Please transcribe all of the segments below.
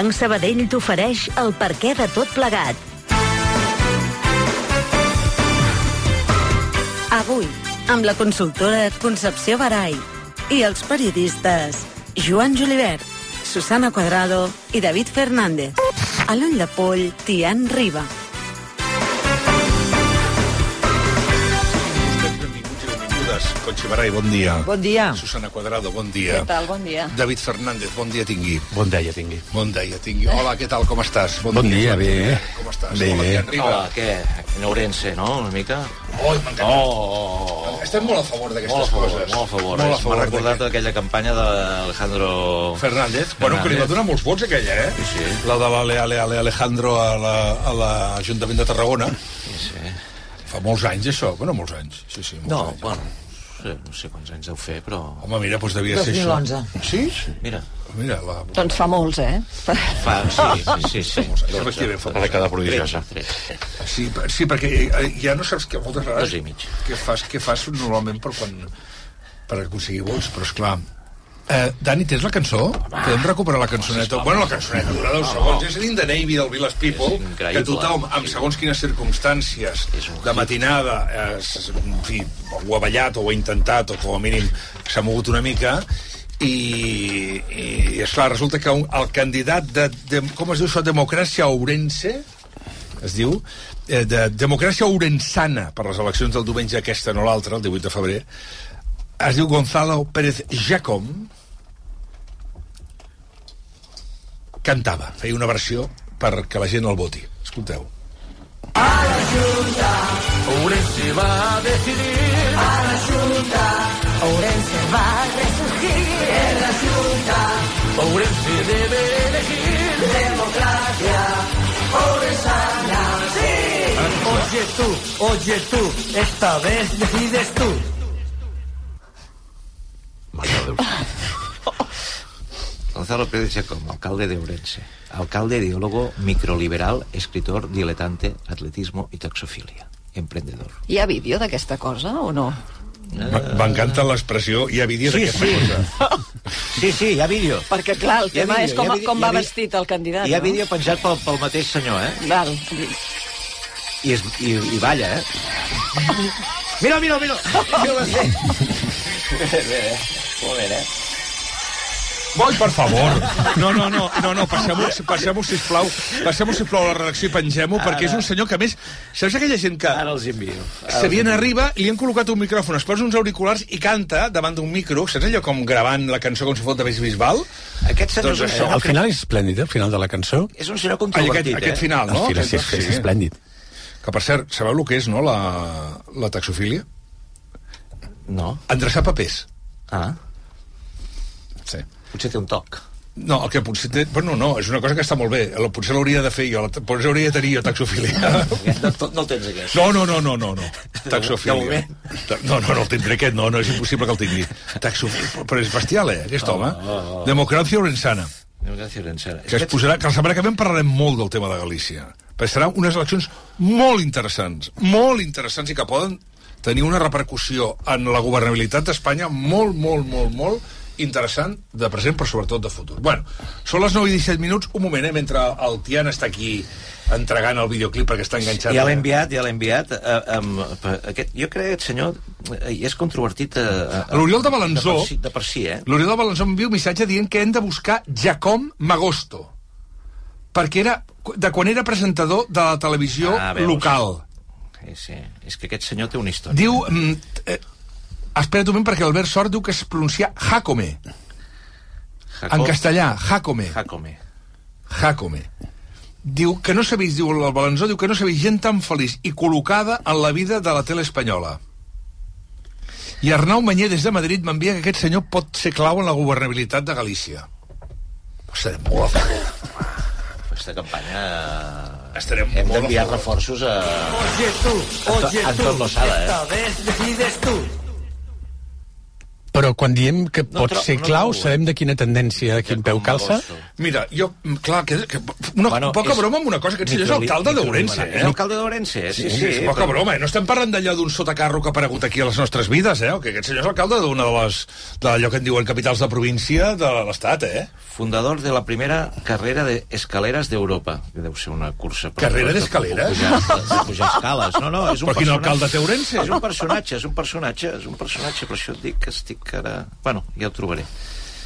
Banc Sabadell t'ofereix el perquè de tot plegat. Avui, amb la consultora Concepció Barai i els periodistes Joan Julivert, Susana Cuadrado i David Fernández. A l'ull de poll, Tian Riba. I benvingudes. Conxi Barai, bon dia. Bon dia. Susana Cuadrado, bon dia. Què tal? Bon dia. David Fernández, bon dia tingui. Bon dia tingui. Bon dia tingui. Hola, què tal, com estàs? Bon dia, Joan bé. Com estàs? Bé, Hola, bé. Hola, què? En Ourense, no? Una mica? Oh, m'encanta. Oh, Estem molt a favor d'aquestes favor, coses. molt a favor. Molt a M'ha favor recordat d'aquest- aquella campanya d'Alejandro... Fernández, bueno, que li va donar molts vots aquella, eh? Sí, sí. La de l'Ale Ale Ale Alejandro a la- a l'Ajuntament de Tarragona. Sí, sí. Fa molts anys, això. Bueno, molts anys. Sí, sí, molts No, anys. bueno, no sé, no sé quants anys deu fer, però... Home, mira, doncs devia ser això. 2011. Sí? Mira, Mira, la... Doncs fa molts, eh? fa... Sí, sí, sí. sí. Efectivament, fa Ara cada prodigiosa. Sí, sí, perquè eh, ja no saps que moltes vegades... Dos i mig. Què fas, què fas normalment per quan... per aconseguir vots, però és clar. Eh, Dani, tens la cançó? Podem recuperar la cançoneta? Bueno, la cançoneta dura 10 segons. És dir, de Navy del Village People, És que tothom, amb segons quines circumstàncies, És de matinada, eh, s- en fi, ho ha ballat o ho ha intentat, o com a mínim s'ha mogut una mica, i, i esclar, resulta que un, el candidat de, de, com es diu això, democràcia ourense, es diu, eh, de democràcia ourensana per les eleccions del diumenge aquesta, no l'altra, el 18 de febrer, es diu Gonzalo Pérez Jacom, cantava, feia una versió perquè la gent el voti. Escolteu. Ourense va a decidir... Ourense va a resurgir. Ourense debe elegir... Oye tú, oye tú, esta vez decides tú. Gonzalo Pérez Chacón, alcalde de Ourense. Alcalde, ideólogo, microliberal, escritor, diletante, atletismo y taxofilia. Emprendedor. Hi ha vídeo d'aquesta cosa o no? M'encanta l'expressió, hi ha vídeos Sí, d'aquesta sí. cosa. Sí, sí, hi ha vídeo. Perquè, clar, el tema vídeo, és com, vídeo, com va vídeo. vestit el candidat, Hi ha no? vídeo penjat pel, pel mateix senyor, eh? Val. I, es, i, i balla, eh? Mira, mira, mira. Molt bé, eh? Boi, per favor. No, no, no, no, no passem-ho, passem sisplau, passem sisplau a la redacció i pengem-ho, perquè és un senyor que, a més, saps aquella gent que Ara els envio. se viene arriba, li han col·locat un micròfon, es posa uns auriculars i canta davant d'un micro, saps allò com gravant la cançó com si fos de Bisbal? Aquest senyor Doncs és, un senyor, Al final és esplèndid, eh, el final de la cançó. és un senyor controvertit, aquest, aquest eh? final, no? Al final sí, Aquest- és, és esplèndid. Que, per cert, sabeu el que és, no?, la, la taxofília? No. Endreçar papers. Ah, Sí. Potser té un toc. No, el que potser té... Bueno, no, és una cosa que està molt bé. Potser l'hauria de fer jo, potser hauria de tenir jo taxofília. No, no, no el tens, aquest. No, no, no, no, no, no. Moment. No, no, no el tindré aquest, no, no és impossible que el tingui. Taxofília, però és bestial, eh, aquest home. Democràcia orensana. Gràcies, Encera. Que es posarà, que la setmana que ve parlarem molt del tema de Galícia. Perquè seran unes eleccions molt interessants, molt interessants i que poden tenir una repercussió en la governabilitat d'Espanya molt, molt, molt, molt interessant de present, però sobretot de futur. Bueno, són les 9 i 17 minuts, un moment, eh, mentre el Tian està aquí entregant el videoclip perquè està enganxat. Ja l'he enviat, ja l'he enviat. Eh, amb, per- aquest, jo crec que aquest senyor eh, és controvertit... Eh, eh, L'Oriol de Balanzó- De per si, de per si eh? L'Oriol de Balançó m'envia un missatge dient que hem de buscar Jacom Magosto perquè era de quan era presentador de la televisió Ah, veus. local. Sí, sí. És que aquest senyor té una història. Diu... Mm, eh, espera't un moment perquè Albert Sort diu que es pronuncia Jacome. Jacob En castellà, Jacome. Jacome. Jacome. Diu que no s'ha vist, diu el Balanzó, diu que no s'ha vist gent tan feliç i col·locada en la vida de la tele espanyola. I Arnau Manyer, des de Madrid, m'envia que aquest senyor pot ser clau en la governabilitat de Galícia. Estarem molt a favor. Aquesta campanya... eh, Estarem Hem a d'enviar reforços a... Oye tú, oye Anton tú, Lozada, eh? esta vez decides tú. Però quan diem que No pot ser no clau, trobo, eh? sabem de quina tendència, a quin peu calça? Mira, jo, mm, clar, que, que una Bueno, poca és broma amb una cosa, que senyor és microli- alcalde microliberal. d'Ourense, És eh? alcalde d'Ourense, sí, sí. Sí, és poca però- broma, eh? No estem parlant d'allò d'un sotacarro que ha aparegut aquí a les nostres vides, eh? Que aquest senyor és alcalde d'una de les... d'allò que en diuen capitals de província de l'Estat, eh? Fundador de la primera carrera de escaleres d'Europa, que deu ser una cursa... per- Carrera de- de d'escaleres? pujar- De, de pujar escales. No, no, és un Però quin personatge- alcalde té Ourense? És un personatge, és un personatge, és un personatge, per això et dic que estic ara... Bueno, ja ho trobaré.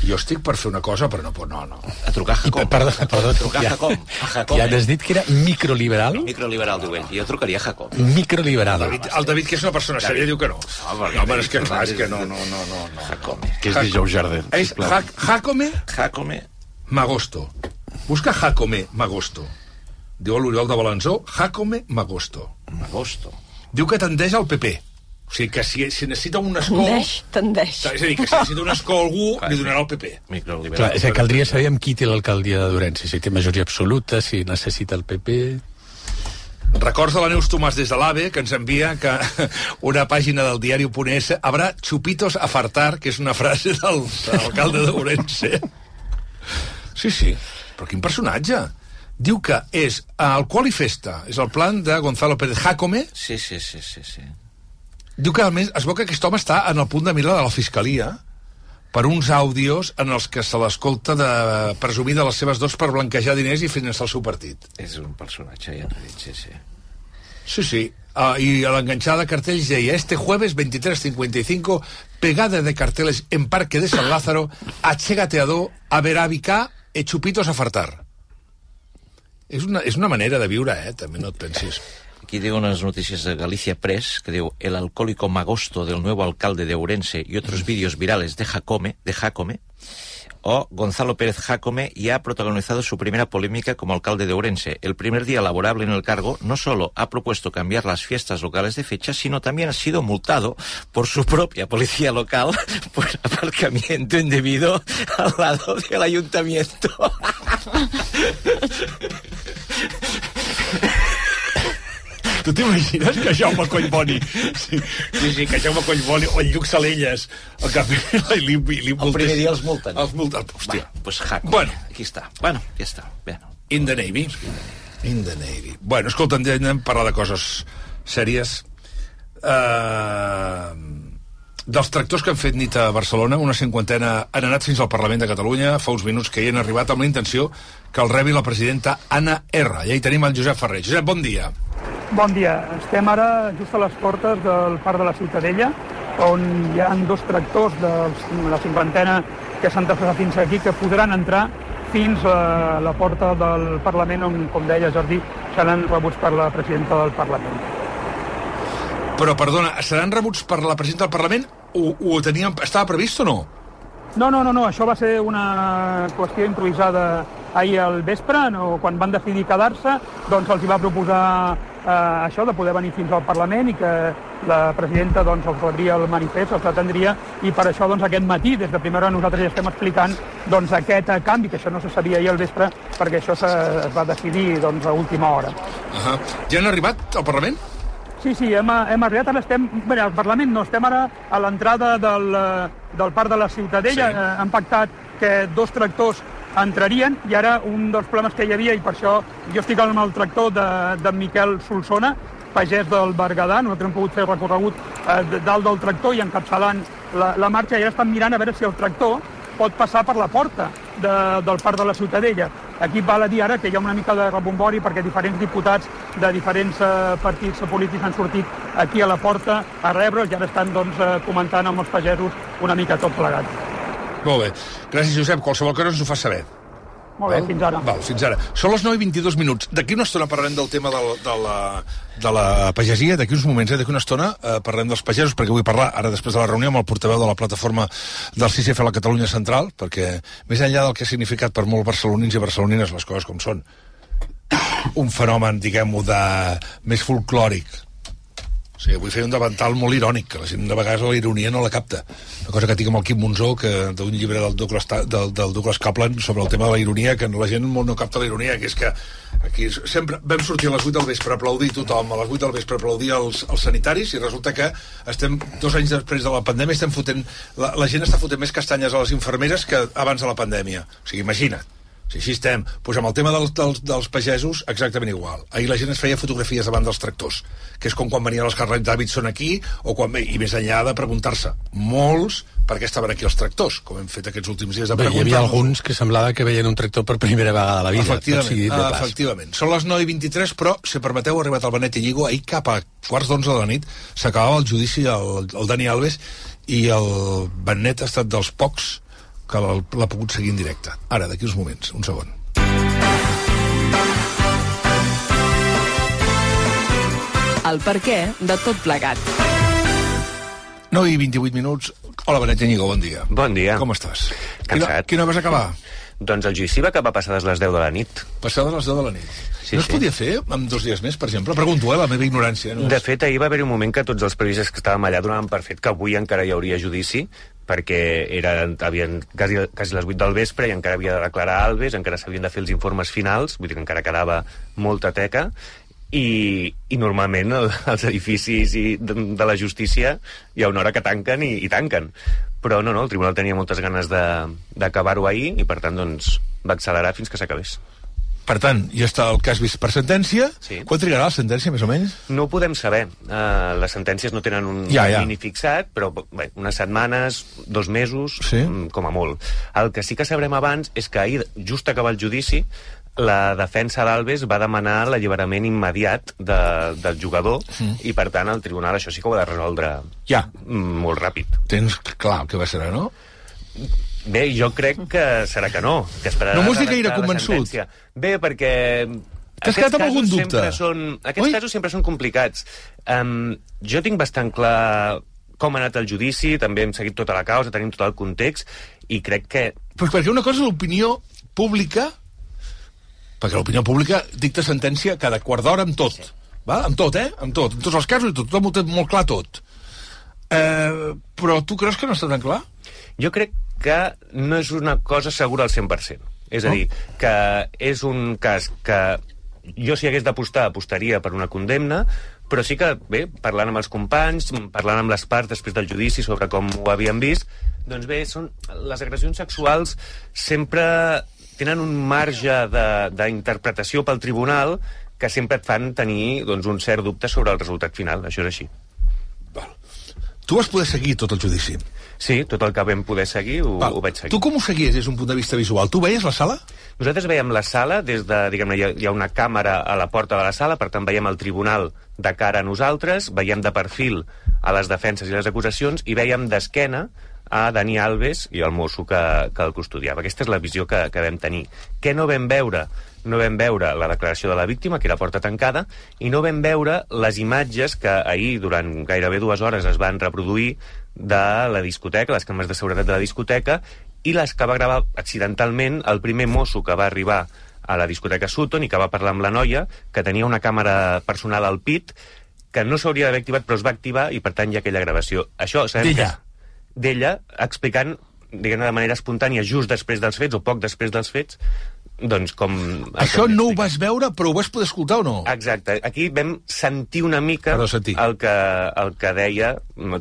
Jo estic per fer una cosa, però no, pot- no, no. A trucar a Jacom. perdó, perdó, A trucar a Jacom. A Jacom. ja has dit que era microliberal? Microliberal, diu ell. Jo trucaria a Jacom. Microliberal. David, el David, que és una persona sèria, diu que no. No, home, és que, David clar, és que no, no, no, no. no. Jacome. Que és dijous Jardel. És. Ja- Jacome Jacome. Magosto. Busca Jacome Magosto. Diu l'Oriol de Balanzó, Jacome Magosto. Agosto. Diu que tendeix al PP. O sigui que si, si necessita un escó... Tendeix, tendeix. És a dir, que si necessita un escó algú, li donarà el PP. Clar, és que caldria saber amb qui té l'alcaldia de Durense, si té majoria absoluta, si necessita el PP... Records de la Neus Tomàs des de l'AVE, que ens envia que una pàgina del diari Oponès habrá chupitos a fartar, que és una frase del, de l'alcalde d'Ourense. Sí, sí, però quin personatge. Diu que és alcohol i festa. És el plan de Gonzalo Pérez Jacome. Sí, sí, sí, sí, sí. Diu que, a més, es veu que aquest home està en el punt de mira de la Fiscalia per uns àudios en els que se l'escolta de presumir de les seves dos per blanquejar diners i finançar el seu partit. És un personatge, ja t'ho he dit, sí, sí. Sí, sí. Uh, I a l'enganxada de cartells deia este jueves 23.55 pegada de carteles en Parque de San Lázaro achegateador a Verábica e chupitos a fartar. És una, és una manera de viure, eh? També no et pensis. Aquí digo unas noticias de Galicia Press que digo el alcohólico magosto del nuevo alcalde de Ourense y otros vídeos virales de Jacome, de Jacome, o Gonzalo Pérez Jacome ya ha protagonizado su primera polémica como alcalde de Ourense. El primer día laborable en el cargo no solo ha propuesto cambiar las fiestas locales de fecha, sino también ha sido multado por su propia policía local por aparcamiento indebido al lado del ayuntamiento. Tu t'imagines que Jaume Collboni... Sí, sí, sí, que Jaume Collboni o el Lluc Salelles al cap li, li, li El primer dia els multen. Els multen, hòstia. Va, pues Jacome. Bueno. Aquí està. Bueno, ja està. Bueno. In the Navy. In the Navy. Bueno, escolta, anem a parlar de coses sèries. Uh, dels tractors que han fet nit a Barcelona, una cinquantena han anat fins al Parlament de Catalunya fa uns minuts que hi han arribat amb la intenció que el rebi la presidenta Anna R. I ahí tenim el Josep Ferrer. Josep, bon dia. Bon dia. Estem ara just a les portes del Parc de la Ciutadella, on hi ha dos tractors de la cinquantena que s'han desplaçat fins aquí, que podran entrar fins a la porta del Parlament, on, com deia Jordi, seran rebuts per la presidenta del Parlament. Però, perdona, seran rebuts per la presidenta del Parlament o, o teníem, estava previst o no? No, no, no, no, això va ser una qüestió improvisada ahir al vespre, no? quan van decidir quedar-se, doncs els hi va proposar eh, això de poder venir fins al Parlament i que la presidenta doncs, els rebria el manifest, els atendria, i per això doncs, aquest matí, des de primera hora, nosaltres ja estem explicant doncs, aquest canvi, que això no se sabia ahir al vespre, perquè això se, es va decidir doncs, a última hora. Uh -huh. Ja han arribat al Parlament? Sí, sí, hem, hem arribat, ara estem... Bé, al Parlament no, estem ara a l'entrada del, del Parc de la Ciutadella. Sí. Sí. Eh, han pactat que dos tractors entrarien i ara un dels problemes que hi havia, i per això jo estic amb el tractor de, de Miquel Solsona, pagès del Berguedà, nosaltres hem pogut fer recorregut eh, dalt del tractor i encapçalant la, la marxa, i ara estan mirant a veure si el tractor pot passar per la porta de, del Parc de la Ciutadella. Aquí val a dir ara que hi ha una mica de rebombori perquè diferents diputats de diferents eh, partits polítics han sortit aquí a la porta a rebre'ls i ara estan doncs, eh, comentant amb els pagesos una mica tot plegat. Molt bé. Gràcies, Josep. Qualsevol cosa ens ho fa saber. Molt bé, Val? fins ara. Val, fins ara. Són les 9 i 22 minuts. D'aquí una estona parlarem del tema del, de, la, de la pagesia, d'aquí uns moments, eh? d'aquí una estona eh, parlem dels pagesos, perquè vull parlar ara després de la reunió amb el portaveu de la plataforma del CICF a la Catalunya Central, perquè més enllà del que ha significat per molts barcelonins i barcelonines les coses com són, un fenomen, diguem-ho, de més folclòric, Sí, avui feia un davantal molt irònic, que la gent de vegades la ironia no la capta. Una cosa que tinc amb el Quim Monzó, que d'un llibre del Douglas, del, del Douglas Kaplan sobre el tema de la ironia, que la gent molt no capta la ironia, que és que aquí sempre vam sortir a les 8 del vespre a aplaudir tothom, a les 8 del vespre a aplaudir els, els sanitaris, i resulta que estem dos anys després de la pandèmia estem fotent, la, la gent està fotent més castanyes a les infermeres que abans de la pandèmia. O sigui, imagina't. Si així estem. Pues amb el tema dels, dels, dels pagesos, exactament igual. Ahir la gent es feia fotografies davant dels tractors, que és com quan venien els Harley Davidson aquí, o quan, i més enllà de preguntar-se, molts, per què estaven aquí els tractors, com hem fet aquests últims dies de Bé, hi havia alguns que semblava que veien un tractor per primera vegada a la vida. Efectivament, sigui ah, efectivament. Són les 9 i 23, però, si permeteu, ha arribat el Benet Illigo. Ahir cap a quarts d'onze de la nit s'acabava el judici al, al Dani Alves i el Benet ha estat dels pocs que l'ha pogut seguir en directe. Ara, d'aquí uns moments, un segon. El per què de tot plegat. 9 i 28 minuts. Hola, Benet Íñigo, bon dia. Bon dia. Com estàs? Cansat. Quina, quina vas acabar? Doncs el judici va acabar passades les 10 de la nit. Passades les 10 de la nit. Sí, no es sí. podia fer amb dos dies més, per exemple? Pregunto, eh, la meva ignorància. No De és- fet, ahir va haver un moment que tots els periodistes que estàvem allà donaven per fet que avui encara hi hauria judici, perquè eren, havien quasi, quasi les 8 del vespre i encara havia de declarar Alves, encara s'havien de fer els informes finals, vull dir que encara quedava molta teca, i, i normalment el, els edificis i de, de la justícia hi ha una hora que tanquen i, i tanquen. Però no, no, el tribunal tenia moltes ganes de- d'acabar-ho ahir i per tant doncs, va accelerar fins que s'acabés. Per tant, ja està el cas vist per sentència. Sí. Quan trigarà la sentència, més o menys? No ho podem saber. Uh, les sentències no tenen un Ja, ja. termini fixat, però bé, unes setmanes, dos mesos, Sí. mm, com a molt. El que sí que sabrem abans és que ahir, just acabar el judici, la defensa d'Alves va demanar l'alliberament immediat de, del jugador mm. i, per tant, el tribunal això sí que ho ha de resoldre Ja. molt ràpid. Tens clar el que va ser, no? Bé, jo crec que serà que no, que esperarà No mos dic gaire convençut. Bé, perquè... T'has quedat amb algun dubte? Són, aquests Ui. casos sempre són complicats. Um, jo tinc bastant clar com ha anat el judici, també hem seguit tota la causa, tenim tot el context, i crec que... Pues perquè una cosa és l'opinió pública, perquè l'opinió pública dicta sentència cada quart d'hora amb tot. Sí. Va? Amb tot, eh? Amb tot. En tots els casos i tot. Tothom ho té molt clar tot. Eh, però tu creus que no està tan clar? Jo crec que no és una cosa segura al 100%. És a No? dir, que és un cas que jo si hagués d'apostar, apostaria per una condemna, però sí que, bé, parlant amb els companys, parlant amb les parts després del judici sobre com ho havien vist, doncs bé, són, les agressions sexuals sempre tenen un marge d'interpretació pel tribunal que sempre et fan tenir doncs, un cert dubte sobre el resultat final. Això és així. Val. Tu vas poder seguir tot el judici. Sí, tot el que vam poder seguir ho, Val. ho vaig seguir. Tu com ho seguies des d'un punt de vista visual? Tu veies la sala? Nosaltres veiem la sala des de, diguem-ne, hi, ha- hi ha una càmera a la porta de la sala, per tant veiem el tribunal de cara a nosaltres, veiem de perfil a les defenses i les acusacions i veiem d'esquena a Dani Alves i el mosso que, que el custodiava. Aquesta és la visió que, que vam tenir. Què no vam veure? No vam veure la declaració de la víctima, que era porta tancada, i no vam veure les imatges que ahir, durant gairebé dues hores, es van reproduir de la discoteca, les càmeres de seguretat de la discoteca, i les que va gravar accidentalment el primer mosso que va arribar a la discoteca Sutton i que va parlar amb la noia, que tenia una càmera personal al pit, que no s'hauria d'haver activat, però es va activar i, per tant, hi ha aquella gravació. Això sabem D'ella? que D'ella, explicant, diguem-ne, de manera espontània, just després dels fets, o poc després dels fets, doncs com... Això hem no ho vas veure, però ho vas poder escoltar o no? Exacte. Aquí vam sentir una mica Perdó, sentir. el que, el que deia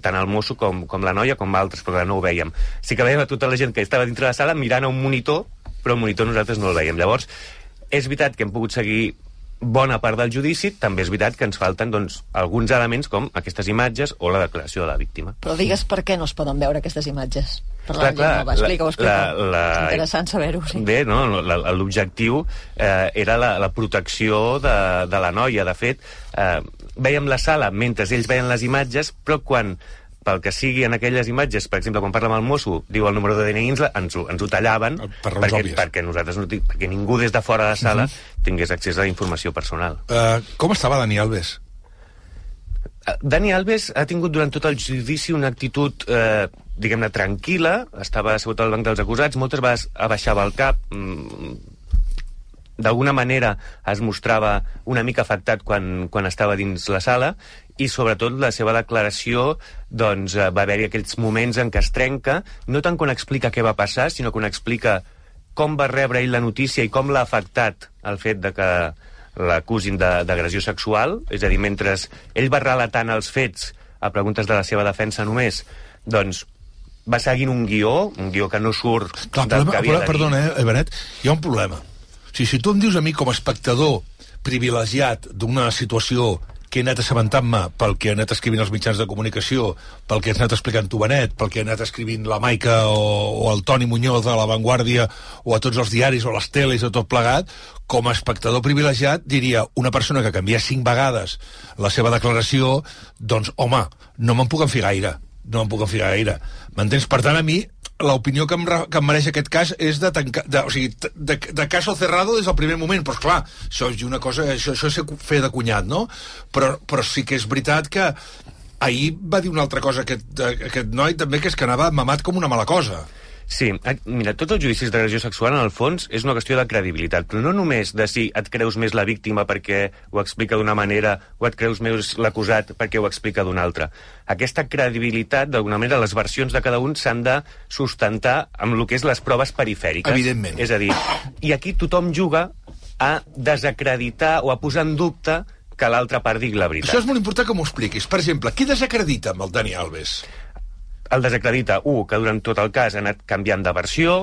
tant el mosso com, com la noia com altres, però no ho veiem. Sí que veiem a tota la gent que estava dintre la sala mirant a un monitor, però el monitor nosaltres no el veiem. Llavors, és veritat que hem pogut seguir bona part del judici, també és veritat que ens falten doncs, alguns elements com aquestes imatges o la declaració de la víctima. Però digues per què no es poden veure aquestes imatges. Per la Clar, clar, explica-ho, la- la- Interessant saber-ho, sí. Bé, no? l'objectiu eh, era la, la protecció de, de la noia. De fet, eh, veiem la sala mentre ells veien les imatges, però quan pel que sigui en aquelles imatges, per exemple, quan parla amb el mosso, diu el número de DNI, ens, ho, ens ho tallaven Per perquè, òbvies. perquè, nosaltres no, perquè ningú des de fora de la sala tingués accés a la informació personal. Uh, com estava Dani Alves? Eh, Dani Alves ha tingut durant tot el judici una actitud, eh, diguem-ne, tranquil·la, estava assegut al banc dels acusats, moltes vegades abaixava el cap, mm, d'alguna manera es mostrava una mica afectat quan, quan estava dins la sala i sobretot la seva declaració doncs, eh, va haver-hi aquells moments en què es trenca, no tant quan explica què va passar, sinó quan explica com va rebre ell la notícia i com l'ha afectat el fet de que l'acusin d'agressió sexual, és a dir, mentre ell va relatant els fets a preguntes de la seva defensa només, doncs va seguint un guió, un guió que no surt Clar, el del problema, que havia problema, perdona, eh, Benet, hi ha un problema. O sigui, si tu em dius a mi com a espectador privilegiat d'una situació que he anat assabentant-me pel que he anat escrivint als mitjans de comunicació, pel que has anat explicant tu, Benet, pel que ha anat escrivint la Maica o, o el Toni Muñoz de La Vanguardia o a tots els diaris o les teles o tot plegat, com a espectador privilegiat diria una persona que canvia cinc vegades la seva declaració, doncs, home, no me'n puc enfiar gaire no me'n puc enfiar gaire. M'entens? Per tant, a mi, l'opinió que, em, que em mereix aquest cas és de, tancar, de, o sigui, de, de caso cerrado des del primer moment, però clar, això és una cosa, això, això és fer de cunyat, no? Però, però sí que és veritat que ahir va dir una altra cosa aquest, aquest noi també, que és que anava mamat com una mala cosa. Sí, mira, tots els judicis d'agressió sexual, en el fons, és una qüestió de credibilitat, però no només de si et creus més la víctima perquè ho explica d'una manera o et creus més l'acusat perquè ho explica d'una altra. Aquesta credibilitat, d'alguna manera, les versions de cada un s'han de sustentar amb el que és les proves perifèriques. Evidentment. És a dir, i aquí tothom juga a desacreditar o a posar en dubte que l'altra part digui la veritat. Això és molt important que m'ho expliquis. Per exemple, qui desacredita amb el Dani Alves? El desacredita, un, que durant tot el cas ha anat canviant de versió,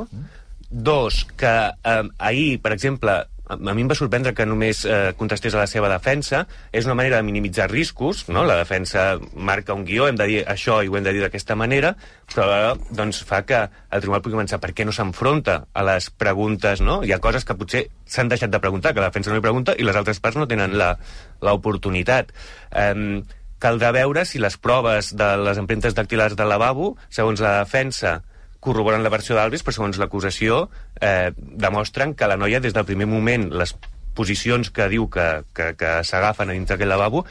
dos, que eh, ahir, per exemple, a mi em va sorprendre que només eh, contestés a la seva defensa. És una manera de minimitzar riscos, no? La defensa marca un guió, hem de dir això i ho hem de dir d'aquesta manera, però alhora doncs, fa que el tribunal pugui pensar per què no s'enfronta a les preguntes, no? Hi ha coses que potser s'han deixat de preguntar, que la defensa no hi pregunta i les altres parts no tenen l'oportunitat. Eh, caldrà veure si les proves de les empremtes dactilars del lavabo, segons la defensa, corroboren la versió d'Alves, però segons l'acusació eh, demostren que la noia des del primer moment, les posicions que diu que, que, que s'agafen a dintre aquell lavabo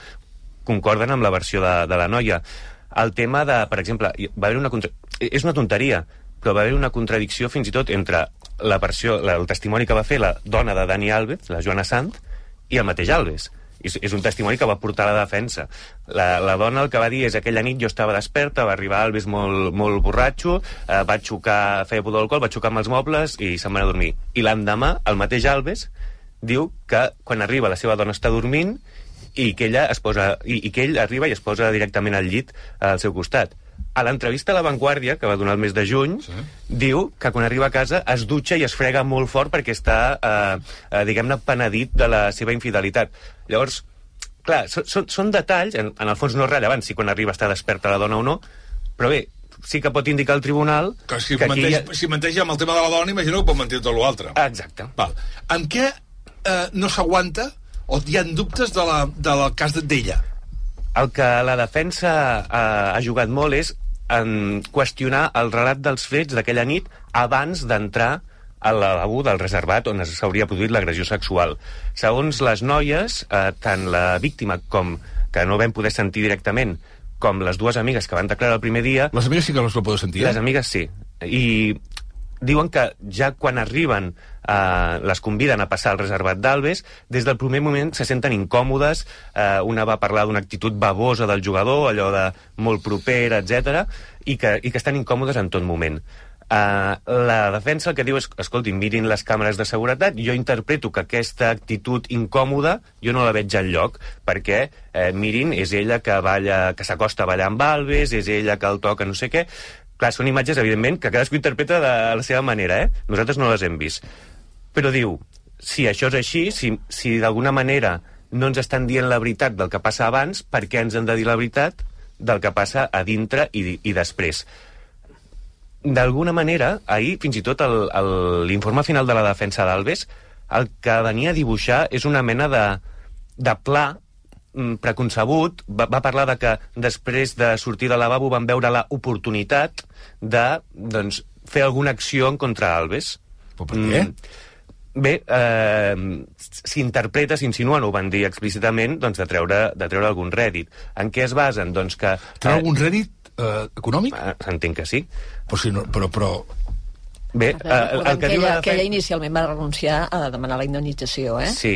concorden amb la versió de, de la noia. El tema de, per exemple, va haver una contra... és una tonteria, però va haver una contradicció fins i tot entre la versió, la, el testimoni que va fer la dona de Dani Alves, la Joana Sant, i el mateix Alves. És, és un testimoni que va portar la defensa. La, la dona el que va dir és aquella nit jo estava desperta, va arribar Alves molt, molt borratxo, eh, va xocar, feia pudor d'alcohol, va xocar amb els mobles i se'n va a dormir. I l'endemà, el mateix Alves diu que quan arriba la seva dona està dormint i que, ella es posa, i, i que ell arriba i es posa directament al llit al seu costat. A l'entrevista a La Vanguardia, que va donar el mes de juny, sí. diu que quan arriba a casa es dutxa i es frega molt fort perquè està, eh, eh, diguem-ne, penedit de la seva infidelitat. Llavors, clar, són, són, són detalls, en, en el fons no és rellevant si quan arriba està desperta la dona o no, però bé, sí que pot indicar al tribunal Que si, que menteix, ha... si menteix amb el tema de la dona, imagino que pot mentir tot l'altre. Exacte. Val. Amb què eh, no s'aguanta o hi ha dubtes de la, del cas d'ella? El que la defensa eh, ha jugat molt és en qüestionar el relat dels fets d'aquella nit abans d'entrar a lavabo del reservat on s'hauria produït l'agressió sexual. Segons les noies, eh, tant la víctima com que no vam poder sentir directament, com les dues amigues que van declarar el primer dia, Les amigues sí que no es va poder sentir, les eh? amigues sí. I diuen que ja quan arriben eh, les conviden a passar al reservat d'Albes, des del primer moment se senten incòmodes, eh, una va parlar d'una actitud babosa del jugador, allò de molt propera, etc i que, i que estan incòmodes en tot moment. Uh, la defensa el que diu és, escolti, mirin les càmeres de seguretat, jo interpreto que aquesta actitud incòmoda jo no la veig al lloc, perquè eh, mirin, és ella que balla, que s'acosta a ballar amb Alves, és ella que el toca no sé què... Clar, són imatges, evidentment, que cadascú interpreta de la seva manera, eh? Nosaltres no les hem vist. Però diu, si això és així, si, si d'alguna manera no ens estan dient la veritat del que passa abans, per què ens han de dir la veritat del que passa a dintre i, i després? D'alguna manera, ahir, fins i tot l'informe final de la defensa d'Alves, el que venia a dibuixar és una mena de, de pla mm, preconcebut, va, va parlar de que després de sortir de lavabo van veure la oportunitat de doncs, fer alguna acció en contra Alves. Però per què? Bé, eh, s'interpreta, s'insinua, no ho van dir explícitament, doncs, de, treure, de treure algun rèdit. En què es basen? Doncs que... Treu algun rèdit eh, econòmic? Eh, Entenc que sí. Però, si no, però, però Bé, eh, el, el que que, diu la ella, que ella inicialment va renunciar a demanar la indemnització, eh? Sí.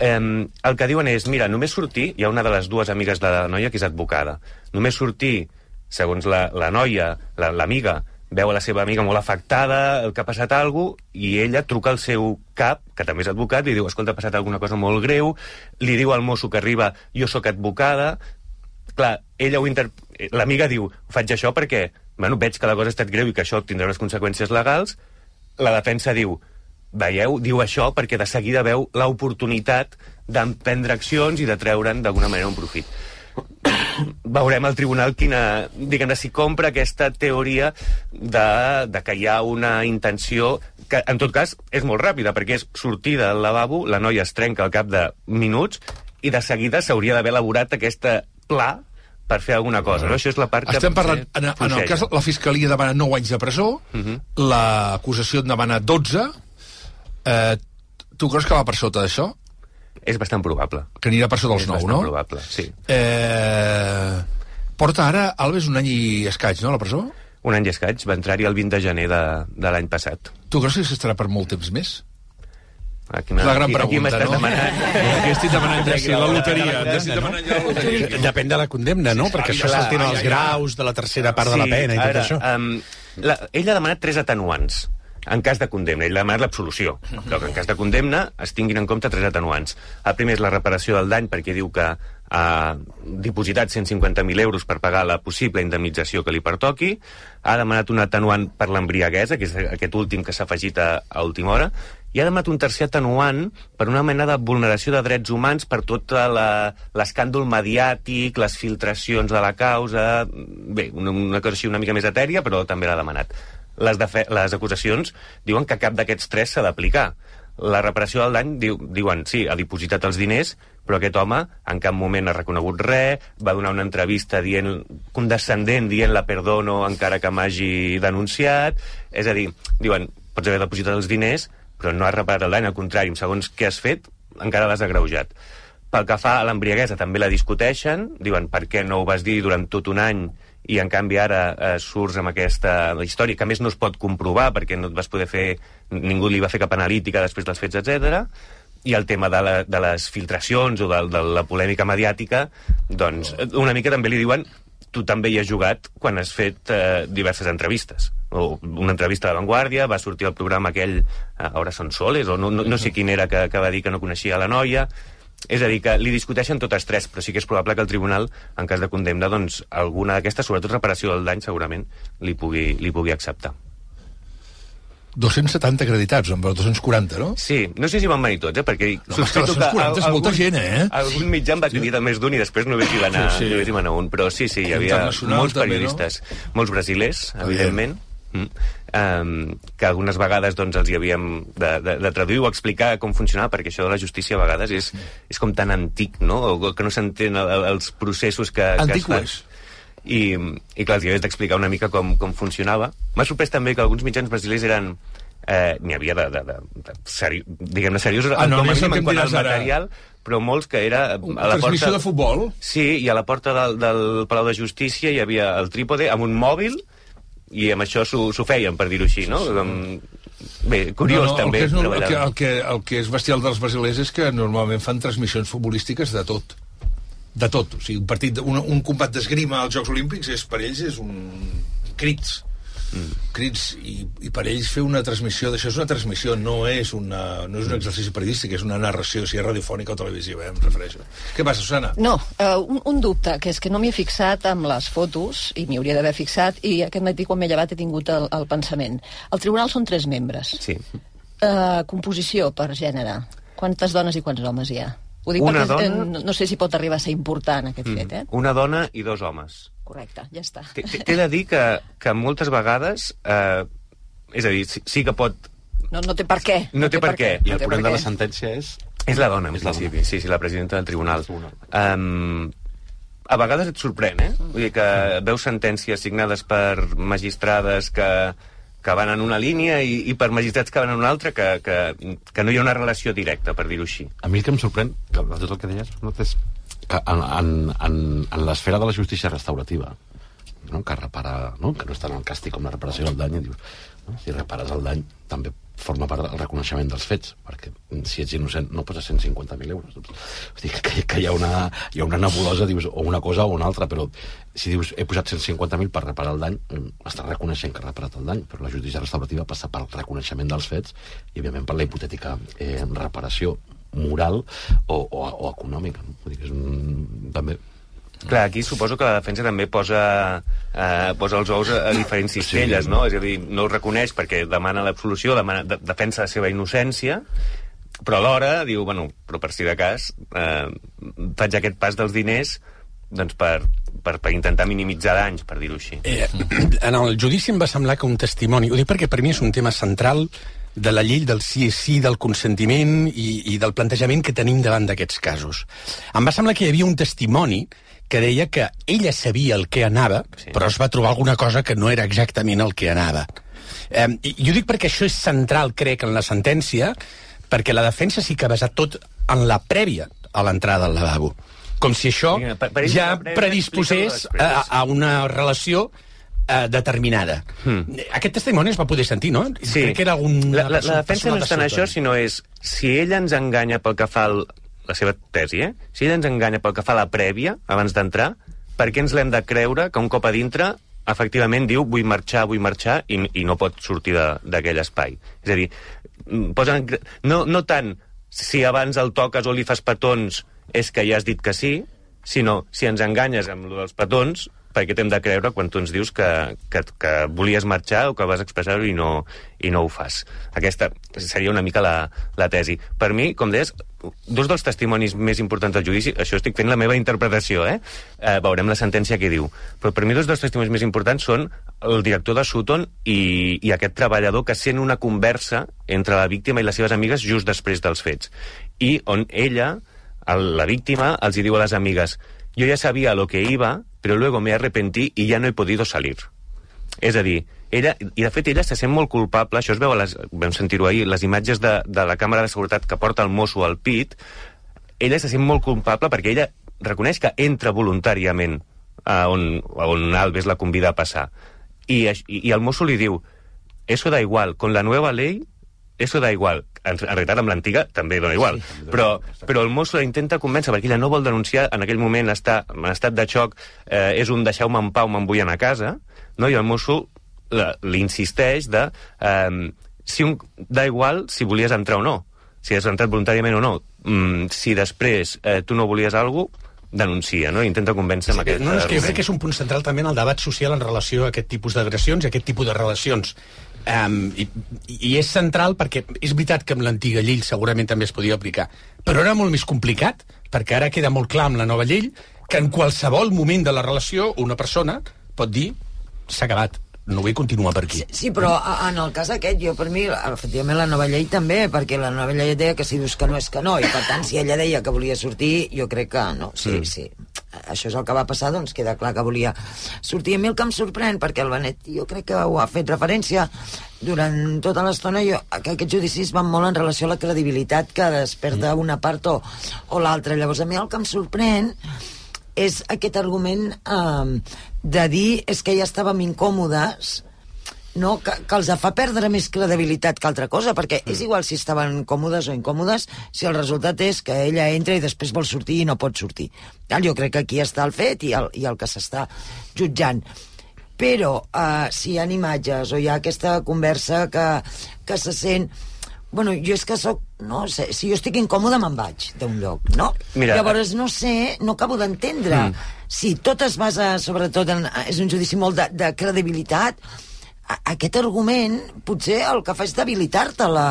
Um, el que diuen és, mira, només sortir, hi ha una de les dues amigues de la noia que és advocada, només sortir, segons la, la noia, la- l'amiga, la, veu a la seva amiga molt afectada, que ha passat alguna cosa, i ella truca al seu cap, que també és advocat, i diu, escolta, ha passat alguna cosa molt greu, li diu al mosso que arriba, jo sóc advocada, clar, ella ho inter... l'amiga diu, faig això perquè, bueno, veig que la cosa ha estat greu i que això tindrà unes conseqüències legals, la defensa diu, veieu, diu això perquè de seguida veu l'oportunitat d'emprendre accions i de treure'n d'alguna manera un profit. Veurem al tribunal quina, diguem-ne, si compra aquesta teoria de, de que hi ha una intenció que, en tot cas, és molt ràpida, perquè és sortir del lavabo, la noia es trenca al cap de minuts i de seguida s'hauria d'haver elaborat aquesta pla per fer alguna cosa. No? Això és la part que... Estem parlant, en, en el cas, la Fiscalia demana 9 anys de presó, l'acusació en demana 12. Eh, tu creus que va per sota d'això? És bastant probable. Que anirà per sota dels és 9, bastant no? probable, sí. Eh, porta ara, Alves, un any i escaig, no, a la presó? Un any i escaig, va entrar-hi el 20 de gener de, de l'any passat. Tu creus que s'estarà per molt temps més? Aquí, És la gran aquí, aquí pregunta, m'estàs no? demanant. Aquí estic demanant ja si la loteria. Estic demanant ja la loteria. Depèn de la condemna, no? Perquè això ai, els graus de la tercera part de la pena i tot ara, això. Um, la, ell ha demanat tres atenuants en cas de condemna. Ell ha demanat l'absolució. Però que en cas de condemna es tinguin en compte tres atenuants. El primer és la reparació del dany, perquè diu que ha dipositat 150.000 euros per pagar la possible indemnització que li pertoqui. Ha demanat un atenuant per l'embriaguesa, que és aquest últim que s'ha afegit a, a última hora, i ha demanat un tercer atenuant per una mena de vulneració de drets humans per tot la- l'escàndol mediàtic, les filtracions de la causa... Bé, una, una cosa així una mica més etèria, però també l'ha demanat. Les, les acusacions diuen que cap d'aquests tres s'ha d'aplicar. La reparació del dany, diu, diuen, sí, ha dipositat els diners, però aquest home en cap moment ha reconegut res, va donar una entrevista dient, condescendent, dient la perdono encara que m'hagi denunciat. És a dir, diuen, pots haver depositat els diners, però no has reparat el dany, al contrari, segons què has fet, encara l'has agreujat. Pel que fa a l'embriaguesa, també la discuteixen, diuen per què no ho vas dir durant tot un any i en canvi ara eh, surts amb aquesta història, que a més no es pot comprovar perquè no et vas poder fer, ningú li va fer cap analítica després dels fets, etc. I el tema de, la, de les filtracions o de, de la polèmica mediàtica, doncs una mica també li diuen tu també hi has jugat quan has fet eh, diverses entrevistes. O una entrevista a La Vanguardia, va sortir al programa aquell, eh, ara són soles, o no, no, no sé quin era que, que va dir que no coneixia la noia. És a dir, que li discuteixen totes tres, però sí que és probable que el tribunal, en cas de condemna, doncs, alguna d'aquestes, sobretot reparació del dany, segurament, li pugui, li pugui acceptar. 270 acreditats, amb els 240, no? Sí, no sé si van venir tots, eh? perquè No, sospito home, 240 és molta gent, eh? Algun mitjà en va cridar més d'un i després no si va anar, Sí, sí. no si va anar un, però sí, sí, hi havia molts també, periodistes, molts brasilers, evidentment, mm. Um, que algunes vegades doncs, els hi havíem de, de, de traduir o explicar com funcionava, perquè això de la justícia a vegades és, és com tan antic, no? O que no s'entén el- el- els processos que, que Antic es fan. és. I, i clar, els hi havies d'explicar una mica com, com funcionava. M'ha sorprès també que alguns mitjans brasilers eren eh, n'hi havia de, de, de, de seri, diguem-ne seriosos Ah, no, com a no mínim que en quant al ara. material però molts que era a la Transmissió porta... de futbol? Sí, i a la porta del, del Palau de Justícia hi havia el trípode amb un mòbil i amb això s'ho feien, per dir-ho així, no? Com... Bé, curiós no, no, també. El que, és, el, que, el, que, el que és bestial dels brasilers és que normalment fan transmissions futbolístiques de tot. De tot. O sigui, un, partit, un, un combat d'esgrima als Jocs Olímpics és, per ells és un crits. Mm. crits i, i per ells fer una transmissió d'això és una transmissió, no és, una, no és un exercici periodístic, és una narració si és radiofònica o televisiva, eh, em refereixo què passa, Susana? No, uh, un, un dubte, que és que no m'hi he fixat amb les fotos, i m'hi hauria d'haver fixat, i aquest matí quan m'he llevat he tingut el, el pensament. El tribunal són tres membres. Sí. Uh, composició per gènere. Quantes dones i quants homes hi ha? Ho dic Una perquè dona- eh, no, no sé si pot arribar a ser important aquest fet, eh? Una dona i dos homes. Correcte, ja està. Té- té- T'he de dir que, que moltes vegades... Eh, és a dir, sí, sí que pot... No, no té per què. No té per què. I no el té per ponent de què. la sentència és... És la dona, en És la principi. Sí, sí, la presidenta del tribunal. Um, a vegades et sorprèn, eh? Vull dir que veus sentències signades per magistrades que, que van en una línia i, i per magistrats que van en una altra que, que, que no hi ha una relació directa, per dir-ho així. A mi el que em sorprèn, que tot el que deies, no, és que en, en, en, en l'esfera de la justícia restaurativa, no, que repara, no, que no està en el càstig com la reparació del dany, dius, No? Si repares el dany, també forma part del reconeixement dels fets, perquè si ets innocent no poses 150.000 euros. Doncs, vull dir que, que hi, ha una, hi ha una nebulosa, dius, o una cosa o una altra, però si dius he posat 150.000 per reparar el dany, mm, estàs reconeixent que has reparat el dany, però la justícia restaurativa passa pel reconeixement dels fets i, òbviament, per la hipotètica eh, reparació moral o, o, o econòmica. No? Vull dir que és un, també Clar, aquí suposo que la defensa també posa, eh, posa els ous a, a diferents cistelles, sí. no? És a dir, no ho reconeix perquè demana l'absolució, demana, de, defensa la seva innocència, però alhora diu, bueno, però per si de cas eh, faig aquest pas dels diners doncs per, per, per intentar minimitzar danys, per dir-ho així. Eh, en el judici em va semblar que un testimoni... Ho dic perquè per mi és un tema central de la llei del sí és sí, del consentiment i, i del plantejament que tenim davant d'aquests casos. Em va semblar que hi havia un testimoni que deia que ella sabia el que anava, sí. però es va trobar alguna cosa que no era exactament el que anava. Eh, i jo dic perquè això és central, crec, en la sentència, perquè la defensa sí que ha basat tot en la prèvia a l'entrada al lavabo. Com si això ja predisposés a, a una relació eh, determinada. Hmm. Aquest testimoni es va poder sentir, no? Sí. Crec que era un... la, la, la defensa no és tant això, sinó és si ella ens enganya pel que fa al, la seva tesi, eh? Si ella ens enganya pel que fa a la prèvia, abans d'entrar, per què ens l'hem de creure que un cop a dintre efectivament diu vull marxar, vull marxar i, i no pot sortir d'aquell espai. És a dir, mm, posen, no, no tant si abans el toques o li fas petons és que ja has dit que sí, sinó si ens enganyes amb lo dels petons, per què t'hem de creure quan tu ens dius que, que, que volies marxar o que vas expressar-ho i, no, i no ho fas. Aquesta seria una mica la, la tesi. Per mi, com deies, dos dels testimonis més importants del judici, això estic fent la meva interpretació, eh? eh veurem la sentència que diu, però per mi dos dels testimonis més importants són el director de Sutton i, i aquest treballador que sent una conversa entre la víctima i les seves amigues just després dels fets. I on ella, el, la víctima, els hi diu a les amigues yo ya sabía a lo que iba, pero luego me arrepentí y ya no he podido salir. És a dir, ella, i de fet ella se sent molt culpable, això es veu, a les, vam sentir-ho ahir, les imatges de, de la càmera de seguretat que porta el mosso al pit, ella se sent molt culpable perquè ella reconeix que entra voluntàriament a on, a on Alves la convida a passar. I, i, i el mosso li diu, eso da igual, con la nueva ley, eso da igual. En, en realitat, amb l'antiga també dona igual. Però, però el mosso la intenta convèncer perquè ella no vol denunciar, en aquell moment està en estat de xoc, eh, és un deixeu-me en pau, me'n vull anar a casa, no? i el mosso la- li insisteix de eh, si un, da igual si volies entrar o no, si has entrat voluntàriament o no. Mm, si després eh, tu no volies alguna cosa, denuncia, no? Intenta convèncer amb aquest... No, no, és que jo crec que és un punt central també en el debat social en relació a aquest tipus d'agressions i aquest tipus de relacions. Um, i, I és central perquè és veritat que amb l'antiga llei segurament també es podia aplicar, però era molt més complicat, perquè ara queda molt clar amb la nova llei que en qualsevol moment de la relació una persona pot dir s'ha acabat, no vull continuar per aquí. Sí, però a- en el cas aquest, jo per mi, efectivament, la nova llei també, perquè la nova llei deia que si dius que no és que no, i per tant, si ella deia que volia sortir, jo crec que no, sí, Mm. sí. Això és el que va passar, doncs queda clar que volia sortir. A mi el que em sorprèn, perquè el Benet, jo crec que ho ha fet referència durant tota l'estona, que aquests judicis van molt en relació a la credibilitat que desperta una part o, o l'altra. Llavors, a mi el que em sorprèn és aquest argument eh, de dir és que ja estàvem incòmodes no, que, que els fa perdre més credibilitat que altra cosa, perquè és igual si estaven còmodes o incòmodes, si el resultat és que ella entra i després vol sortir i no pot sortir. Tal, jo crec que aquí està el fet i el, i el que s'està jutjant. Però eh, si hi ha imatges o hi ha aquesta conversa que, que se sent... Bueno, jo és que sóc... No sé, si jo estic incòmode me'n vaig d'un lloc, no? Mira, Llavors no sé, no acabo d'entendre Mm. si tot es basa sobretot en... És un judici molt de, de credibilitat, aquest argument potser el que fa és debilitar-te la,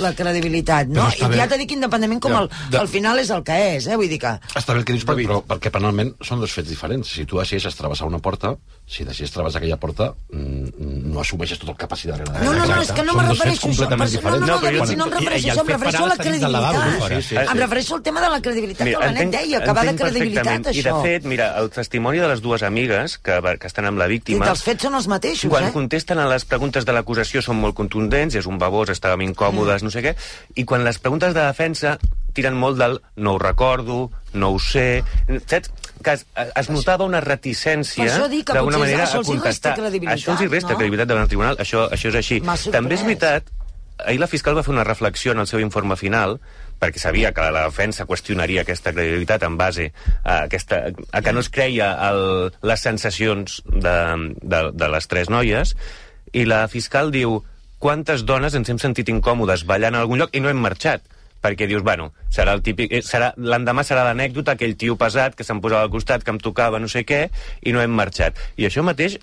la credibilitat, no? I bé. ja t'he dit independentment com Ja, el, de- al final és el que és, eh? Vull dir que... Està bé el que dius, però, però perquè penalment són dos fets diferents. Si tu decideixes travessar una porta, si decideixes travessar aquella porta, mm, no assumeixes tot el que passi darrere. No, no, no, és que no me refereixo a això. per- No, no, no, Quan- no, no em refereixo a això, em refereixo a la credibilitat. Sí, sí, sí. Em refereixo al tema de la credibilitat que el Benet entenc- deia, que va de credibilitat, perfectament. I, això. de fet, mira, el testimoni de les dues amigues que, que estan amb la I víctima... que els fets són els mateixos, quan eh? contesten a les preguntes de l'acusació són molt contundents, és un babós, estàvem incòmodes. No sé què, i quan les preguntes de defensa tiren molt del no ho recordo, no ho sé... Saps? que es, es notava una reticència d'alguna manera a contestar. Això els hi resta no? credibilitat davant del tribunal, això, això és així. També és veritat, ahir la fiscal va fer una reflexió en el seu informe final perquè sabia que la defensa qüestionaria aquesta credibilitat en base a, aquesta, a que no es creia el, les sensacions de, de, de les tres noies, i la fiscal diu quantes dones ens hem sentit incòmodes ballant a algun lloc i no hem marxat perquè dius, bueno, serà el típic... eh, Serà, l'endemà serà l'anècdota, aquell tio pesat que se'm posava al costat, que em tocava no sé què, i no hem marxat. I això mateix,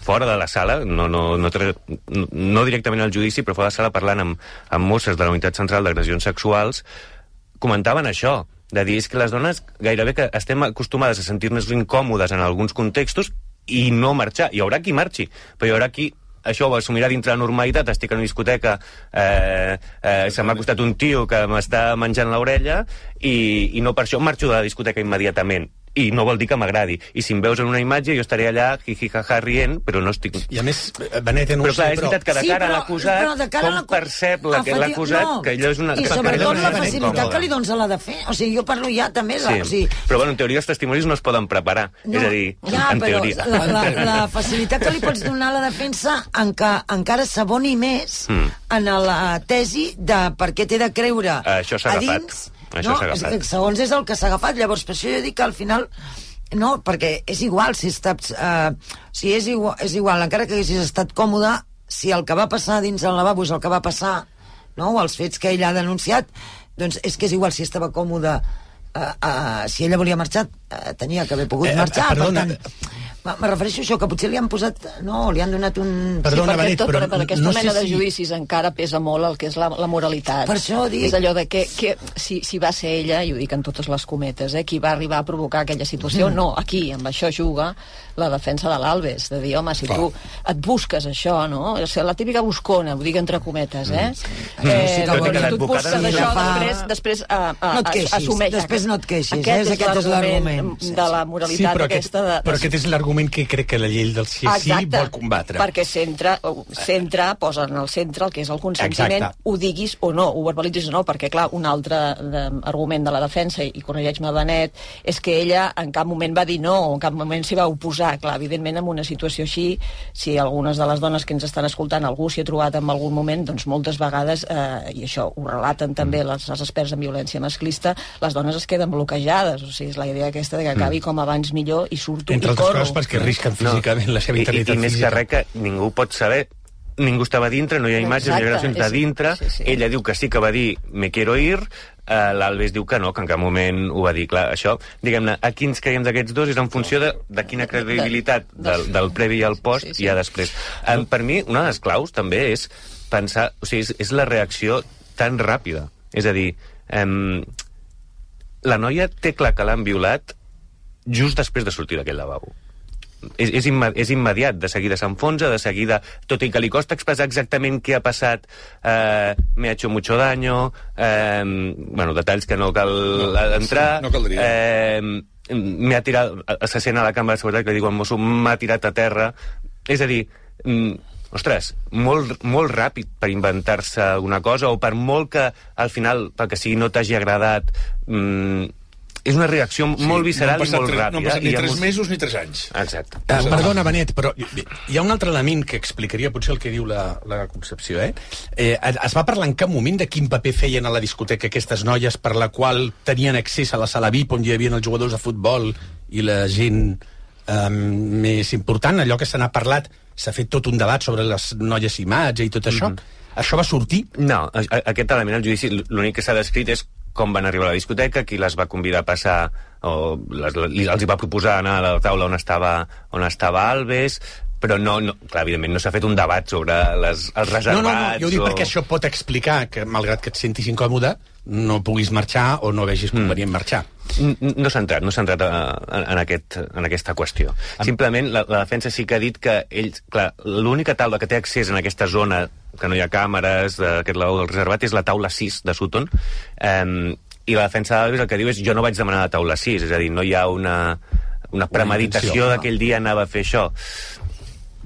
fora de la sala, no, no, no, no, directament al judici, però fora de la sala parlant amb, amb mosses de la Unitat Central d'Agressions Sexuals, comentaven això, de dir que les dones gairebé que estem acostumades a sentir-nos incòmodes en alguns contextos i no marxar. Hi haurà qui marxi, però hi haurà qui això ho assumirà dintre la normalitat, estic en una discoteca, eh, eh, se m'ha costat un tio que m'està menjant l'orella i, i no per això marxo de la discoteca immediatament i no vol dir que m'agradi. I si em veus en una imatge, jo estaré allà, jijijaja, rient, però no estic... I a més, Benet, no Però clar, és però... veritat que de Sí, cara a però- l'acusat, però de cara a com l'acu- percep la- Efecti- l'acusat no. que allò és una... I sobretot la facilitat que li dones a la defensa. O sigui, jo parlo ja també... La, o sigui, Però bueno, en teoria els testimonis no es poden preparar. No, és a dir, ja, en però teoria. La, la, la facilitat que li pots donar a la defensa en que encara s'aboni més Mm. en la tesi de per què té de creure Això s'ha a agafat. Això no? s'ha agafat. És- Segons és el que s'ha agafat. Llavors, per això jo dic que al final no, perquè és igual si estàs... Eh, si és igual, és igual, encara que haguessis estat còmode, si el que va passar dins el lavabo és el que va passar, no? o els fets que ell ha denunciat, doncs és que és igual si estava còmode Uh, uh, si ella volia marxar, uh, tenia que haver pogut Eh, marxar. perdona. Per tant, me refereixo a això, que potser li han posat... No, li han donat un... Perdona, sí, perquè Benet, tot, però per, per aquesta no mena de si- judicis encara pesa molt el que és la, la moralitat. Per això dic- És allò de que, que si, si va ser ella, i ho dic en totes les cometes, eh, qui va arribar a provocar aquella situació, Mm. no, aquí, amb això juga la defensa de l'Albes, de dir, home, si Clar. tu et busques això, no? O sigui, la típica buscona, ho dic entre cometes, eh? Mm, sí. eh Sí, que doncs, dir tu et busques no això, fa- després, després a, a, No et queixis, assumeix. després no et queixis, Aquest, eh? és Aquest és l'argument. Sí, de la sí. moralitat però aquesta aquest, de... però aquest és l'argument que crec que la llei del sí sí vol combatre. perquè centra, centra, posa en el centre el que és el consentiment, Exacte. ho diguis o no, ho verbalitzis o no, perquè, clar, un altre de, argument de la defensa, i corregeix-me Benet, és que ella en cap moment va dir no, o en cap moment s'hi va oposar. Clar, evidentment, en una situació així, si algunes de les dones que ens estan escoltant, algú s'hi ha trobat en algun moment, doncs moltes vegades, eh, i això ho relaten també les, els experts en violència masclista, les dones es queden bloquejades, o sigui, és la idea aquesta de que acabi com abans millor i surto Entre i corro. coses perquè risquen físicament la seva I, i, integritat i més que física. res que ningú pot saber ningú estava dintre, no hi ha imatges, no hi ha Exacte, gravacions de dintre, sí, sí. ella diu que sí que va dir me quiero ir, eh, l'Alves diu que no, que en cap moment ho va dir. Clar, això, diguem-ne, a quins creiem d'aquests dos és en funció de, de quina credibilitat del, del previ i el post Sí, sí. hi ha després. Eh, per mi, una de les claus també és pensar, o sigui, és, és la reacció tan ràpida. És a dir, eh, la noia té clar que l'han violat just després de sortir d'aquell lavabo és, és, imma és immediat, de seguida s'enfonsa, de seguida, tot i que li costa expressar exactament què ha passat, eh, me ha hecho mucho daño, eh, bueno, detalls que no cal No, entrar, sí, no caldria. eh, me ha tirat, se sent a la cambra de seguretat que li diu al mosso, m'ha tirat a terra, és a dir, mm, ostres, molt, molt ràpid per inventar-se una cosa, o per molt que al final, pel que sigui, no t'hagi agradat, mm, és una reacció sí, molt visceral no i molt tres- ràpida. No han passat ni i tres emo- mesos ni tres anys. Exacte. Uh, perdona, Benet, però hi ha un altre element que explicaria potser el que diu la, la Concepció, eh? eh? Es va parlar en cap moment de quin paper feien a la discoteca aquestes noies per la qual tenien accés a la sala VIP on hi havia els jugadors de futbol i la gent eh, més important, allò que se n'ha parlat, s'ha fet tot un debat sobre les noies imatge i tot això. Mm -hmm. Això va sortir? No, a, a, aquest element al judici l'únic que s'ha descrit és com van arribar a la discoteca, qui les va convidar a passar o les, els hi va proposar anar a la taula on estava, on estava Alves, però no, no clar, evidentment no s'ha fet un debat sobre les, els reservats. No, no, no, jo ho dic o... perquè això pot explicar que, malgrat que et sentis incòmode, no puguis marxar o no vegis convenient mm. marxar. No s'ha entrat, no s'ha entrat a, en, en, aquest, en aquesta qüestió. Simplement, la, la defensa sí que ha dit que ells, clar, l'única taula que té accés en aquesta zona, que no hi ha càmeres, eh, aquest lavabo del reservat, és la taula 6 de Sutton, eh, i la defensa d'Alves el que diu és jo no vaig demanar la taula 6, és a dir, no hi ha una, una premeditació d'aquell dia anava a fer això.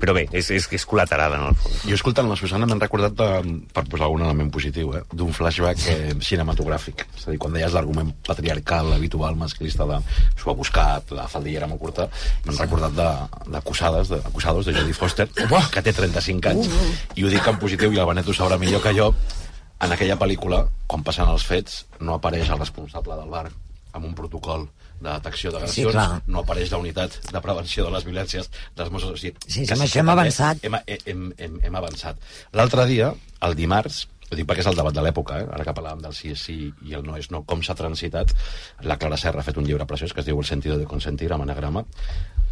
Però bé, és, és, és col·lateral en el fons. Jo escoltant la Susana m'han recordat, de, per posar algun element positiu, eh, d'un flashback eh, cinematogràfic. És a dir, quan deies l'argument patriarcal habitual masclista de s'ho ha buscat, la faldillera molt curta, m'han recordat de- d'acusades, de, acusados de Jodie Foster, que té 35 anys, i ho dic en positiu, i el Benet ho sabrà millor que jo, en aquella pel·lícula, quan passen els fets, no apareix el responsable del bar amb un protocol de detecció d'agressions, Sí, clar. no apareix la unitat de prevenció de les violències dels Mossos. O sigui, Sí, sí, això hem avançat. Hem, hem, hem, hem avançat. L'altre dia, el dimarts, ho dic perquè és el debat de l'època, eh? ara que parlàvem del sí és sí i el no és no, com s'ha transitat, la Clara Serra ha fet un llibre preciós que es diu El sentido de consentir, amb anagrama,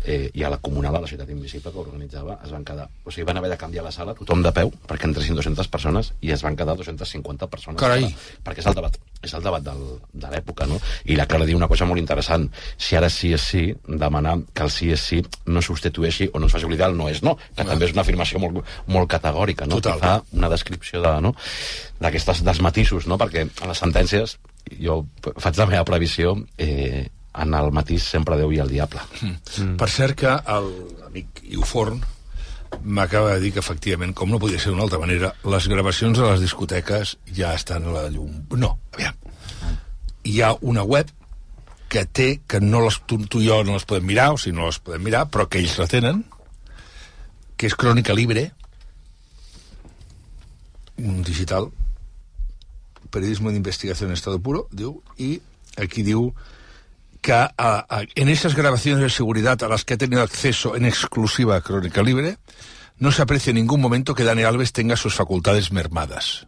eh, i a la comunal, a la ciutat invisible que organitzava, es van quedar... O sigui, van haver de canviar la sala, tothom de peu, perquè entressin 200 persones, i es van quedar 250 persones. Carai. a la- Perquè és el debat, és el debat del, de l'època, no? I la Clara diu una cosa molt interessant. Si ara sí és sí, demanar que el sí és sí no substitueixi o no es faci oblidar el no és no, que també és una afirmació molt, molt categòrica, no? Total. Que fa una descripció de, no? d'aquestes dels matisos, no? Perquè a les sentències jo faig la meva previsió eh, en el matís sempre Déu i el diable. Mm. Per cert que l'amic Iuforn m'acaba de dir que efectivament, com no podia ser d'una altra manera, les gravacions a les discoteques ja estan a la llum. No, aviam. Hi ha una web que té, que no les, tu, tu i jo no les podem mirar, o sigui, no les podem mirar, però que ells la tenen, que és Crònica Libre, un digital, periodismo de investigación en estado puro, diu, y aquí diu en esas grabaciones de seguridad a las que ha tenido acceso en exclusiva Crónica Libre, no se aprecia en ningún momento que Dani Alves tenga sus facultades mermadas.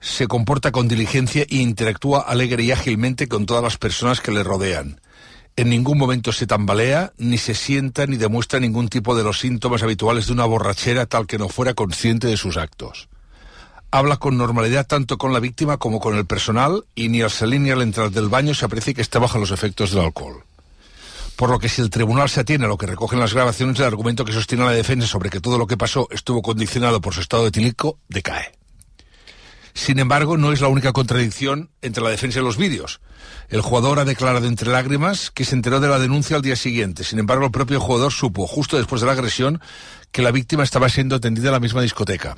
Se comporta con diligencia e interactúa alegre y ágilmente con todas las personas que le rodean. En ningún momento se tambalea, ni se sienta, ni demuestra ningún tipo de los síntomas habituales de una borrachera tal que no fuera consciente de sus actos. Habla con normalidad tanto con la víctima como con el personal y ni al salir ni al entrar del baño se aprecia que está bajo los efectos del alcohol. Por lo que si el tribunal se atiene a lo que recogen las grabaciones, el argumento que sostiene la defensa sobre que todo lo que pasó estuvo condicionado por su estado etílico decae. Sin embargo, no es la única contradicción entre la defensa y los vídeos. El jugador ha declarado entre lágrimas que se enteró de la denuncia al día siguiente. Sin embargo, el propio jugador supo, justo después de la agresión, que la víctima estaba siendo atendida en la misma discoteca.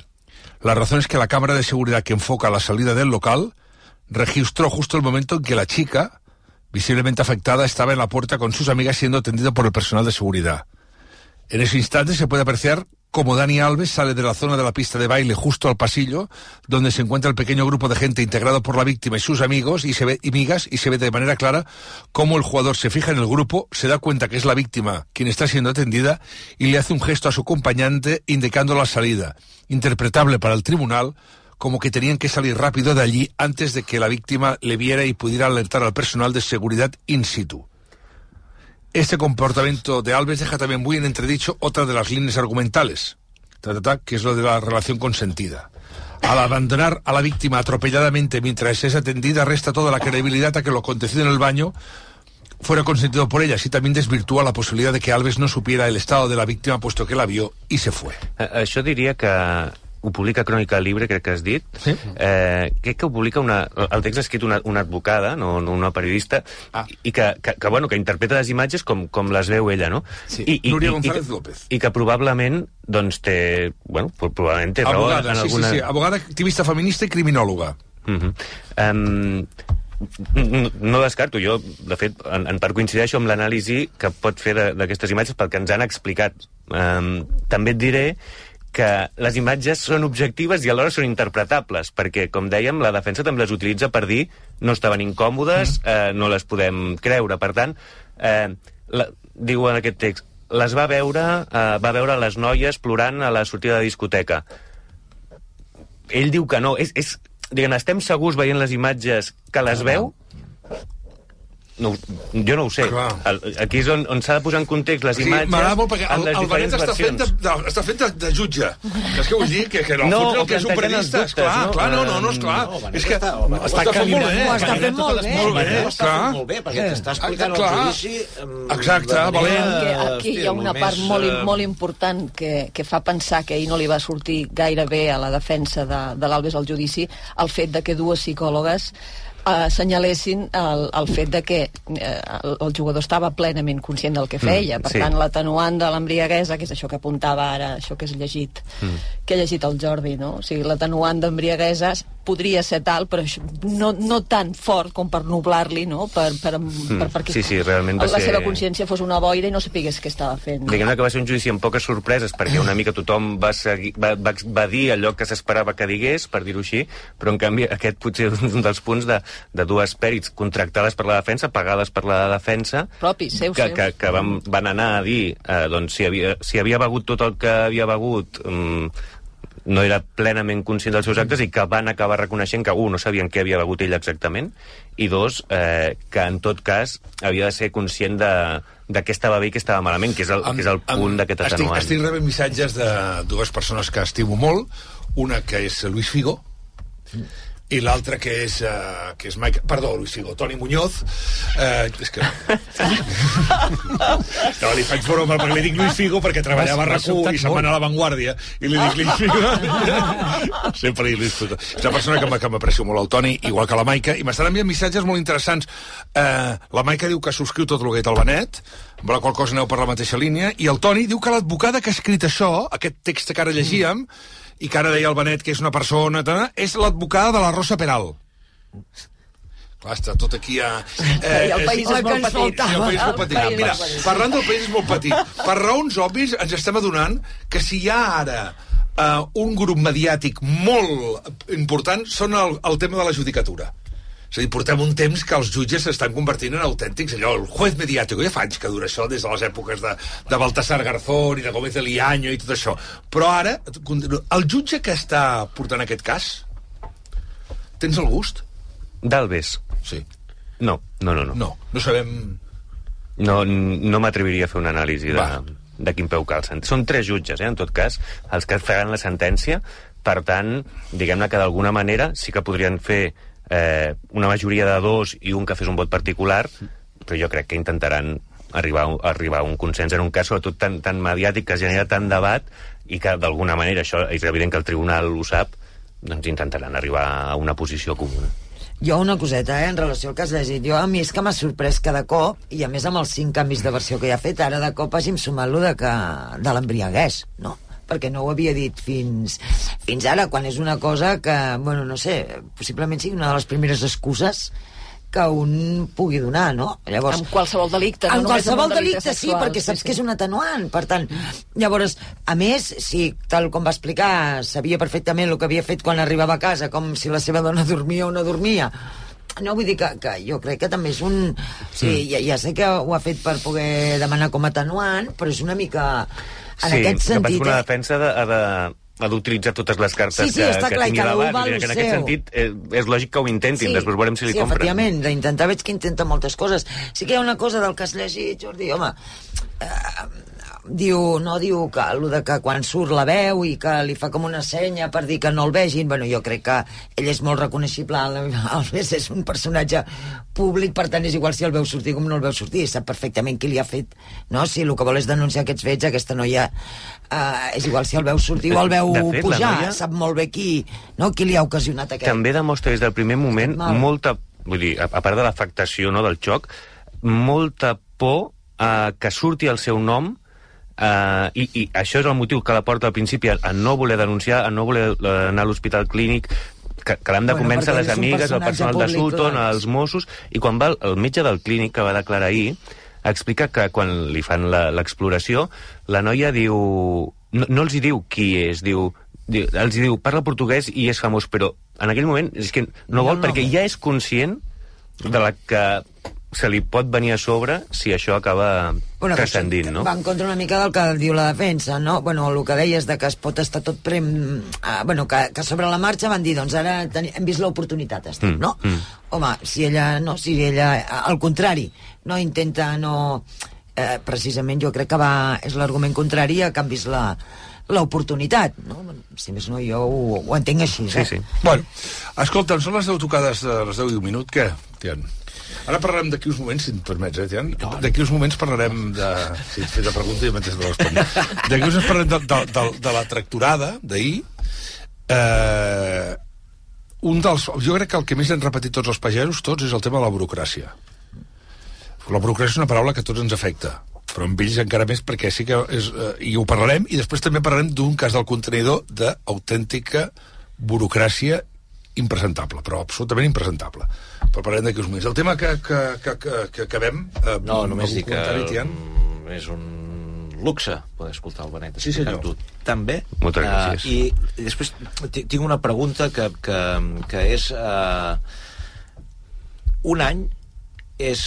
La razón es que la cámara de seguridad que enfoca la salida del local registró justo el momento en que la chica, visiblemente afectada, estaba en la puerta con sus amigas siendo atendida por el personal de seguridad. En ese instante se puede apreciar cómo Dani Alves sale de la zona de la pista de baile justo al pasillo, donde se encuentra el pequeño grupo de gente integrado por la víctima y sus amigos y se ve y migas y se ve de manera clara cómo el jugador se fija en el grupo, se da cuenta que es la víctima quien está siendo atendida y le hace un gesto a su acompañante indicando la salida, interpretable para el tribunal como que tenían que salir rápido de allí antes de que la víctima le viera y pudiera alertar al personal de seguridad in situ. Este comportamiento de Alves deja también muy en entredicho otra de las líneas argumentales, ta, ta, ta, que es lo de la relación consentida. Al abandonar a la víctima atropelladamente mientras es atendida, resta toda la credibilidad a que lo acontecido en el baño fuera consentido por ella, así también desvirtúa la posibilidad de que Alves no supiera el estado de la víctima puesto que la vio y se fue. Eh, Això diria que ho publica Crònica Libre, crec que has dit. Sí. Eh, crec que ho publica una... El text ha escrit una, una advocada, no, no una periodista, ah. i que, que, que, bueno, que interpreta les imatges com, com les veu ella, no? Sí. I, i, Núria i- González i, López. I que probablement doncs, té... Bueno, pro- probablement té raó Abogada, en sí, alguna... sí, sí, abogada, activista feminista y criminóloga. Uh -huh. um, no, no descarto, jo, de fet, en, en part coincideixo amb l'anàlisi que pot fer de- d'aquestes imatges pel que ens han explicat. Um, també et diré que les imatges són objectives i alhora són interpretables, perquè, com dèiem, la defensa també les utilitza per dir no estaven incòmodes, mm. eh, no les podem creure. Per tant, eh, la, diu en aquest text, les va veure, eh, va veure les noies plorant a la sortida de discoteca ell diu que no. És, és, diguem, estem segurs veient les imatges que les veu? No, jo no ho sé. Clar. El, aquí és on, on s'ha de posar en context les Sí, imatges M'agrada molt perquè el, el Benet està fent, de, de, està fent de, de jutge. És que vull dir que, que no, No, no o que és un periodista. dubtes, Esclar, no? clar, no, no, no, esclar. No, Benet és que està- ho està està fent molt bé. Ho està fent molt bé. Molt bé, Ho està clar. fent molt bé, perquè t'està explicant Clar. el judici... Exacte, valent. aquí hi ha una el part molt, eh, molt important que, que fa pensar que ahir no li va sortir gaire bé a la defensa de, de l'Albes al judici el fet de que dues psicòlogues assenyalessin el, el fet de que eh, el, el jugador estava plenament conscient del que feia. Mm, per sí. tant, l'atenuant de l'embriaguesa, que és això que apuntava ara, això que has llegit, Mm. que ha llegit el Jordi, no? O sigui, l'atenuant d'embriaguesa podria ser tal, però no, no tan fort com per nublar-li, no? Per, per, per, perquè Mm. Sí, sí, realment la ser- seva consciència fos una boira i no sapigués què estava fent. Diguem-ne que va ser un judici amb poques sorpreses perquè una mica tothom va, seguir, va, va, va dir allò que s'esperava que digués, per dir-ho així, però en canvi aquest potser és un dels punts de, de dues pèrits contractades per la defensa, pagades per la defensa, Propis, seus, que, seus. que, que van, van anar a dir eh, doncs, si, havia, si havia begut tot el que havia begut mm, no era plenament conscient dels seus actes i que van acabar reconeixent que, un, no sabien què havia begut ell exactament, i dos, eh, que en tot cas havia de ser conscient de, de què estava bé i què estava malament, que és el, que és el punt d'aquest estic, atenuant. estic rebent missatges de dues persones que estimo molt, una que és Luis Figo, i l'altra que és, uh, que és Mike... Perdó, Luis Figo, Toni Muñoz. Uh, és que... no, li faig broma perquè li dic Luis Figo perquè treballava a M'ha RAC1 sobtat i se'n va anar a l'avantguàrdia i li dic Luis Figo. Sempre dic Luis Figo. És una persona que m'a- que m'aprecio molt, el Toni, igual que la Maica, i m'estan enviant missatges molt interessants. Uh, la Maica diu que subscriu tot el que ha dit el Benet, amb la qual cosa aneu per la mateixa línia, i el Toni diu que l'advocada que ha escrit això, aquest text que ara llegíem, i que ara deia el Benet que és una persona, és l'advocada de la Rosa Peral. Clar, està tot aquí a... I el país és el que molt petit. el país és molt El petit. país és Mira, parlant del país és molt petit. Per raons òbvies ens estem adonant que si hi ha ara uh, un grup mediàtic molt important són el, el tema de la judicatura. És a dir, portem un temps que els jutges s'estan convertint en autèntics, allò, el juez mediàtic, ja fa anys que dura això, des de les èpoques de, de Baltasar Garzón i de Gómez de Liaño i tot això. Però ara, el jutge que està portant aquest cas, tens el gust? D'Albes? Sí. No, no, no. No, No, no sabem... no, no m'atreviria a fer una anàlisi de, Va. de quin peu calcen. Són tres jutges, eh, en tot cas, els que faran la sentència. Per tant, diguem-ne que d'alguna manera sí que podrien fer eh, una majoria de dos i un que fes un vot particular, però jo crec que intentaran arribar, a- arribar a un consens en un cas, sobretot tan, tan mediàtic, que genera tant debat i que d'alguna manera, això és evident que el tribunal ho sap, doncs intentaran arribar a una posició comuna. Jo una coseta, eh, en relació al que has llegit. Jo, a mi és que m'ha sorprès cada cop, i a més amb els cinc canvis de versió que hi ha fet, ara de cop hàgim sumat lo de, que, de l'embriaguès, no? Perquè no ho havia dit fins, fins ara, quan és una cosa que, bueno, no sé, possiblement sigui una de les primeres excuses que un pugui donar, no? Llavors, Amb qualsevol delicte, no en només amb qualsevol un delicte delicte, sí, sexual, perquè sí, saps sí. que és un atenuant. Per tant, llavors, a més, si, tal com va explicar, sabia perfectament el que havia fet quan arribava a casa, com si la seva dona dormia o no dormia, no, vull dir que, que jo crec que també és un... Sí, ja, ja sé que ho ha fet per poder demanar com a atenuant, però és una mica... En sí, aquest que sentit... penso que una eh? defensa de, de ha d'utilitzar totes les cartes Sí, sí, que, està que clar, tingui dir que en aquest sentit eh, és lògic que ho intentin, després veurem si li sí, compren. efectivament, d'intentar veig que intenta moltes coses. Sí que hi ha una cosa del que has llegit, Jordi, home, eh, diu, no diu que el de que quan surt la veu i que li fa com una senya per dir que no el vegin, bueno, jo crec que ell és molt reconeixible, Alves és un personatge públic, per tant és igual si el veu sortir com no el veu sortir, sap perfectament qui li ha fet, no? Si el que vol és denunciar aquests fets, aquesta noia eh, és igual si el veu sortir o el veu fet, pujar, noia- sap molt bé qui, no? qui li ha ocasionat aquest... També demostra des del primer moment Mal. molta, vull dir, a, a part de l'afectació no, del xoc, molta por a que surti el seu nom Uh, i, I això és el motiu que la porta al principi a, no voler denunciar, a no voler eh, anar a l'hospital clínic, que, que l'han de Bueno, convèncer les amigues, el personal de Sutton, clar. els Mossos, i quan va el, el metge del clínic que va declarar ahir, explica que quan li fan la- l'exploració, la noia diu... No, no els hi diu qui és, diu, diu, els hi diu, parla portuguès i és famós, però en aquell moment és que no No, vol, no. perquè ja és conscient de la que se li pot venir a sobre si això acaba Bueno, transcendint, no? Va en contra una mica del que diu la defensa, no? Bueno, el que deies de que es pot estar tot prem... Ah, bueno, que, que sobre la marxa van dir, doncs ara teni, hem vist l'oportunitat, estem, Mm, no? mm. Home, si ella, no, si ella, al contrari, no intenta, no... Eh, precisament jo crec que va, és l'argument contrari a que han vist la l'oportunitat, no? Si més no, jo ho, ho entenc així, Sí, eh? sí. Bueno, escolta'm, són les 10 tocades de les 10 i un minut, què, Tian? Ara parlarem d'aquí uns moments, si em permets, eh, Tian? D'aquí uns moments parlarem de... Si et fes la pregunta i mentre te responc. D'aquí uns moments parlarem de, de, de, de la tracturada d'ahir. Eh, un dels... Jo crec que el que més han repetit tots els pagesos, tots, és el tema de la burocràcia. La burocràcia és una paraula que a tots ens afecta, però amb ells encara més perquè sí que és... Eh, I ho parlarem, i després també parlarem d'un cas del contenidor d'autèntica burocràcia impresentable, però absolutament impresentable. Però parlarem d'aquí uns moments. El tema que, que, que, que, que acabem... Eh, No, només dic que Tian? mm, és un luxe poder escoltar el Benet Sí, senyor. explicant-ho també. Moltes Eh, gràcies. I, I després ti- tinc una pregunta que, que, que és... Uh, un any és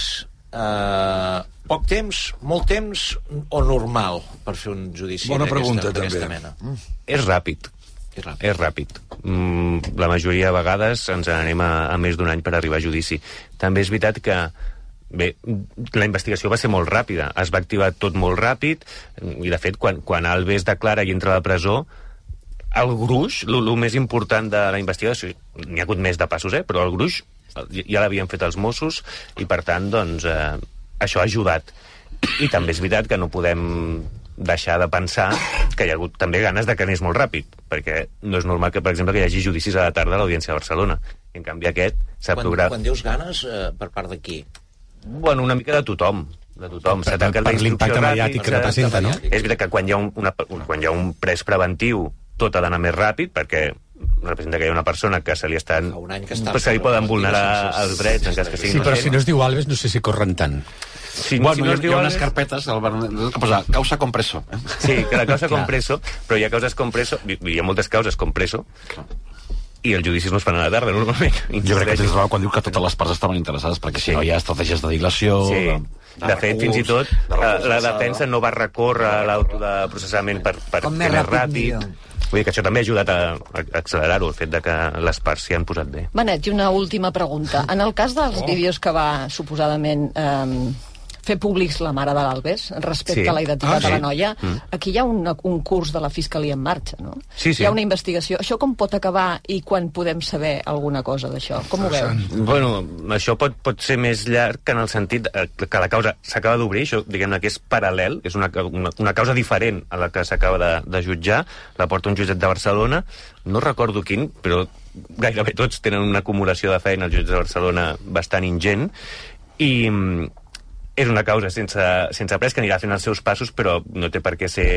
uh, poc temps, molt temps o normal per fer un judici Bona d'aquesta- pregunta, també. mena? És ràpid. És ràpid. És ràpid. Mm, la majoria de vegades ens n'anem a, a més d'un any per arribar a judici. També és veritat que Bé, la investigació va ser molt ràpida, es va activar tot molt ràpid, i de fet, quan, quan Alves declara i entra a la presó, el gruix, el, més important de la investigació, n'hi ha hagut més de passos, eh? però el gruix ja l'havien fet els Mossos, i per tant, doncs, eh, això ha ajudat. I també és veritat que no podem deixar de pensar que hi ha hagut també ganes de que anés molt ràpid, perquè no és normal que, per exemple, que hi hagi judicis a la tarda a l'Audiència de Barcelona. I, en canvi, aquest s'ha Quan, programat... quan dius ganes, eh, per part de qui? Bueno, una mica de tothom de tothom. Per- S'ha tancat per la instrucció l'impacte mediàtic que representa, no? És veritat que quan hi ha un, una, un- quan hi ha un pres preventiu tot ha d'anar més ràpid perquè representa que hi ha una persona que se li estan... Fa un any que està pues se li poden vulnerar els drets en cas que sigui Sí, però si no es diu Alves, no sé si corren tant. Si, Bueno, si no hi, es ha, diu hi ha unes carpetes al Bernat que posa causa compreso. Eh? Sí, que la causa compreso, però hi ha causes compreso, hi hi ha moltes causes compreso, i els judicis no es fan a la tarda, normalment. Jo crec que tens raó quan diu que totes les parts estaven interessades, perquè si Sí. no hi ha estratègies de dilació... Sí. De, De fet, fins i tot, de la, recurs la defensa no va recórrer a l'auto de processament per, per Com més ràpid, ràpid. Vull dir que això també ha ajudat a, accelerar-ho, el fet de que les parts s'hi han posat bé. Benet, i una última pregunta. En el cas dels vídeos que va suposadament eh, fer públics la mare de l'Albes respecte Sí. a la identitat Ah, de la sí. noia, Mm. aquí hi ha una, un curs de la Fiscalia en marxa, no? Sí, sí. Hi ha una investigació. Això com pot acabar i quan podem saber alguna cosa d'això? Com ho veus? Bueno, això pot, pot ser més llarg que en el sentit eh, que la causa s'acaba d'obrir, això diguem-ne que és paral·lel, és una, una, una causa diferent a la que s'acaba de, de jutjar, la porta un jutjat de Barcelona, no recordo quin, però gairebé tots tenen una acumulació de feina als jutjats de Barcelona bastant ingent, i mm, és una causa sense, sense pres que anirà fent els seus passos, però no té per què ser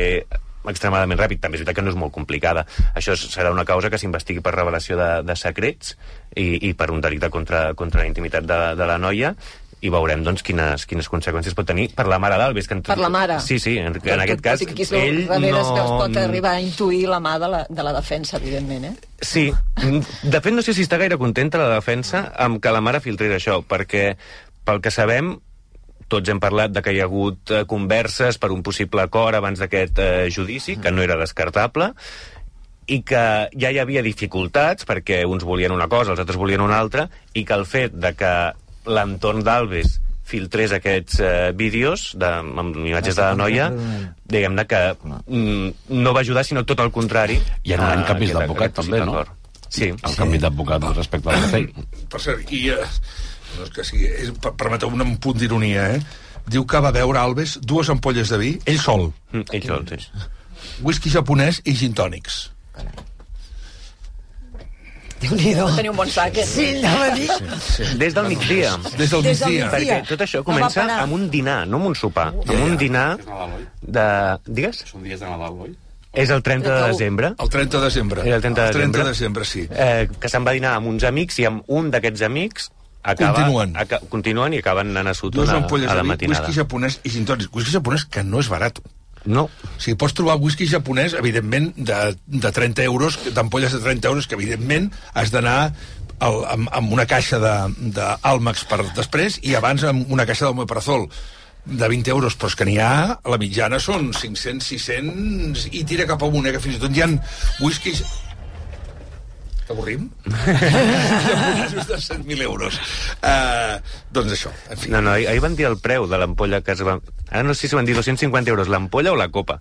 extremadament ràpid. També és veritat que no és molt complicada. Això serà una causa que s'investigui per revelació de, de secrets i, i per un delicte contra, contra la intimitat de, de la noia i veurem doncs, quines, quines conseqüències pot tenir per la mare d'Alves. Que en, Per la mare. Sí, sí, en, en aquest cas, Tot que ell no... veu- es pot arribar a intuir la mà de la, de la defensa, evidentment, eh? Sí, de fet no sé si està gaire contenta la defensa amb que la mare filtrés això, perquè pel que sabem tots hem parlat de que hi ha hagut eh, converses per un possible acord abans d'aquest eh, judici, que no era descartable, i que ja hi havia dificultats perquè uns volien una cosa, els altres volien una altra, i que el fet de que l'entorn d'Alves filtrés aquests eh, vídeos de, amb imatges de la noia, diguem-ne que mm, no va ajudar, sinó tot el contrari. Hi ha un any canvis d'advocat, també, no? Sí. El canvi d'advocat respecte al que feia. Per cert, i... Eh, no és que sigui... És, per- permeteu-me un punt d'ironia, eh? Diu que va veure Alves dues ampolles de vi, ell sol, Mm, ell sol, sí. whisky japonès i gin tònics. Déu-n'hi-do. Tenir un bon sac, eh? Sí, anava a dir... Des del migdia. Des del Des del migdia. Perquè tot això No comença va parar. amb un dinar, no amb un sopar. Amb un dinar de... Digues? Són dies de Nadal, oi? És el 30 de 31. desembre. El 30 de desembre. Era el 30 de El 30 desembre. de desembre, sí. Eh, que se'n va dinar amb uns amics i amb un d'aquests amics acaba, Continuen. Aca, continuen i acaben anant a Sutton a, a de la matinada. whisky japonès i gin tònics. Whisky japonès que no és barat. No, O sigui, pots trobar whisky japonès, evidentment, de, de 30 euros, d'ampolles de 30 euros, que evidentment has d'anar amb, amb una caixa d'àlmax per després i abans amb una caixa d'omeprazol de 20 euros, però és que n'hi ha, la mitjana són 500, 600 i tira cap amunt, eh, que fins i tot hi ha whiskies que avorrim? Japonesos de 100.000 euros. Uh, doncs això, en fi. no, no, ahir ahir van dir el preu de l'ampolla que es va... Ara no sé si van dir 250 euros l'ampolla o la copa.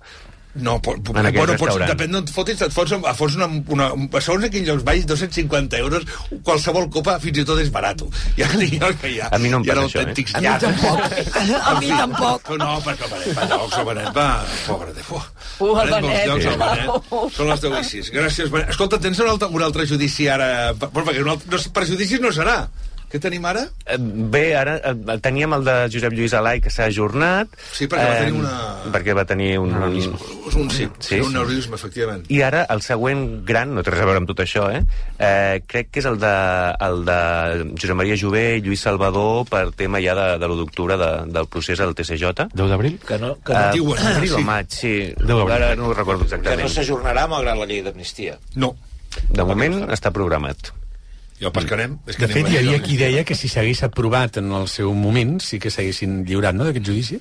No, po, po, En bueno, pots, depèn d'on et fotis, et fots, a- fots una, una, segons a quins llocs vagis, 250 euros, qualsevol copa fins i tot és barat. Ha, hi ha, hi ha, A mi no em passa això, eh? A mi tampoc. A mi tampoc. No, perquè el Benet va llocs, el Benet va... Pobre de fo. Uh, el Benet llocs, el Benet. Són les 10 i 6. Gràcies, Benet. Escolta, tens un altre, un altre judici ara... Bueno, perquè un altre, no, per judicis no serà. Què tenim ara? Eh, Bé, ara eh, teníem el de Josep Lluís Alai, que s'ha ajornat. Sí, perquè va tenir Eh, una- Perquè va tenir un... És un sí, sí, un neurisme, efectivament. I ara el següent gran, no té res a veure amb tot això, eh? eh crec que és el de, el de Josep Maria Jové i Lluís Salvador per tema ja de, de l'1 d'octubre de, del procés al TCJ. 10 d'abril? Que no, que no, uh, diuen, abril sí. o maig, sí. d'abril. Ara no ho recordo que no exactament. s'ajornarà malgrat la llei d'amnistia. No. De moment està programat. I el pescarem. És De que fet, anem hi a- havia qui deia que si s'hagués aprovat en el seu moment, sí que s'haguessin lliurat, no?, d'aquest judici.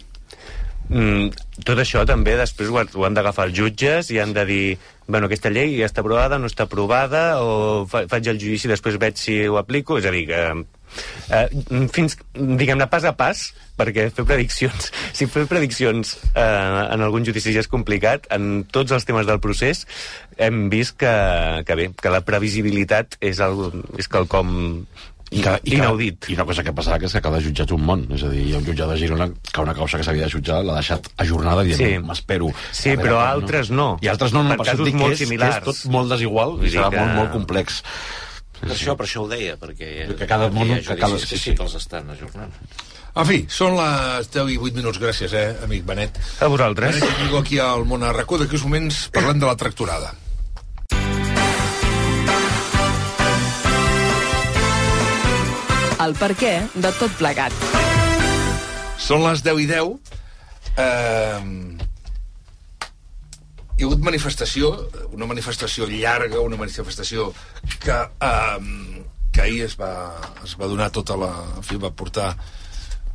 Mm, tot això també després ho, han- ho han d'agafar els jutges i han de dir bueno, aquesta llei ja està aprovada, no està aprovada o fa, faig el judici i després veig si ho aplico és a dir que eh, fins, diguem-ne, pas a pas perquè fer prediccions si fer prediccions eh, en algun judici ja és complicat en tots els temes del procés hem vist que, que bé, que la previsibilitat és, algo, és quelcom I, que, i, inaudit que, I una cosa que passarà que és que cada jutjat un món. És a dir, hi ha un jutjat de Girona que una causa que s'havia de jutjar l'ha deixat ajornada dient, Sí. m'espero. Sí, veure però altres no. I altres no, no, Per per casos molt que és, similars. que és tot molt desigual i serà que- molt, molt complex. Per això, per això ho deia, perquè, Que cada món- que cada- sí, sí sí. que els estan ajornant. En fi, són les 10 i 8 minuts. Gràcies, eh, amic Benet. A vosaltres. Benet Amigo aquí al món a RAC1. D'aquí uns moments parlem de la tracturada. El per què de tot plegat. Són les 10 i 10. Eh, hi ha hagut manifestació, una manifestació llarga, una manifestació que, eh, que ahir es va, es va donar tota la... En fi, va portar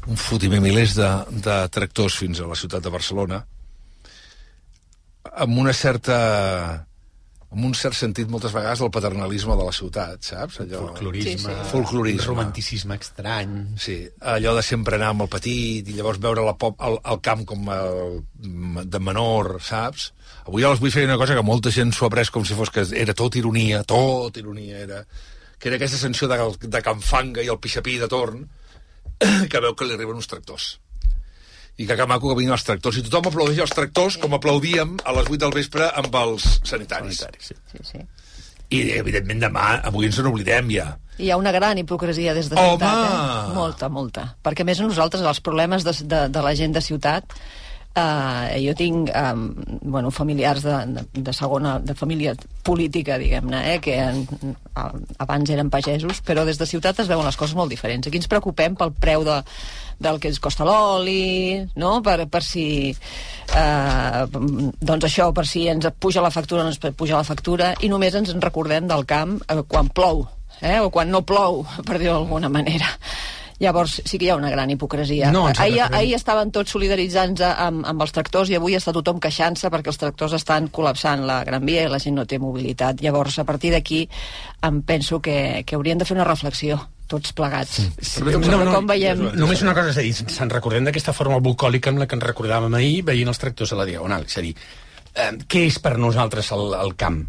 un fotimer milers de, de tractors fins a la ciutat de Barcelona amb una certa amb un cert sentit moltes vegades del paternalisme de la ciutat, saps? Allò... Folclorisme, Sí, sí. Folclorisme. romanticisme estrany... Sí, allò de sempre anar amb el petit i llavors veure la pop, el, el camp com el, de menor, saps? Avui els vull fer una cosa que molta gent s'ho ha pres com si fos que era tot ironia, tot ironia era, que era aquesta sensació de, de Can Fanga i el pixapí de torn, que veu que li arriben uns tractors. I que, que maco que vinguin els tractors. I tothom aplaudeix els tractors com aplaudíem a les 8 del vespre amb els sanitaris. Sanitaris, sí. Sí, sí. I, evidentment, demà, avui ens n'oblidem ja. Hi ha una gran hipocresia des de Home! ciutat, eh? Molta, molta. Perquè a més nosaltres, els problemes de, de, de la gent de ciutat, eh, jo tinc eh, bueno, familiars de, de, de segona, de família política, diguem-ne, eh, que en, abans eren pagesos, però des de ciutat es veuen les coses molt diferents. Aquí ens preocupem pel preu de, del que ens costa l'oli, no? per, per si eh, doncs això, per si ens puja la factura ens puja la factura, i només ens en recordem del camp eh, quan plou, eh? o quan no plou, per dir-ho d'alguna manera. Llavors sí que hi ha una gran hipocresia. No, ahir, ahir estaven tots solidaritzant amb, amb els tractors i avui està tothom queixant-se perquè els tractors estan col·lapsant la Gran Via i la gent no té mobilitat. Llavors, a partir d'aquí, em penso que, que haurien de fer una reflexió tots plegats. Sí, Sobre com veiem... Només una cosa, és a dir, se'n recordem d'aquesta forma bucòlica amb la que ens recordàvem ahir veient els tractors a la Diagonal. És a dir, eh, què és per nosaltres el, el camp?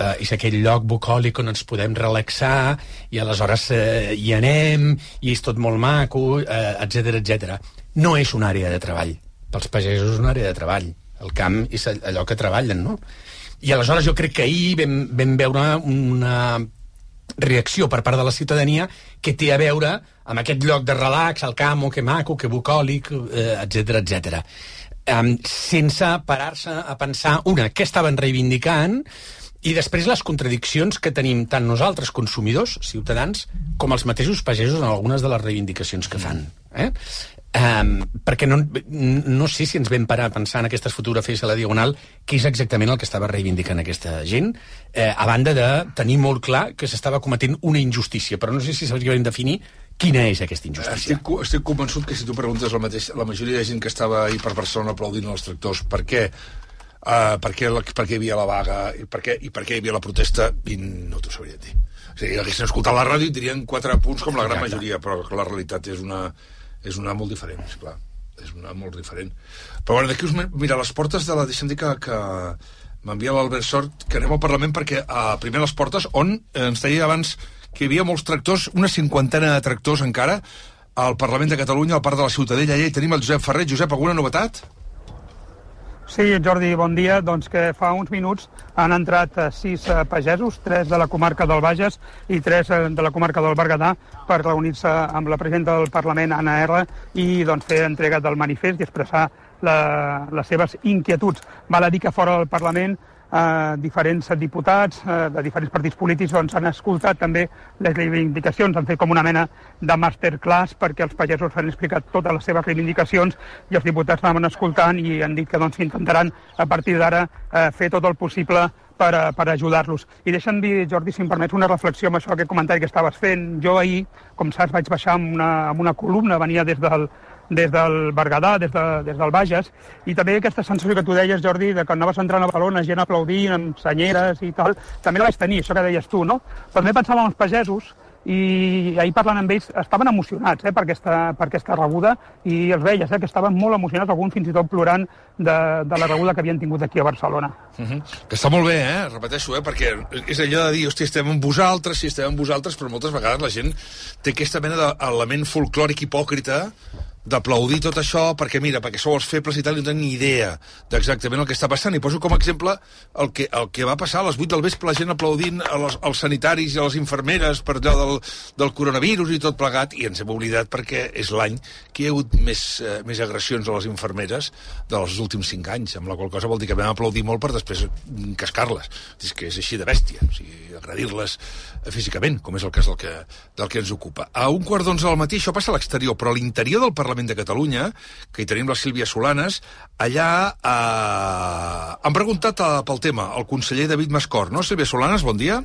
Eh, és aquell lloc bucòlic on ens podem relaxar i aleshores eh, hi anem i és tot molt maco, eh, etc etc. No és una àrea de treball. Pels pagesos és una àrea de treball. El camp és allò que treballen, no? I aleshores jo crec que ahir vam, vam veure una reacció per part de la ciutadania que té a veure amb aquest lloc de relax, el camp, oh, que maco, que bucòlic, eh, etc etc. Um, sense parar-se a pensar, una, què estaven reivindicant, i després les contradiccions que tenim tant nosaltres, consumidors, ciutadans, com els mateixos pagesos en algunes de les reivindicacions que fan. Eh? Um, perquè no, no sé si ens vam parar a pensar en aquestes fotografies a la Diagonal què és exactament el que estava reivindicant aquesta gent, eh, a banda de tenir molt clar que s'estava cometent una injustícia, però no sé si sabríem definir quina és aquesta injustícia. Estic, estic convençut que si tu preguntes la, mateix, la majoria de gent que estava ahir per Barcelona aplaudint els tractors, per què, uh, per què, per què hi havia la vaga i per què, i per què hi havia la protesta, i no t'ho sabria dir. O sigui, haguessin escoltat la ràdio i dirien quatre punts com la gran Exacte. majoria, però la realitat és una, és una molt diferent, esclar. és una molt diferent. Però bueno, d'aquí us... mi- Mira, les portes de la... Deixa'm dir que, que m'envia l'Albert Sort que anem al Parlament perquè a primer les portes on eh, ens deia abans que hi havia molts tractors, una cinquantena de tractors encara, al Parlament de Catalunya, al Parc de la Ciutadella, allà hi tenim el Josep Ferrer. Josep, alguna novetat? Sí, Jordi, bon dia. Doncs que fa uns minuts han entrat eh, sis eh, pagesos, tres de la comarca del Bages i tres eh, de la comarca del Berguedà, per reunir-se amb la presidenta del Parlament, Anna R, i doncs, fer entrega del manifest i expressar la, les seves inquietuds. Val a dir que fora del Parlament eh, diferents diputats eh, de diferents partits polítics doncs, han escoltat també les reivindicacions, han fet com una mena de masterclass perquè els pagesos han explicat totes les seves reivindicacions i els diputats anaven escoltant i han dit que doncs, intentaran a partir d'ara eh, fer tot el possible per, a- per ajudar-los. I deixa'm dir, Jordi, si em permets una reflexió amb això, aquest comentari que estaves fent. Jo ahir, com saps, vaig baixar amb una, amb una columna, venia des del, des del Berguedà, des, de, des del Bages, i també aquesta sensació que tu deies, Jordi, de que anaves entrant a Badalona, gent aplaudint, amb senyeres i tal, també la vaig tenir, això que deies tu, no? Però també pensava en els pagesos, i ahir parlant amb ells estaven emocionats eh, per, aquesta, per aquesta rebuda i els veies eh, que estaven molt emocionats, alguns fins i tot plorant de, de la rebuda que havien tingut aquí a Barcelona. Uh -huh. Que està molt bé, eh? Repeteixo, eh? Perquè és allò de dir, hòstia, estem amb vosaltres, sí, estem amb vosaltres, però moltes vegades la gent té aquesta mena d'element folclòric hipòcrita d'aplaudir tot això perquè, mira, perquè sou els febles i tal, i no tenen ni idea d'exactament el que està passant. I poso com a exemple el que, el que va passar a les 8 del vespre, la gent aplaudint a les, als sanitaris i a les infermeres per allò del, del coronavirus i tot plegat, i ens hem oblidat perquè és l'any que hi ha hagut més, eh, més agressions a les infermeres dels últims 5 anys, amb la qual cosa vol dir que vam aplaudir molt per després cascar-les. És que és així de bèstia, o sigui, agredir-les físicament, com és el cas del que, del que ens ocupa. A un quart d'onze del matí, això passa a l'exterior, però a l'interior del Parlament de Catalunya, que hi tenim la Sílvia Solanes, allà eh, han preguntat eh, pel tema el conseller David Mascor, no? Sílvia Solanes, bon dia.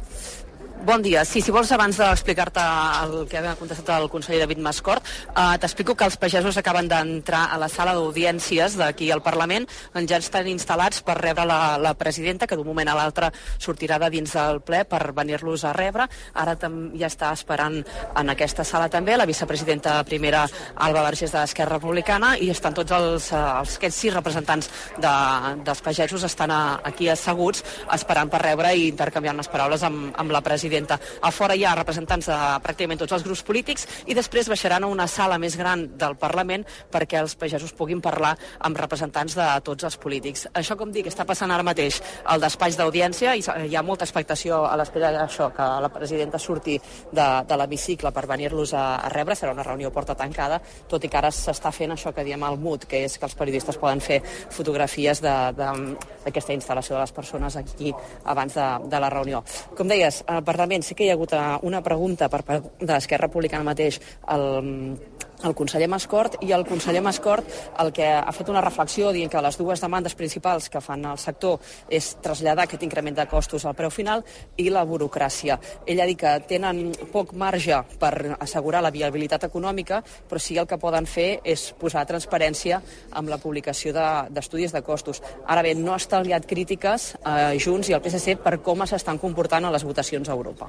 Bon dia. Sí, si vols, abans d'explicar-te el que ha contestat el conseller David Mascort, eh, t'explico que els pagesos acaben d'entrar a la sala d'audiències d'aquí al Parlament, ja estan instal·lats per rebre la, la presidenta, que d'un moment a l'altre sortirà de dins del ple per venir-los a rebre. Ara tam, ja està esperant en aquesta sala també la vicepresidenta primera Alba Vergés de l'Esquerra Republicana i estan tots els, eh, els aquests sis representants de, dels pagesos estan a, aquí asseguts esperant per rebre i intercanviant les paraules amb, amb la presidenta. A fora hi ha representants de pràcticament tots els grups polítics i després baixaran a una sala més gran del Parlament perquè els pagesos puguin parlar amb representants de tots els polítics. Això, com dic, està passant ara mateix al despatx d'audiència i hi ha molta expectació a l'espera d'això, que la presidenta surti de, de l'hemicicle per venir-los a, a rebre. Serà una reunió porta tancada, tot i que ara s'està fent això que diem al MUT, que és que els periodistes poden fer fotografies d'aquesta instal·lació de les persones aquí abans de, de la reunió. Com deies, al Parlament sí que hi ha hagut eh, una pregunta per part de l'Esquerra Republicana mateix al, el conseller Mascort i el conseller Mascort el que ha fet una reflexió dient que les dues demandes principals que fan el sector és traslladar aquest increment de costos al preu final i la burocràcia. Ell ha dit que tenen poc marge per assegurar la viabilitat econòmica, però sí el que poden fer és posar transparència amb la publicació de- d'estudis de, de costos. Ara bé, no ha estalviat crítiques a Junts i al PSC per com s'estan comportant a les votacions a Europa.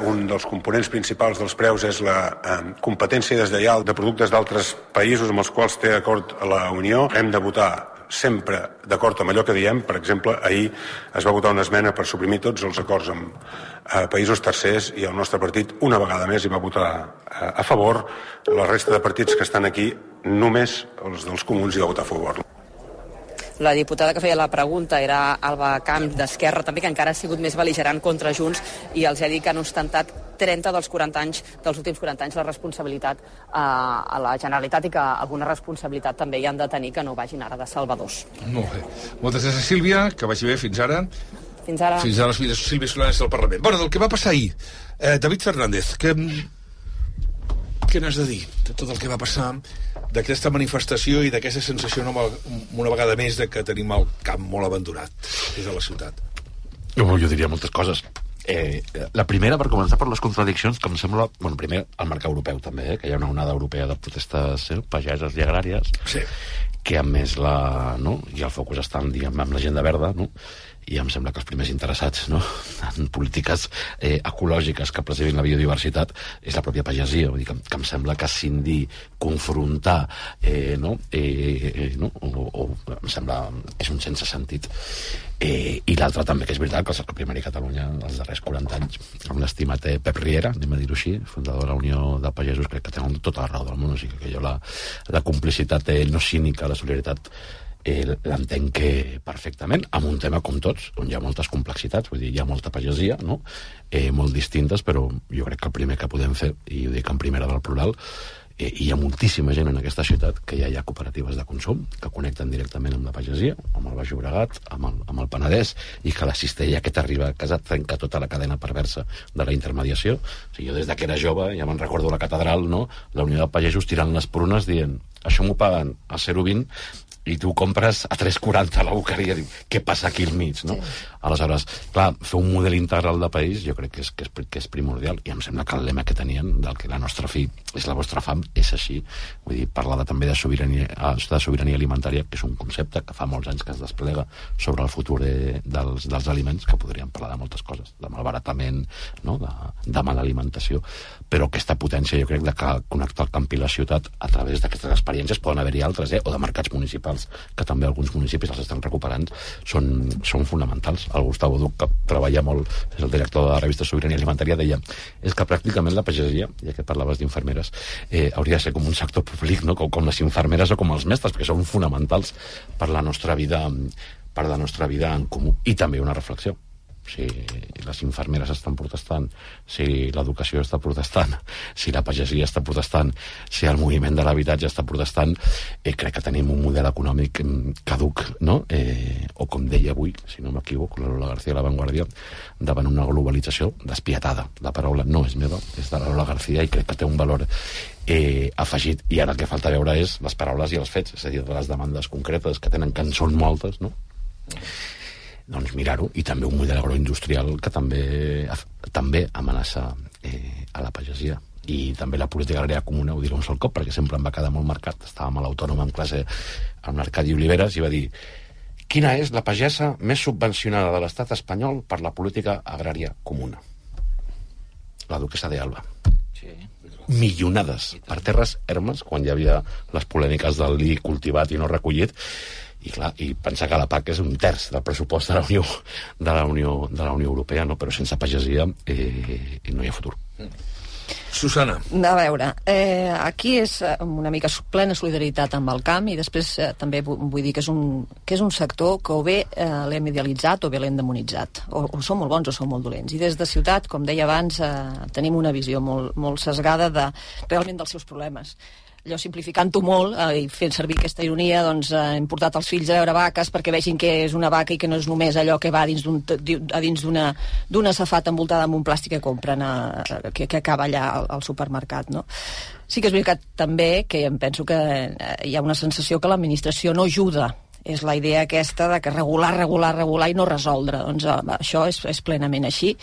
Un dels components principals dels preus és la eh, competència deslleial de productes d'altres països amb els quals té acord la Unió. Hem de votar sempre d'acord amb allò que diem. Per exemple, ahir es va votar una esmena per suprimir tots els acords amb eh, països tercers i el nostre partit una vegada més hi va votar eh, a favor. La resta de partits que estan aquí, només els dels comuns hi va votar a favor. La diputada que feia la pregunta era Alba Camp d'Esquerra, també que encara ha sigut més beligerant contra Junts i els ha dit que han ostentat 30 dels 40 anys, dels últims 40 anys la responsabilitat eh, a la Generalitat i que alguna responsabilitat també hi han de tenir que no vagin ara de salvadors. Molt bé. Moltes gràcies, Sílvia, que vagi bé fins ara. Fins ara. Fins ara, Sílvia Sílvia Solanes del Parlament. Bueno, del que va passar ahir, eh, David Fernández, que, què n'has de dir de tot el que va passar d'aquesta manifestació i d'aquesta sensació no, una vegada més de que tenim el camp molt abandonat des de la ciutat? Jo, jo diria moltes coses. Eh, la primera, per començar per les contradiccions, que em sembla... Bueno, primer, el marc europeu, també, eh, que hi ha una onada europea de protestes eh, pageses i agràries, sí. que a més la, no? i el focus està diguem, amb l'agenda verda, no? I em sembla que els primers interessats no? en polítiques eh, ecològiques que preservin la biodiversitat és la pròpia pagesia, vull dir que, que em sembla que cindir, confrontar eh, no? Eh, eh, no? O, o, em sembla és un sense sentit eh, i l'altre també que és veritat que el sector primari a Catalunya els darrers 40 anys amb l'estimat Pep Riera, anem a dir-ho així fundador de la Unió de Pagesos, crec que tenen tota la raó del món, o sigui que jo la, la complicitat eh, no cínica, la solidaritat eh, l'entenc que perfectament amb un tema com tots, on hi ha moltes complexitats vull dir, hi ha molta pagesia, no? eh, molt distintes, però jo crec que el primer que podem fer, i ho dic en primera del plural eh, hi ha moltíssima gent en aquesta ciutat que ja hi ha cooperatives de consum que connecten directament amb la pagesia, amb el Baix Llobregat, amb el, amb el Penedès, i que la cistella que t'arriba a casa trenca tota la cadena perversa de la intermediació. O sigui, jo des de que era jove, ja me'n recordo la catedral, no? la Unió de Pagesos tirant les prunes dient això m'ho paguen a 0,20 i tu compres a 3,40 a la boqueria què passa aquí al mig no? Sí. Aleshores, clar, fer un model integral de país jo crec que és, que és, que és primordial i em sembla que el lema que tenien del que la nostra fi és la vostra fam és així vull dir, parlar de, també de sobirania, de sobirania alimentària que és un concepte que fa molts anys que es desplega sobre el futur de, dels, dels aliments que podríem parlar de moltes coses de malbaratament, no? de, de mala alimentació però aquesta potència jo crec de que connectar el camp i la ciutat a través d'aquestes experiències poden haver-hi altres, eh? o de mercats municipals, que també alguns municipis els estan recuperant, són, són fonamentals. El Gustavo Duc, que treballa molt, és el director de la revista Sobirania Alimentària, deia és que pràcticament la pagesia, ja que parlaves d'infermeres, eh, hauria de ser com un sector públic, no? com, com les infermeres o com els mestres, perquè són fonamentals per la nostra vida per la nostra vida en comú. I també una reflexió si les infermeres estan protestant, si l'educació està protestant, si la pagesia està protestant, si el moviment de l'habitatge està protestant, eh, crec que tenim un model econòmic mm, caduc, no? Eh, o com deia avui, si no m'equivoco, la Lola García de la Vanguardia, davant una globalització despietada. La paraula no és meva, és de la Lola García i crec que té un valor eh, afegit. I ara el que falta veure és les paraules i els fets, és a dir, les demandes concretes que tenen, que en són moltes, no? Doncs mirar-ho, i també un model agroindustrial que també, també amenaça eh, a la pagesia i també la política agrària comuna, ho diré un sol cop, perquè sempre em va quedar molt marcat. Estàvem a l'autònom en classe amb l'Arcadi Oliveres i va dir quina és la pagesa més subvencionada de l'estat espanyol per la política agrària comuna? La duquesa de Alba. Sí. Millonades per terres hermes, quan hi havia les polèmiques del li cultivat i no recollit, i, clar, i pensar que la PAC és un terç del pressupost de la Unió, de la Unió, de la Unió Europea, no? però sense pagesia eh, no hi ha futur. Susana. A veure, eh, aquí és eh, una mica plena solidaritat amb el camp i després eh, també vull dir que és, un, que és un sector que o bé eh, l'hem idealitzat o bé l'hem demonitzat. O, o són molt bons o són molt dolents. I des de ciutat, com deia abans, eh, tenim una visió molt, molt sesgada de, realment dels seus problemes allò simplificant-ho molt eh, i fent servir aquesta ironia, doncs eh, hem portat els fills a veure vaques perquè vegin que és una vaca i que no és només allò que va dins d'un a dins d'una safata envoltada amb un plàstic que compren a, que, que acaba allà al, al supermercat, no? Sí que és veritat també que em penso que eh, hi ha una sensació que l'administració no ajuda és la idea aquesta de que regular, regular, regular i no resoldre. Doncs eh, això és, és plenament així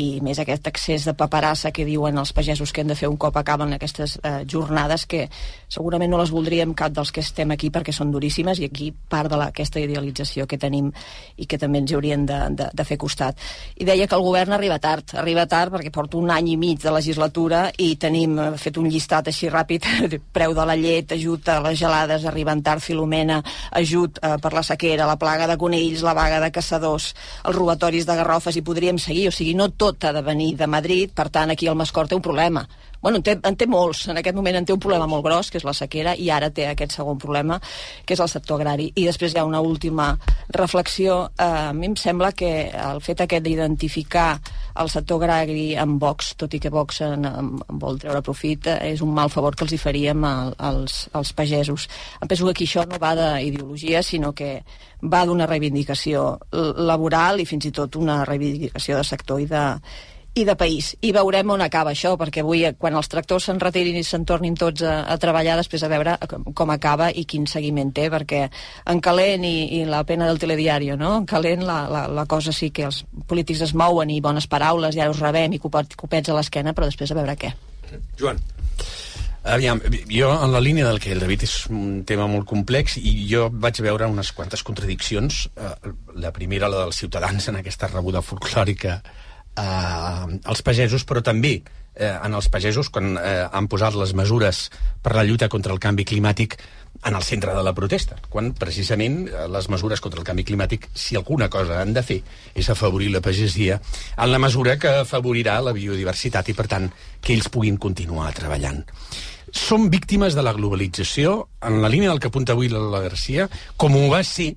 i més aquest excés de paperassa que diuen els pagesos que han de fer un cop acaben aquestes eh, jornades que segurament no les voldríem cap dels que estem aquí perquè són duríssimes i aquí part de aquesta idealització que tenim i que també ens haurien de, de, de fer costat. I deia que el govern arriba tard, arriba tard perquè porta un any i mig de legislatura i tenim eh, fet un llistat així ràpid, preu de la llet, ajut a les gelades, arriben tard, Filomena, ajut eh, per la sequera, la plaga de conills, la vaga de caçadors, els robatoris de garrofes i podríem seguir, o sigui, no tot tot ha de venir de Madrid, per tant, aquí el Mascor té un problema. Bueno, en té, en té molts, en aquest moment en té un problema molt gros, que és la sequera, i ara té aquest segon problema, que és el sector agrari. I després hi ha una última reflexió. Eh, a mi em sembla que el fet aquest d'identificar el sector agrari amb Vox, tot i que Vox en, en, en vol treure profit, eh, és un mal favor que els hi faríem al, als, als pagesos. Em penso que aquí això no va d'ideologia, sinó que va d'una reivindicació laboral i fins i tot una reivindicació de sector i de, i de país. I veurem on acaba això, perquè avui, eh, quan els tractors se'n retirin i se'n tornin tots a, a treballar, després a veure com acaba i quin seguiment té, perquè en calent i, i la pena del telediari, no? En calent la, la, la cosa sí que els polítics es mouen i bones paraules, ja us rebem i copets a l'esquena, però després a veure què. Joan. Aviam, jo en la línia del que el David és un tema molt complex i jo vaig veure unes quantes contradiccions. Eh, la primera, la dels ciutadans en aquesta rebuda folclòrica als pagesos, però també eh, en els pagesos quan eh, han posat les mesures per la lluita contra el canvi climàtic en el centre de la protesta, quan precisament eh, les mesures contra el canvi climàtic, si alguna cosa han de fer, és afavorir la pagesia en la mesura que afavorirà la biodiversitat i, per tant, que ells puguin continuar treballant. Som víctimes de la globalització, en la línia del que apunta avui la Garcia, com ho va ser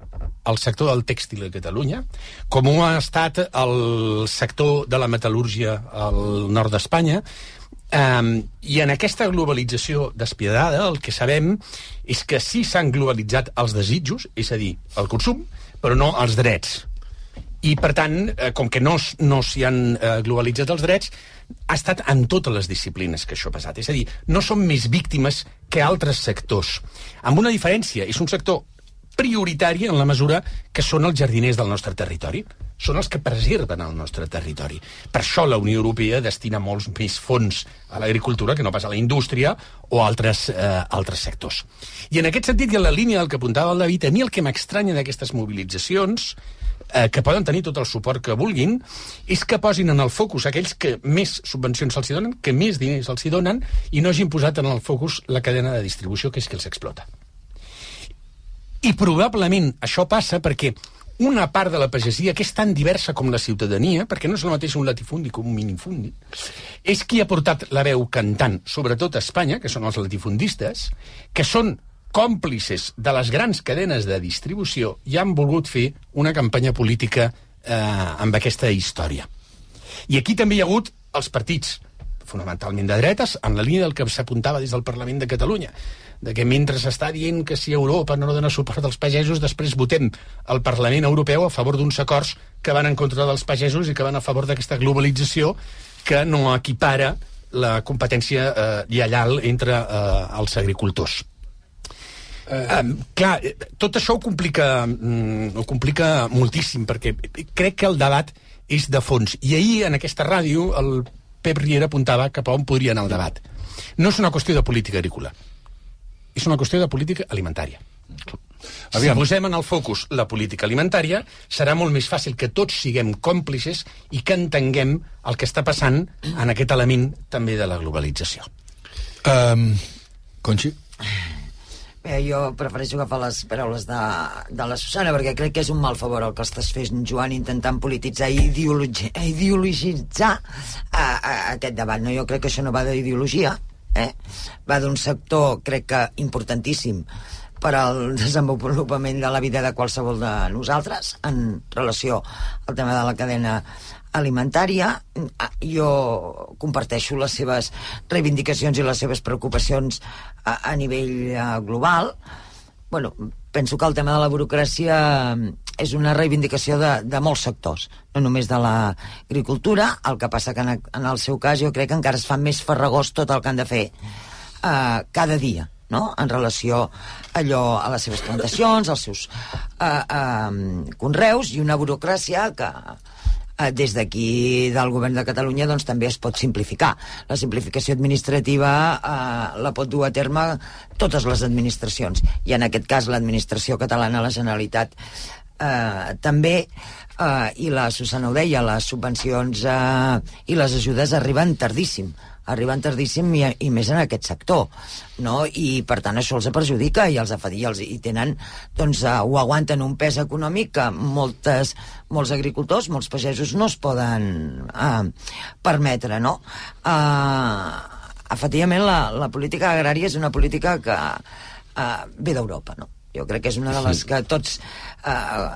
el sector del tèxtil a Catalunya, com ho ha estat el sector de la metal·lúrgia al nord d'Espanya, Um, I en aquesta globalització despiadada el que sabem és que sí s'han globalitzat els desitjos, és a dir, el consum, però no els drets. I, per tant, eh, com que no, no s'hi han eh, globalitzat els drets, ha estat en totes les disciplines que això ha passat. És a dir, no som més víctimes que altres sectors. Amb una diferència, és un sector prioritari en la mesura que són els jardiners del nostre territori. Són els que preserven el nostre territori. Per això la Unió Europea destina molts més fons a l'agricultura que no pas a la indústria o a altres, eh, altres sectors. I en aquest sentit, i en la línia del que apuntava el David, a mi el que m'estranya d'aquestes mobilitzacions eh, que poden tenir tot el suport que vulguin, és que posin en el focus aquells que més subvencions se'ls donen, que més diners els donen, i no hagin posat en el focus la cadena de distribució, que és qui els explota. I probablement això passa perquè una part de la pagesia, que és tan diversa com la ciutadania, perquè no és el mateix un latifundi com un minifundi, és qui ha portat la veu cantant, sobretot a Espanya, que són els latifundistes, que són còmplices de les grans cadenes de distribució i han volgut fer una campanya política eh, amb aquesta història. I aquí també hi ha hagut els partits fonamentalment de dretes, en la línia del que s'apuntava des del Parlament de Catalunya de que mentre s'està dient que si Europa no dona suport als pagesos, després votem al Parlament Europeu a favor d'uns acords que van en contra dels pagesos i que van a favor d'aquesta globalització que no equipara la competència eh, lleial entre eh, els agricultors. Eh, um, clar, tot això ho complica, mm, ho complica moltíssim, perquè crec que el debat és de fons. I ahir, en aquesta ràdio, el Pep Riera apuntava cap a on podria anar el debat. No és una qüestió de política agrícola és una qüestió de política alimentària. Aviam. Si posem en el focus la política alimentària, serà molt més fàcil que tots siguem còmplices i que entenguem el que està passant en aquest element també de la globalització. Um, Conxi? Bé, jo prefereixo agafar les paraules de, de la Susana perquè crec que és un mal favor el que estàs fent, Joan, intentant polititzar i ideologi ideologitzar a, a, aquest debat. No? Jo crec que això no va d'ideologia, eh? va d'un sector, crec que importantíssim per al desenvolupament de la vida de qualsevol de nosaltres en relació al tema de la cadena alimentària. Jo comparteixo les seves reivindicacions i les seves preocupacions a, a nivell uh, global. Bueno, penso que el tema de la burocràcia és una reivindicació de, de molts sectors, no només de l'agricultura, el que passa que en, en el seu cas jo crec que encara es fa més farragós tot el que han de fer eh, cada dia, no? en relació allò a les seves plantacions, als seus eh, eh, conreus, i una burocràcia que eh, des d'aquí del govern de Catalunya doncs, també es pot simplificar. La simplificació administrativa eh, la pot dur a terme totes les administracions, i en aquest cas l'administració catalana, la Generalitat, eh, també eh, i la Susana ho deia, les subvencions eh, i les ajudes arriben tardíssim arriben tardíssim i, i més en aquest sector no? i per tant això els perjudica i els afadia els, i tenen doncs uh, ho aguanten un pes econòmic que moltes, molts agricultors molts pagesos no es poden uh, permetre no? Uh, efectivament la, la política agrària és una política que uh, ve d'Europa no? Jo crec que és una de les que tots eh,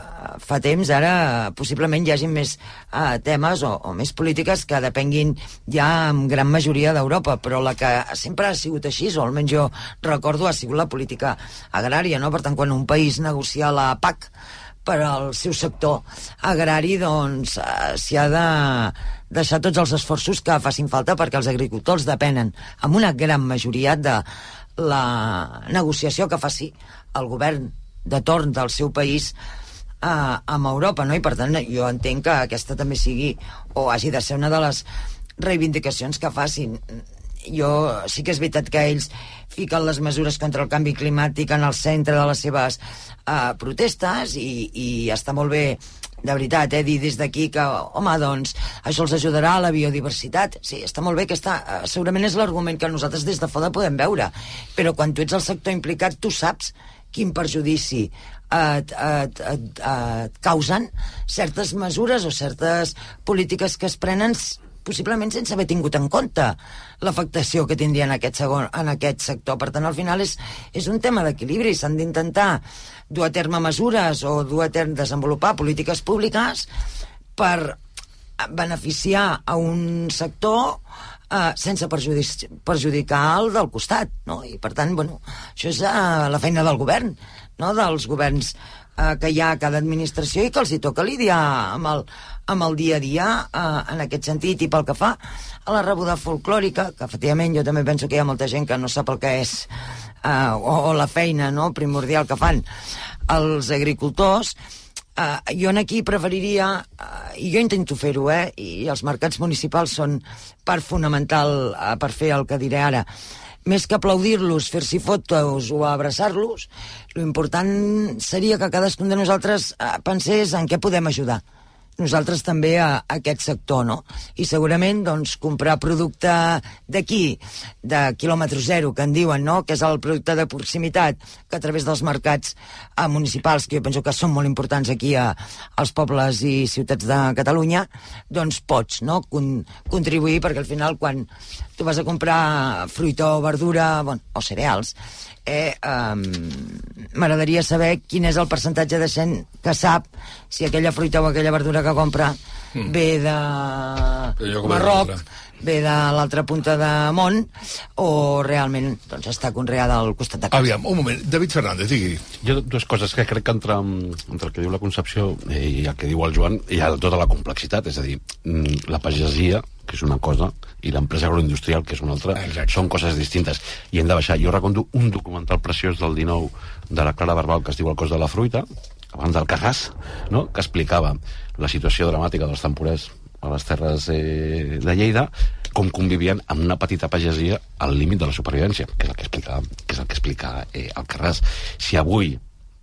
fa temps ara possiblement hi hagi més eh, temes o, o més polítiques que depenguin ja en gran majoria d'Europa, però la que sempre ha sigut així, o almenys jo recordo, ha sigut la política agrària, no? Per tant, quan un país negocia la PAC per al seu sector agrari, doncs eh, s'hi ha de deixar tots els esforços que facin falta perquè els agricultors depenen amb una gran majoria de la negociació que faci el govern de torn del seu país eh, amb Europa, no? I per tant jo entenc que aquesta també sigui o hagi de ser una de les reivindicacions que facin jo sí que és veritat que ells fiquen les mesures contra el canvi climàtic en el centre de les seves uh, protestes i, i està molt bé de veritat, eh, dir des d'aquí que, home, doncs, això els ajudarà a la biodiversitat. Sí, està molt bé que està... Eh, segurament és l'argument que nosaltres des de fora podem veure, però quan tu ets el sector implicat, tu saps quin perjudici et, et, et, et causen certes mesures o certes polítiques que es prenen possiblement sense haver tingut en compte l'afectació que tindria en aquest, segon, en aquest sector. Per tant, al final és, és un tema d'equilibri. S'han d'intentar dur a terme mesures o dur a terme desenvolupar polítiques públiques per beneficiar a un sector eh, sense perjudic perjudicar el del costat, no? I per tant, bueno, això és eh, la feina del govern, no? dels governs eh, que hi ha a cada administració i que els hi toca lidiar amb el, amb el dia a dia eh, en aquest sentit i pel que fa a la rebuda folclòrica, que efectivament jo també penso que hi ha molta gent que no sap el que és eh, o, o la feina no, primordial que fan els agricultors, Uh, jo aquí preferiria, uh, i jo intento fer-ho, eh, i els mercats municipals són part fonamental uh, per fer el que diré ara, més que aplaudir-los, fer-s'hi fotos o abraçar-los, l'important seria que cadascun de nosaltres uh, pensés en què podem ajudar nosaltres també a, a aquest sector, no? I segurament, doncs, comprar producte d'aquí, de quilòmetre zero, que en diuen, no?, que és el producte de proximitat, que a través dels mercats eh, municipals, que jo penso que són molt importants aquí a, als pobles i ciutats de Catalunya, doncs pots, no?, Con, contribuir, perquè al final, quan tu vas a comprar fruita o verdura, bueno, o cereals, eh, um, m'agradaria saber quin és el percentatge de gent que sap si aquella fruita o aquella verdura que compra mm. ve de Marroc, ve de l'altra punta de món o realment doncs, està conreada al costat de casa. Aviam, un moment. David Fernández, digui. Jo dues coses que crec que entre, entre el que diu la Concepció i el que diu el Joan hi ha tota la complexitat, és a dir, mm, la pagesia que és una cosa, i l'empresa agroindustrial, que és una altra, Exacte. són coses distintes. I hem de baixar. Jo recordo un documental preciós del 19 de la Clara Barbal que es diu El cos de la fruita, abans del Cagàs, no? que explicava la situació dramàtica dels temporers a les terres eh, de Lleida, com convivien amb una petita pagesia al límit de la supervivència, que és el que explica, que és el que explica eh, el Carràs. Si avui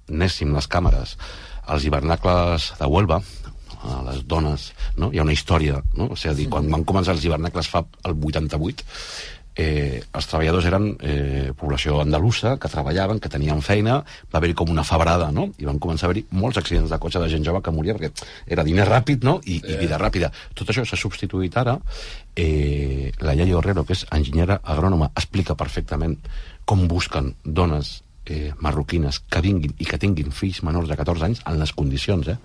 anéssim les càmeres als hivernacles de Huelva, a les dones, no? Hi ha una història, no? O sigui, quan van començar els hivernacles fa el 88, eh, els treballadors eren eh, població andalusa, que treballaven, que tenien feina, va haver-hi com una febrada, no? I van començar a haver-hi molts accidents de cotxe de gent jove que moria perquè era diner ràpid, no? I, i vida ràpida. Tot això s'ha substituït ara. Eh, la Yaya Herrero, que és enginyera agrònoma, explica perfectament com busquen dones eh, marroquines que vinguin i que tinguin fills menors de 14 anys en les condicions, eh?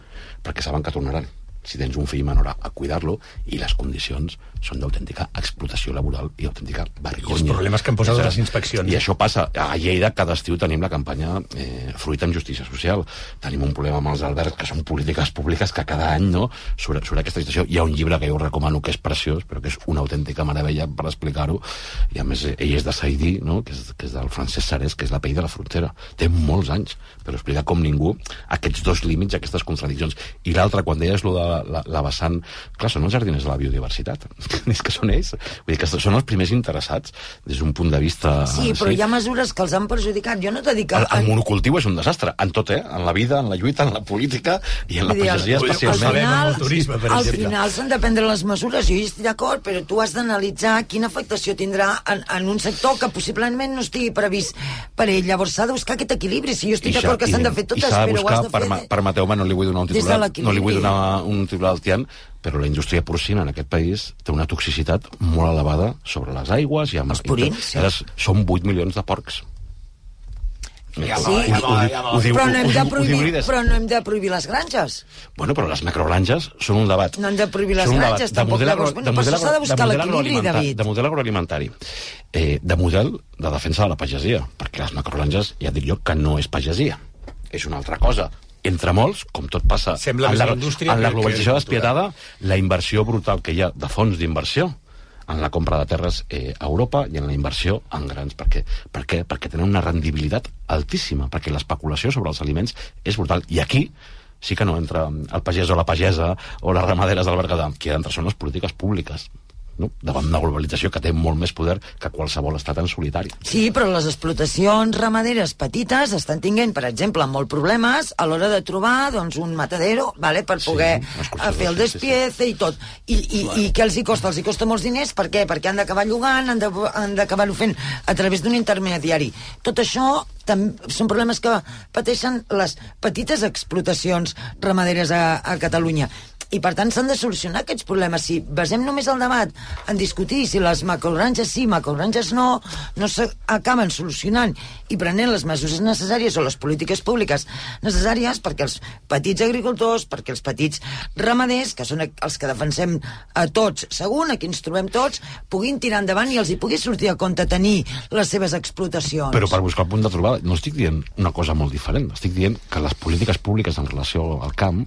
perquè saben que tornaran si tens un fill menor a, cuidar-lo i les condicions són d'autèntica explotació laboral i autèntica vergonya. I els problemes que han posat les inspeccions. I això passa. A Lleida cada estiu tenim la campanya eh, Fruita en Justícia Social. Tenim un problema amb els albergs que són polítiques públiques que cada any no, sobre, sobre aquesta situació hi ha un llibre que jo recomano que és preciós però que és una autèntica meravella per explicar-ho i a més ell és de Saidí no? que, és, que és del Francesc Sarés que és la pell de la frontera. Té molts anys però explica com ningú aquests dos límits, aquestes contradiccions. I l'altre, quan deies lo de la, la vessant... Clar, són els jardiners de la biodiversitat. és que són ells. Vull dir que són els primers interessats des d'un punt de vista... Sí, però sí. hi ha mesures que els han perjudicat. Jo no t'he dit que... El, el monocultiu és un desastre, en tot, eh? En la vida, en la lluita, en la política i en la pagesia especialment. Al final, el turisme, per al final s'han de prendre les mesures, jo hi estic d'acord, però tu has d'analitzar quina afectació tindrà en, en un sector que possiblement no estigui previst per ell. Llavors s'ha de buscar aquest equilibri. Si jo estic d'acord que s'han de fer totes, però ho has de fer... Per, permeteu-me, no li vull donar un titular, no li vull donar un titular altiant, però la indústria porcina en aquest país té una toxicitat molt elevada sobre les aigües i amb els purins. Sí. Són 8 milions de porcs. Ja sí, ja va, ja va. Però, no hem de prohibir, però no hem de prohibir les granges. Bueno, però les macrogranges són un debat. No hem de prohibir les granges, tampoc. De model, bueno, de model, s'ha de buscar l'equilibri, David. De model agroalimentari. Eh, de model de defensa de la pagesia, perquè les macrogranges, ja dic jo, que no és pagesia. És una altra cosa entre molts, com tot passa Sembla en, la, en la globalització despietada, la inversió brutal que hi ha de fons d'inversió en la compra de terres eh, a Europa i en la inversió en grans. Per què? Per què? Perquè tenen una rendibilitat altíssima, perquè l'especulació sobre els aliments és brutal. I aquí sí que no entra el pagès o la pagesa o les ramaderes del Berguedà. Qui ha d'entrar són les polítiques públiques no? davant una globalització que té molt més poder que qualsevol estat en solitari. Sí, però les explotacions ramaderes petites estan tinguent, per exemple, molt problemes a l'hora de trobar doncs, un matadero vale, per poder sí, fer el despiece i tot. I, i, I què els hi costa? Els hi costa molts diners, per què? Perquè han d'acabar llogant, han d'acabar-ho fent a través d'un intermediari. Tot això són problemes que pateixen les petites explotacions ramaderes a, a Catalunya. I, per tant, s'han de solucionar aquests problemes. Si basem només el debat en discutir si les macrogranges sí, macrogranges no, no s'acaben solucionant i prenent les mesures necessàries o les polítiques públiques necessàries perquè els petits agricultors, perquè els petits ramaders, que són els que defensem a tots, segur, aquí ens trobem tots, puguin tirar endavant i els hi pugui sortir a compte tenir les seves explotacions. Però per buscar el punt de trobada, no estic dient una cosa molt diferent. Estic dient que les polítiques públiques en relació al camp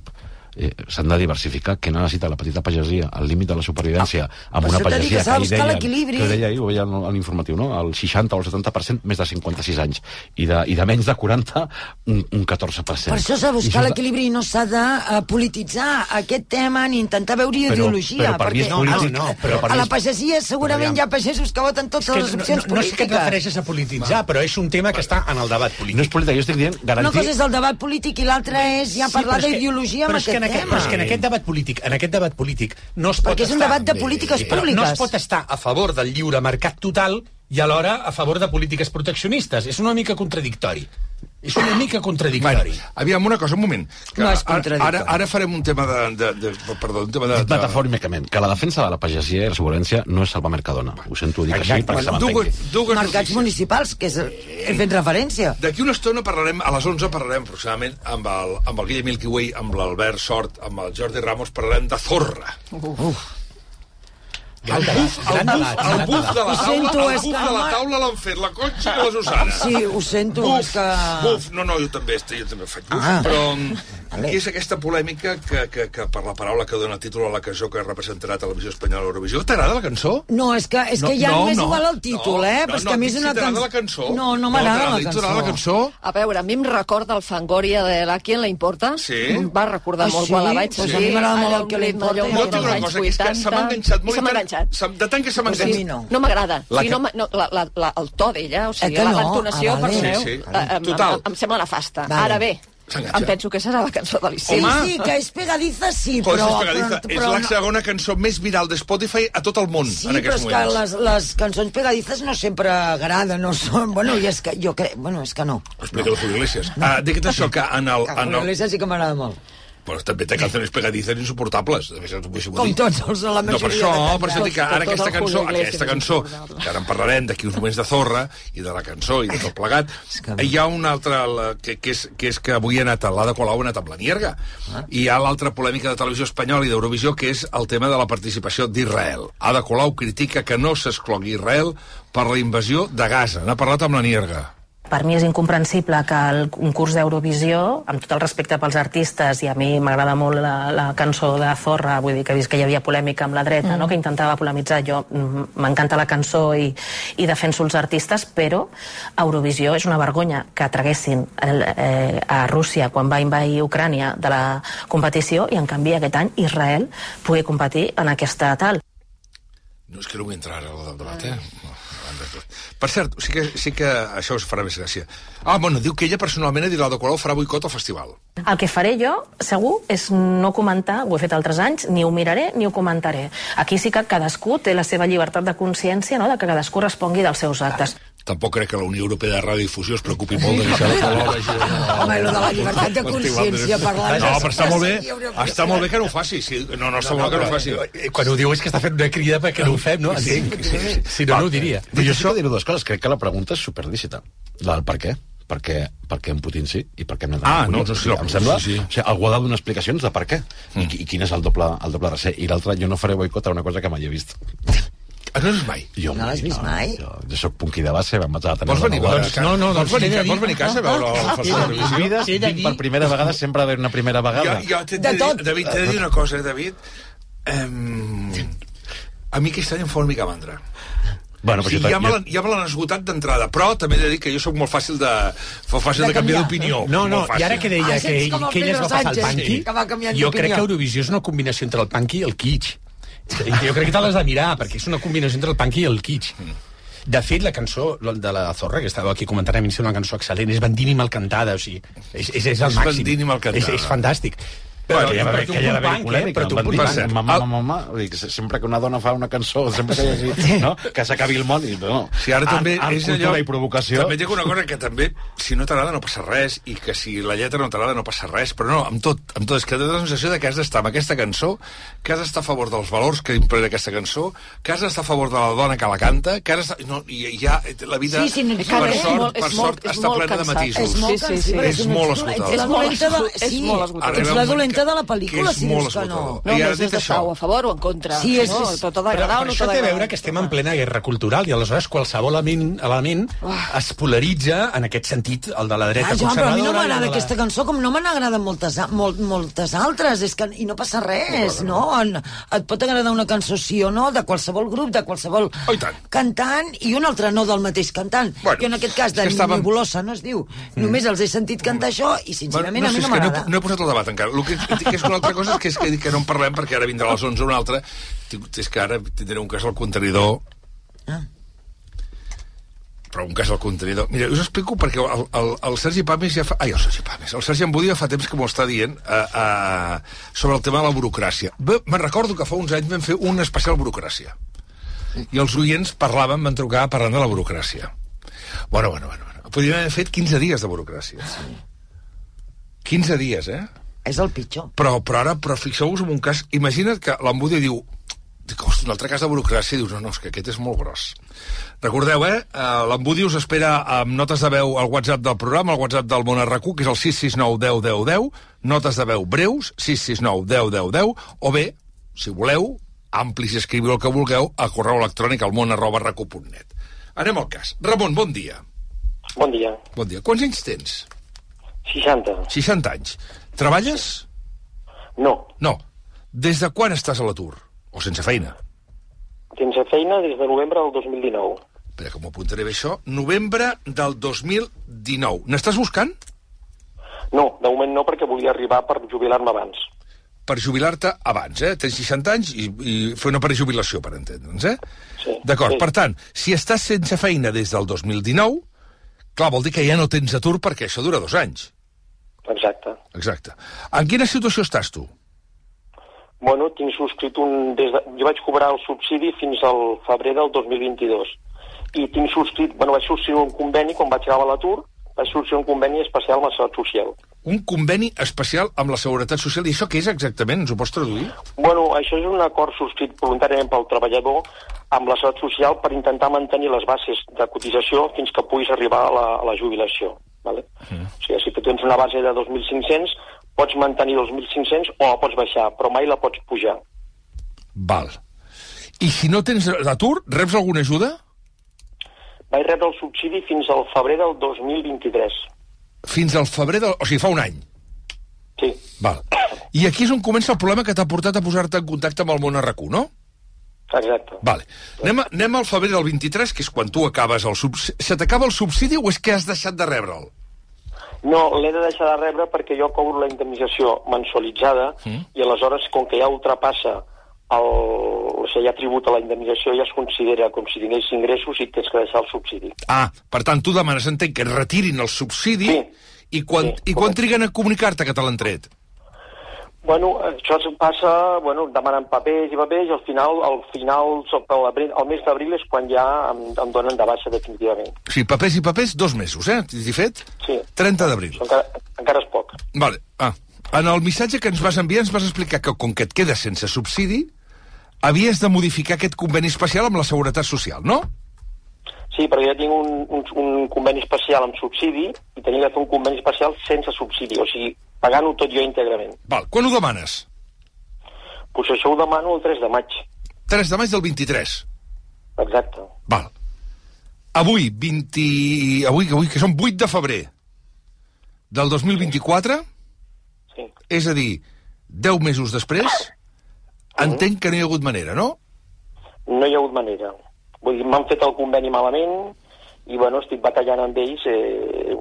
eh, s'han de diversificar. Què necessita la petita pagesia al límit de la supervivència amb per una pagesia que s'ha de ahir buscar deien- l'equilibri. que deia ahir, ho veia en l'informatiu, no? el 60 o el 70% més de 56 anys i de, i de menys de 40 un, un 14%. Per això s'ha de buscar l'equilibri i no s'ha de uh, polititzar aquest tema ni intentar veure Però- ideologia. però per mi és perquè polític. a- No, no, però per a la pagesia segurament hi ha pagesos que voten totes que les no, opcions no, no sé què et polítiques. refereixes a polititzar, però és un tema que està en el debat polític. No és polític, jo estic dient Una garantir... cosa és el debat polític i l'altra és ja parlar que- d'ideologia amb que aquest en aquest. Però és que en aquest debat polític, en aquest debat polític no es pot Perquè és un estar... debat de polítiques Però públiques. No es pot estar a favor del lliure mercat total i alhora a favor de polítiques proteccionistes. És una mica contradictori. És una mica contradictori. Bueno, aviam, una cosa, un moment. Que No és contradictori. ara, ara farem un tema de... de, de perdó, un tema de... Dit de... metafòricament, que la defensa de la pagesia i la sobirania no és salvar Mercadona. Ho sento dir així perquè se m'entengui. dues, dues Mercats notícies. municipals, que és, he fet referència. D'aquí una estona parlarem, a les 11 parlarem aproximadament amb el, amb el Guillem Milky Way, amb l'Albert Sort, amb el Jordi Ramos, parlarem de Zorra. Uf. El buf, el gran buf, el buf de la taula, sento, el és buf que de la no- taula l'han fet la Conxa i la Susana. Sí, ho sento, Buf, és que... buf, no, no, jo també, estic- jo també faig buf, Ah. però Vale. aquí és aquesta polèmica que, que, que per la paraula que dona títol a la cançó que representarà Televisió Espanyola a Eurovisió. T'agrada la cançó? No, és que, és No, que ja no, m'és no. igual el títol, No, eh? no, no, que a mi és una si t'agrada la cançó. No, no No m'agrada t'agrada, la cançó. la cançó? A veure, a mi em recorda el Fangoria de la Qui en la importa. Sí? Em va recordar Ah, molt sí? quan la vaig Pues sentir. a mi m'agrada molt el que li importa. Jo dic una cosa, que és que se m'ha 80. enganxat I molt. se m'ha i se- De tant que se mi enganxat. no. No m'agrada. La Sí, que- no, no, la, la, la, el to d'ella, o sigui, que la- no? l'entonació, Ah, vale. perdoneu, Sí, sí. eh, em, Total. em, em sembla nefasta. Vale. Ara bé, em penso que serà la cançó de Sí, l'estiu. Home. sí, que és pegadiza, sí, Pues però... és pegadiza. però, És però la no- segona cançó més viral de Spotify a tot el món Sí, en però aquests és que moments. les, les cançons pegadizes no sempre agraden, no són... Bueno, i és que jo crec... Bueno, és que no. Explica-lo, Julio Iglesias. Ah, Digue't això, que en el... Que En Julio el Iglesias sí que m'agrada molt. Però també té cançons pegadizes insuportables. Com tots els de la No, per majoria això, de per això dic que ara aquesta cançó, aquesta cançó, que ara en parlarem d'aquí uns moments de Zorra i de la cançó i de tot plegat, hi ha una altra la, que, que, és, que és que avui ha anat, l'Ada Colau ha anat amb la Nierga. I hi ha l'altra polèmica de televisió espanyola i d'Eurovisió, que és el tema de la participació d'Israel. Ada Colau critica que no s'exclogui Israel per la invasió de Gaza. N'ha parlat amb la Nierga. Per mi és incomprensible que el concurs d'Eurovisió, amb tot el respecte pels artistes, i a mi m'agrada molt la, la cançó de Zorra, vull dir que he vist que hi havia polèmica amb la dreta, mm. no? que intentava polemitzar, jo mm, m'encanta la cançó i, i defenso els artistes, però Eurovisió és una vergonya que traguessin el, eh, a Rússia quan va invair Ucrània de la competició i en canvi aquest any Israel pugui competir en aquesta tal. No, és que no vull entrar al debat, eh? Per cert, sí que, sí que això us farà més gràcia. Ah, bueno, diu que ella personalment, l'Ada Colau, farà boicot al festival. El que faré jo, segur, és no comentar, ho he fet altres anys, ni ho miraré ni ho comentaré. Aquí sí que cadascú té la seva llibertat de consciència, no?, de que cadascú respongui dels seus actes. Tampoc crec que la Unió Europea de Radiodifusió es preocupi molt de que Ada Colau hagi... Home, lo de la llibertat de consciència parlant... No, però està molt bé, Sí, de està molt bé que no ho faci. Sí, no, no, està molt bé que no ho faci. Eh, Quan ho diu és que està fent una crida perquè no ho fem, no? Sí, Entenc. sí, sí. Si no, no ho diria. Però jo sí que diré dues coses. Crec que la pregunta és superdícita. La del per què. Per què, per què en Putin sí i per què en Ah, no, no, sí, em sembla, sí, sí. O sigui, algú ha de donar explicacions de per què mm. i, i quin és el doble, el doble recer i l'altre, jo no faré boicot a una cosa que mai he vist Ah, no és mai? jo, No l'has vist mai? jo, jo soc punqui de base me'n vaig a tenir Vols venir, vols, no, no, vols doncs venir, de dir- vols venir a casa a veure el Festival a d'Eurovisió? He de vinc dir- per primera vegada sempre ha d'haver una primera Jo, vegada jo t'he De de dir, tot. David, t'he de dir una cosa, eh, David. Um, a mi aquest any em fa una mica mandra. bueno, però jo, ja me jo, l'han- ja me l'han esgotat d'entrada, però també he de dir que jo sóc molt fàcil de, fa fàcil De de, canviar canviar. d'opinió. No, no, i ara que deia Ah, que, com el que ell es Pedro va passar el Sánchez, punky, que va canviant jo d'opinió. crec que Eurovisió és una combinació entre el punky i el kitsch. Jo crec que te l'has de mirar, perquè és una combinació entre el punk i el kitsch. De fet, la cançó de la Zorra, que estava aquí comentant, a mi em sembla una cançó excel·lent, és vendint i mal cantada, o sigui, és, és, és el És màxim. vendint i mal cantada. És, és fantàstic. Però, ja, però, tu ja un d'haver punk, polèmica. eh? Però tu un punk. Vull dir, que sempre que una dona fa una cançó, sempre que hi hagi, no? que s'acabi el món, i no. Si ara també art, és allò... i provocació. També dic una cosa, que també, si no t'agrada no passa res, i que si la lletra no t'agrada no passa res, però no, amb tot, amb tot, és que tens la sensació de que has d'estar amb aquesta cançó, que has d'estar a favor dels valors que impregna aquesta cançó, que has d'estar a favor de la dona que la canta, que has d'estar... No, i ja la vida, Sí, sí, no, per és que és sort, molt- per és sort, molt- és està molt plena de matisos. És molt cansat, però És és molt esgotada. és dolenta de- és sí, molt esgotada. ets la dolenta de la pel·lícula, si dius que no. No, I ara dit això- a favor o en contra. Sí, és- no? és- Tot ha Però, d'agradar o però no això t'ha té a d'agradar. veure que estem en plena guerra cultural i aleshores qualsevol element, element es polaritza en aquest sentit, el de la dreta Ah, Joan, però a mi no m'agrada de la- aquesta cançó com no me n'agraden moltes, molt, moltes altres, és que, i no passa res, no? En, et pot agradar una cançó sí o no, de qualsevol grup, de qualsevol Oh, i tant. cantant, i una altra no del mateix cantant. Bueno, jo en aquest cas, de estàvem- Nebolosa, no es diu. Només els he sentit cantar això, i sincerament no, a mi no és que no, m'agrada. no he posat el debat encara. El que, que és una altra cosa que, és que, que no en parlem perquè ara vindrà a les 11 una altra. És que ara tindré un cas al contenidor però un cas al contenidor. Mira, us explico perquè el, el, el Sergi Pamis ja fa... Ai, el Sergi Pamis. El Sergi Embudi ja fa temps que m'ho està dient uh, uh, sobre el tema de la burocràcia. Bé, me'n recordo que fa uns anys vam fer un especial burocràcia. I els oients parlaven, van trucar parlant de la burocràcia. Bueno, bueno, bueno. bueno. Podríem haver fet 15 dies de burocràcia. 15 dies, eh? És el pitjor. Però, però ara, però fixeu-vos en un cas... Imagina't que l'Embudi diu dic, hosti, un altre cas de burocràcia, i dius, no, no, és que aquest és molt gros. Recordeu, eh? Uh, L'Embudi us espera amb notes de veu al WhatsApp del programa, al WhatsApp del Món RQ, que és el 669 10 10 10, notes de veu breus, 669 10 10 10, o bé, si voleu, amplis i escriviu el que vulgueu a correu electrònic al món arroba recu.net. Anem al cas. Ramon, bon dia. Bon dia. Bon dia. Quants anys tens? 60. 60 anys. Treballes? No. No. Des de quan estàs a l'atur? O sense feina? Sense feina des de novembre del 2019. Espera, que m'ho apuntaré bé això. Novembre del 2019. N'estàs buscant? No, de moment no, perquè volia arribar per jubilar-me abans. Per jubilar-te abans, eh? Tens 60 anys i, i fer una prejubilació, per entendre'ns, eh? Sí. D'acord, Sí. per tant, si estàs sense feina des del 2019, clar, vol dir que ja no tens atur perquè això dura dos anys. Exacte. Exacte. En quina situació estàs tu? Bueno, tinc subscrit un... Des de... Jo vaig cobrar el subsidi fins al febrer del 2022. I tinc subscrit... Bueno, vaig subscriure un conveni quan vaig acabar l'atur, vaig subscriure un conveni especial amb la Seguretat Social. Un conveni especial amb la Seguretat Social. I això què és exactament? Ens ho pots traduir? Bueno, això és un acord subscrit voluntàriament pel treballador amb la Seguretat Social per intentar mantenir les bases de cotització fins que puguis arribar a la, a la jubilació. Vale? Mm. O sigui, si tu tens una base de 2.500, pots mantenir 2.500 o la pots baixar, però mai la pots pujar. Val. I si no tens atur, reps alguna ajuda? Vaig rebre el subsidi fins al febrer del 2023. Fins al febrer del... O sigui, fa un any. Sí. Val. I aquí és on comença el problema que t'ha portat a posar-te en contacte amb el món RQ, no? Exacte. Vale. Anem, anem al febrer del 23, que és quan tu acabes el subsidi. Se t'acaba el subsidi o és que has deixat de rebre'l? No, l'he de deixar de rebre perquè jo cobro la indemnització mensualitzada mm. i aleshores, com que ja ultrapassa el, o sigui, ja tributa la indemnització, ja es considera com si tingués ingressos i tens que deixar el subsidi. Ah, per tant, tu demanes, entenc, que et retirin el subsidi sí. i quan, sí, i quan triguen a comunicar-te que te l'han tret? Bueno, això passa, bueno, demanant papers i papers, i al final, al final, l'abril- el mes d'abril és quan ja em, em donen de baixa definitivament. O sigui, papers i papers, dos mesos, eh? T'hi fet? Sí. 30 d'abril. Encara, encara és poc. Vale. Ah, en el missatge que ens vas enviar ens vas explicar que com que et quedes sense subsidi, havies de modificar aquest conveni especial amb la Seguretat Social, no? Sí, però jo tinc un, un, un conveni especial amb subsidi i tenia de fer un conveni especial sense subsidi, o sigui, pagant-ho tot jo íntegrament. Val. Quan ho demanes? Pues això ho demano el 3 de maig. 3 de maig del 23. Exacte. Val. Avui, 20... Avui, avui que són 8 de febrer del 2024, sí. és a dir, 10 mesos després, entenc que no hi ha hagut manera, no? No hi ha hagut manera. Vull dir, m'han fet el conveni malament i, bueno, estic batallant amb ells eh,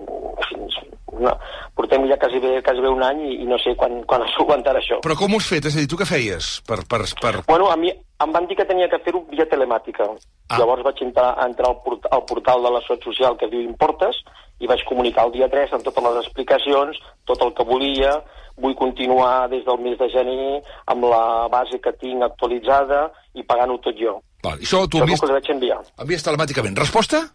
fins... No, portem ja quasi bé, quasi bé un any i, i no sé quan, quan es aguantarà això. Però com ho has fet? És a dir, tu què feies? Per, per, per... Bueno, a mi, em van dir que tenia que fer-ho via telemàtica. Ah. Llavors vaig entrar, entrar al, port al portal de la Seguretat Social que diu Importes i vaig comunicar el dia 3 amb totes les explicacions, tot el que volia, vull continuar des del mes de gener amb la base que tinc actualitzada i pagant-ho tot jo. Val, això és envies, el que vaig enviar. envies telemàticament. Resposta?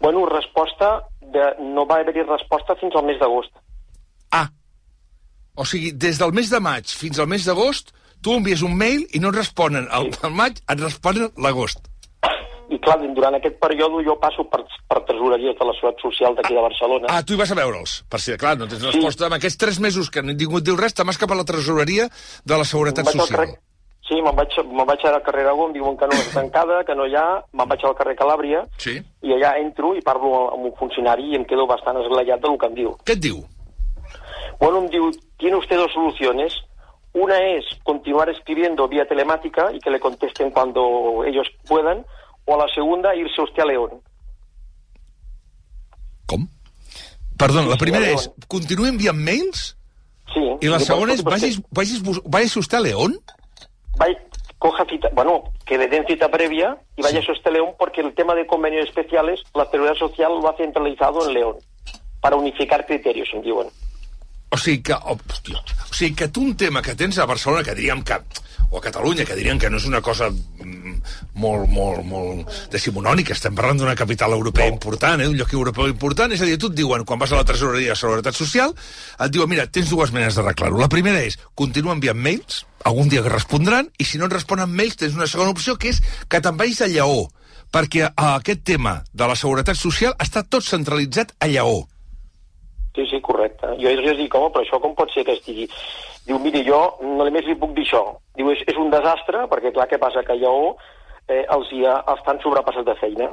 Bueno, resposta, de, no va haver-hi resposta fins al mes d'agost. O sigui, des del mes de maig fins al mes d'agost, tu envies un mail i no et responen al, al maig, et responen l'agost. I clar, durant aquest període jo passo per, per tresoreries de la Seguretat Social d'aquí de Barcelona. Ah, tu hi vas a veure'ls. Per si, clar, no tens resposta. En aquests tres mesos que ningú et diu res, te'n vas cap a la tresoreria de la Seguretat Social. carrer- Sí, me'n vaig, me vaig a la carrer Aragó, em diuen que no és tancada, que no hi ha, me'n vaig al carrer Calàbria, Sí. i allà entro i parlo amb un funcionari i em quedo bastant esglaiat del que em diu. Què et diu? Bueno, em diu, tiene usted dos soluciones. Una es continuar escribiendo vía telemática y que le contesten cuando ellos puedan, o la segunda, irse usted a León. Perdona, la Sí, primera a és, continuem enviant mails? Sí. I la és, pues, vagis, vagis, vagis usted a León? Vaya, coja cita, bueno, que le den cita previa y vaya a este León porque el tema de convenios especiales, la Seguridad Social lo ha centralizado en León para unificar criterios, em diuen. O sigui que, oh, hòstia, o sigui que tu un tema que tens a Barcelona, que diríem que, o a Catalunya, que diríem que no és una cosa mm, molt, molt, molt decimonònica, estem parlant d'una capital europea important, eh, un lloc europeu important, és a dir, tu et diuen, quan vas a la tresoreria de Seguretat Social, et diuen, mira, tens dues maneres d'arreglar-ho. La primera és, continua enviant mails, algun dia que respondran, i si no et responen mails, tens una segona opció, que és que te'n vagis a Lleó, perquè eh, aquest tema de la Seguretat Social està tot centralitzat a Lleó. Correcte. Jo els dic, home, però això com pot ser que estigui... Diu, miri, jo només li puc dir això. Diu, és, és un desastre, perquè clar, què passa? Que a Lleó eh, els hi ha, estan sobrepassats de feina.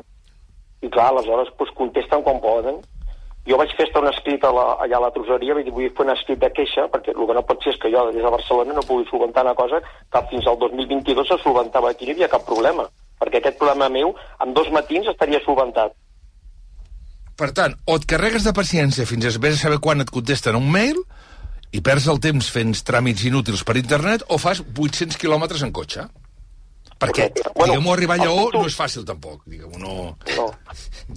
I clar, aleshores pues, contesten quan poden. Jo vaig fer un escrit a la, allà a la troseria, vull dir, vull fer un escrit de queixa, perquè el que no pot ser és que jo des de Barcelona no pugui solventar una cosa que fins al 2022 se solventava aquí, no hi havia cap problema. Perquè aquest problema meu, en dos matins estaria solventat. Per tant, o et carregues de paciència fins a vés a saber quan et contesten un mail i perds el temps fent tràmits inútils per internet o fas 800 quilòmetres en cotxe. Perquè, bueno, diguem-ho, arribar a Lleó no és fàcil tampoc, diguem-ho, no... No.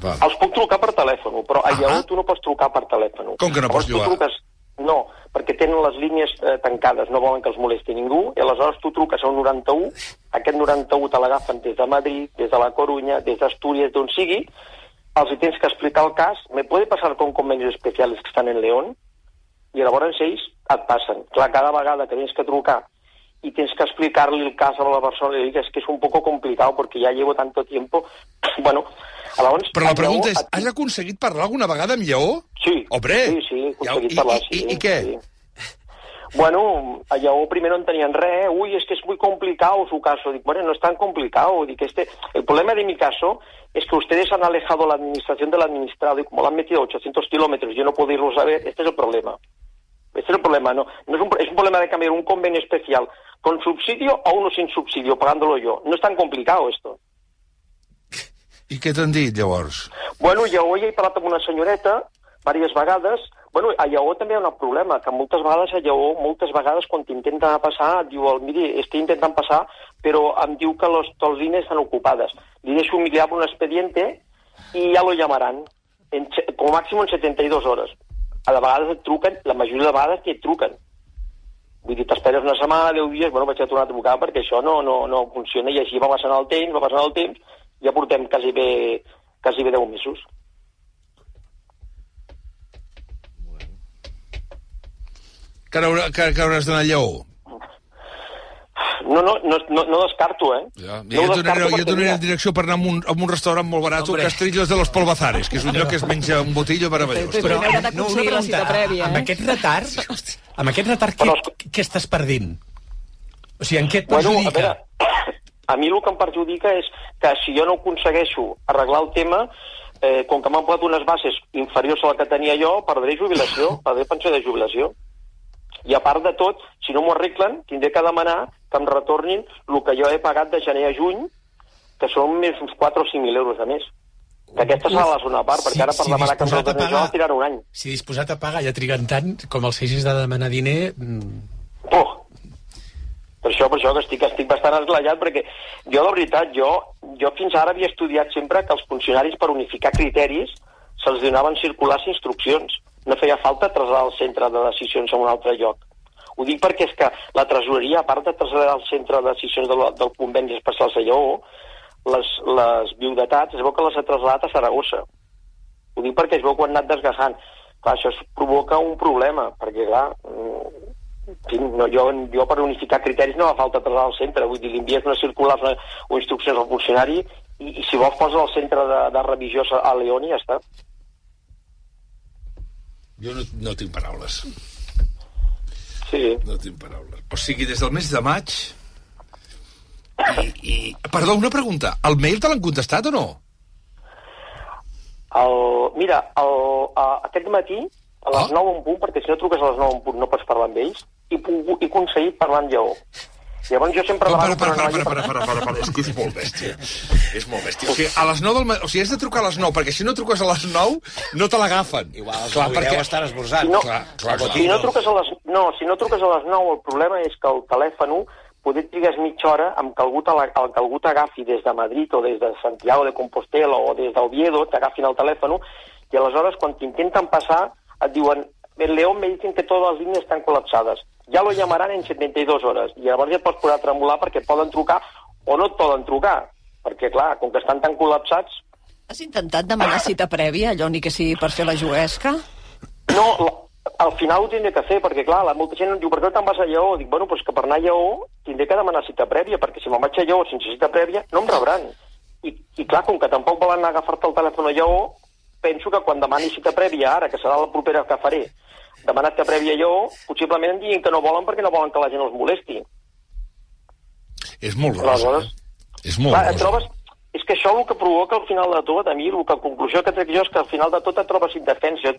Va. Els puc trucar per telèfon, però a Lleó tu no pots trucar per telèfon. Com que no pots llogar? Truques... No, perquè tenen les línies eh, tancades, no volen que els molesti ningú, i aleshores tu truques a un 91, aquest 91 te l'agafen des de Madrid, des de la Corunya, des d'Astúries, d'on sigui, els tens que explicar el cas, me puede pasar con convenios especiales que estan en León, i llavors ells et passen. Clar, cada vegada que tens que trucar y tienes que explicarle el caso a la persona y le dices que es un poco complicado porque ya llevo tanto tiempo. Bueno, llavors... Però la pregunta Lleó, és, has aconseguit parlar alguna vegada amb Lleó? Sí. Hombre! Sí, sí, he aconseguit I, parlar, i, sí. i, i què? sí. Bueno, a Lleó primero no tenían re, uy, es que es muy complicado su caso. Digo, bueno, no es tan complicado. Digo, este, el problema de mi caso es que ustedes han alejado la administración del administrado y como lo han metido a 800 kilómetros, yo no puedo irlo a ver, este es el problema. Este es el problema, no, no es, un, es un problema de cambiar un convenio especial con subsidio a uno sin subsidio, pagándolo yo. No es tan complicado esto. I què t'han dit, llavors? Bueno, jo avui he parlat amb una senyoreta diverses vegades. Bueno, a Lleó també hi ha un problema, que moltes vegades a Lleó, moltes vegades quan t'intenten passar, et diu, miri, estoy intentant passar, però em diu que los, líneas están ocupadas. Li deixo mirar un expediente y ya lo llamarán, en, se- como máximo en 72 hores. A de vegades et truquen, la majoria de vegades que et truquen. Vull dir, t'esperes una setmana, 10 dies, bueno, vaig a tornar a trucar perquè això no, no, no funciona i així va passant el temps, va passant el temps, ja portem quasi bé, quasi bé 10 mesos. Que, haurà, que, que hauràs d'anar a Lleó? No, no, no, no, no descarto, eh? Ja, no jo donaré, jo donaré la direcció per anar a un, a un restaurant molt barat, Hombre. Castrillos de los Polvazares, que és un lloc que es menja un botillo meravellós. Però haurà de aconseguir la cita prèvia, amb eh? aquest retard, amb aquest retard, què, què estàs perdent? O sigui, en què et Bueno, a perjudica? veure, a mi el que em perjudica és que si jo no aconsegueixo arreglar el tema, eh, com que m'han posat unes bases inferiors a la que tenia jo, perdré jubilació, perdré pensió de jubilació. I a part de tot, si no m'ho arreglen, tindré que demanar que em retornin el que jo he pagat de gener a juny, que són més uns 4 o 5 mil euros a més. Que aquesta serà la zona a part, perquè ara per demanar que em retornin pagar- això tirarà un any. Si disposat a pagar ja triguen tant, com els hagis de demanar diner... mm, Oh, Per això, per això que estic, estic bastant esglaiat, perquè jo, la veritat, jo, jo fins ara havia estudiat sempre que els funcionaris, per unificar criteris, se'ls donaven circulars instruccions. No feia falta traslladar el centre de decisions a un altre lloc. Ho dic perquè és que la tresoreria, a part de traslladar el centre de decisions del, del conveni especials de Lleó, les, les viudetats es veu que les ha traslladat a Saragossa. Ho dic perquè es veu que ho han anat desgasant. Clar, això provoca un problema, perquè, clar, mm, no, jo, jo per unificar criteris no fa falta traslladar al centre, vull dir, li envies una circular o instruccions al funcionari i, i si vols posa al centre de, de revisió a León i ja està. Jo no, no tinc paraules. Sí. No tinc paraules. O sigui, des del mes de maig... I, i... Perdó, una pregunta. El mail te l'han contestat o no? El, mira, el, a, aquest matí, a les Ah. 9 en punt, perquè si no truques a les 9 en punt no pots parlar amb ells, i, he aconseguit parlar amb Lleó. Llavors jo sempre Para, demano... para, para, per para, para, para, para, para, és que és molt bèstia. És molt bèstia. O sigui, a les 9 del matí... O sigui, has de trucar a les 9, perquè si no truques a les 9, no te l'agafen. Igual, i deu estan esmorzant. Si no, Clar, clar, clar. si no truques a les, no, si no truques a les 9, el problema és que el telèfon poder trigues mitja hora amb que algú, el que algú t'agafi des de Madrid o des de Santiago de Compostela o des d'Oviedo, t'agafin el telèfon i aleshores quan t'intenten passar et diuen en León me dicen que todas las líneas están colapsadas. Ya lo llamarán en 72 hores. I llavors ja et pots posar a tremolar perquè poden trucar o no et poden trucar. Perquè, clar, com que estan tan col·lapsats, Has intentat demanar cita prèvia, allò ni que sigui per fer la juguesca? No, la- al final ho tindré que fer, perquè clar, la, molta gent em diu, per què te'n vas a Lleó? Dic, bueno, doncs que per anar a Lleó tindré que demanar cita prèvia, perquè si me'n vaig a Lleó sense cita prèvia, no em rebran. I, i clar, com que tampoc volen agafar-te el telèfon a Lleó, penso que quan demani cita prèvia, ara, que serà la propera que faré, demanar cita prèvia Lleó, possiblement em diguin que no volen perquè no volen que la gent els molesti. És molt rosa. Aleshores, És molt clar, et rosa. trobes... És que això el que provoca al final de tot, a mi, el que, la conclusió que trec jo és que al final de tot et trobes indefensa. El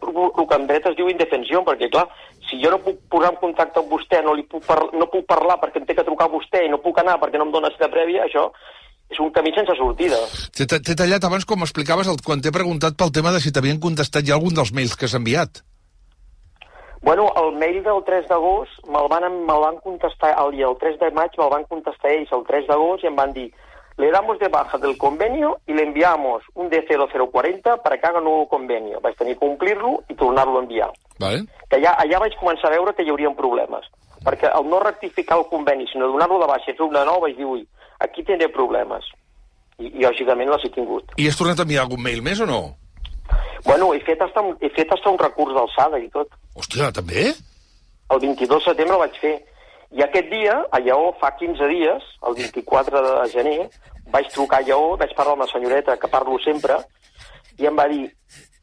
que en dret es diu indefensió, perquè, clar, si jo no puc posar en contacte amb vostè, no, li puc par no puc parlar perquè em té que trucar a vostè i no puc anar perquè no em dóna cita prèvia, això és un camí sense sortida. T'he tallat abans com m'explicaves el- quan t'he preguntat pel tema de si t'havien contestat ja algun dels mails que has enviat. Bueno, el mail del 3 d'agost me'l van, me van contestar, el el 3 de maig me'l van contestar ells el 3 d'agost i em van dir le damos de baja del convenio y le enviamos un D0040 para que haga un nuevo convenio. Vaig tenir que omplir-lo i tornar-lo a enviar. Vale. Que allà, allà vaig començar a veure que hi haurien problemes. Perquè al no rectificar el conveni, sinó donar-lo de baixa i fer una nova, vaig dir, ui, aquí tindré problemes. I, i lògicament les he tingut. I has tornat a enviar algun mail més o no? Bueno, he fet hasta un, he fet hasta un recurs d'alçada i tot. Hòstia, també? El 22 de setembre el vaig fer. I aquest dia, a Lleó, fa 15 dies, el 24 de gener, vaig trucar a Lleó, vaig parlar amb la senyoreta, que parlo sempre, y em va dir,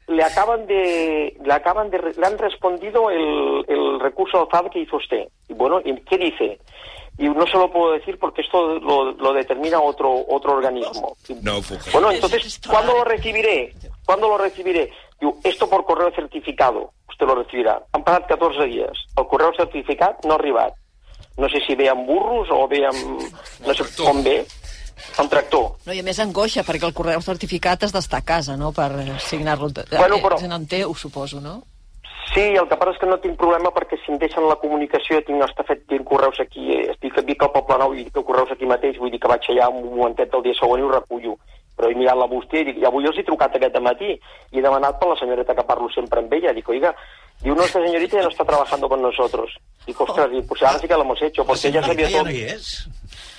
le acaban de, le acaban de, le han respondido el, el recurso alzado que hizo usted. Y bueno, ¿y ¿qué dice? Y no se lo puedo decir porque esto lo, lo determina otro, otro organismo. No. Bueno, entonces, ¿cuándo lo recibiré? ¿Cuándo lo recibiré? Diu, esto por correo certificado. Usted lo recibirá. Han passat 14 dies. El correu certificat no ha arribat. No sé si ve amb burros o ve amb... No sé com ve. Amb tractor. No, i a més angoixa, perquè el correu certificat has d'estar a casa, no?, per eh, signar-lo. Bueno, però- Eh, En teu, suposo, no? Sí, el que passa és que no tinc problema perquè si em deixen la comunicació tinc està fet tinc correus aquí, eh, estic vic al Poble Nou i tinc correus aquí mateix, vull dir que vaig allà un momentet del dia següent i ho recullo. Però he mirat la bústia i dic, i avui els he trucat aquest matí i he demanat per la senyoreta que parlo sempre amb ella. Dic, oiga, diu, no, esta señorita ya no está trabajando con nosotros. Dic, ostras, dic, pues ahora sí que lo hemos hecho, porque ella sabia Ja tot. no hi és.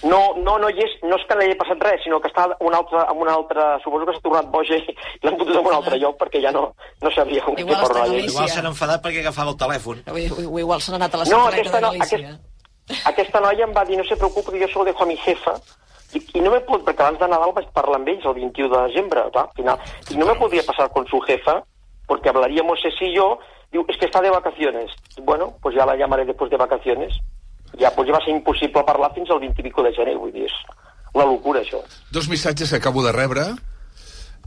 No, no, no hi és, no és que no hi hagi passat res, sinó que està un altre, amb un altre, suposo que s'ha tornat boja i l'han fotut en un altre lloc perquè ja no, no sabia on Igual està anar. Galícia. Igual s'han enfadat perquè agafava el telèfon. O, o, o igual s'han anat a la No, aquesta no, Galícia. Aquesta noia em va dir, no se preocupe, que jo se lo dejo a mi jefa, i, i no me pot, perquè abans de Nadal vaig parlar amb ells el 21 de desembre, clar, al final, y no me podía pasar con su jefa, porque hablaríamos ese y yo, diu, es que está de vacaciones. Bueno, pues ya la llamaré después de vacaciones. Ja, pues ja va ser impossible parlar fins al 20 i pico de gener, vull dir, és una locura, això. Dos missatges que acabo de rebre.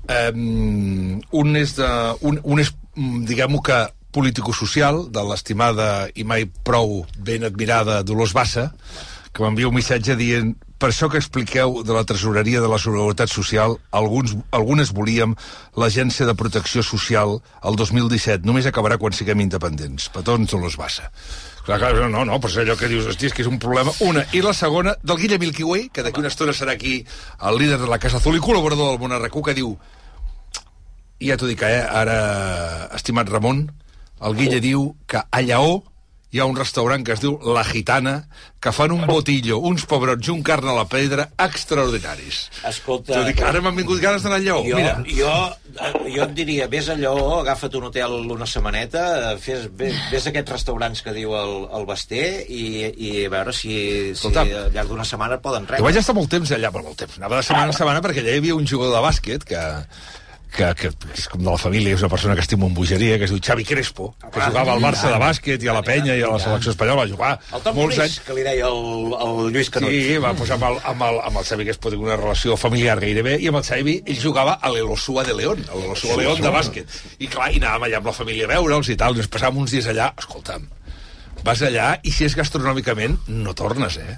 Um, un és, de, un, un és mm, diguem-ho que, político-social, de l'estimada i mai prou ben admirada Dolors Bassa, que m'envia un missatge dient Per això que expliqueu de la tresoreria de la Seguretat Social, alguns, algunes volíem l'Agència de Protecció Social el 2017. Només acabarà quan siguem independents. Petons no los bassa. Clar, clar, no, no, no, però és allò que dius, hosti, és que és un problema. Una. I la segona, del Guille Milky que d'aquí una estona serà aquí el líder de la Casa Azul i col·laborador del Monarracú, que diu i ja t'ho dic, eh, ara, estimat Ramon, el Guille diu que a Lleó hi ha un restaurant que es diu La Gitana, que fan un botillo, uns pebrots i un carn a la pedra extraordinaris. Escolta... Dic, ara m'han vingut ganes d'anar a Lleó, Jo, mira. jo, eh, jo et diria, vés a Lleó, agafa't un hotel una setmaneta, eh, fes, vés, vés a aquests restaurants que diu el, el Basté i, i a veure si, si Escolta, al llarg d'una setmana et poden Jo rebre. vaig estar molt temps allà, molt temps. Anava de setmana en setmana perquè allà hi havia un jugador de bàsquet que, que, que és com de la família, és una persona que estima un bogeria, que es diu Xavi Crespo, que jugava al Barça de bàsquet i a la penya i a la selecció espanyola, va jugar El Tom molts anys. que li deia el, el Lluís Canut. Sí, va posar amb el, amb el, amb el Xavi Crespo una relació familiar gairebé, i amb el Xavi ell jugava a l'Elosua de León, a l'Elosua de León de bàsquet. I clar, i anàvem allà amb la família a veure'ls i tal, i ens passàvem uns dies allà, escolta'm, vas allà i si és gastronòmicament no tornes, eh?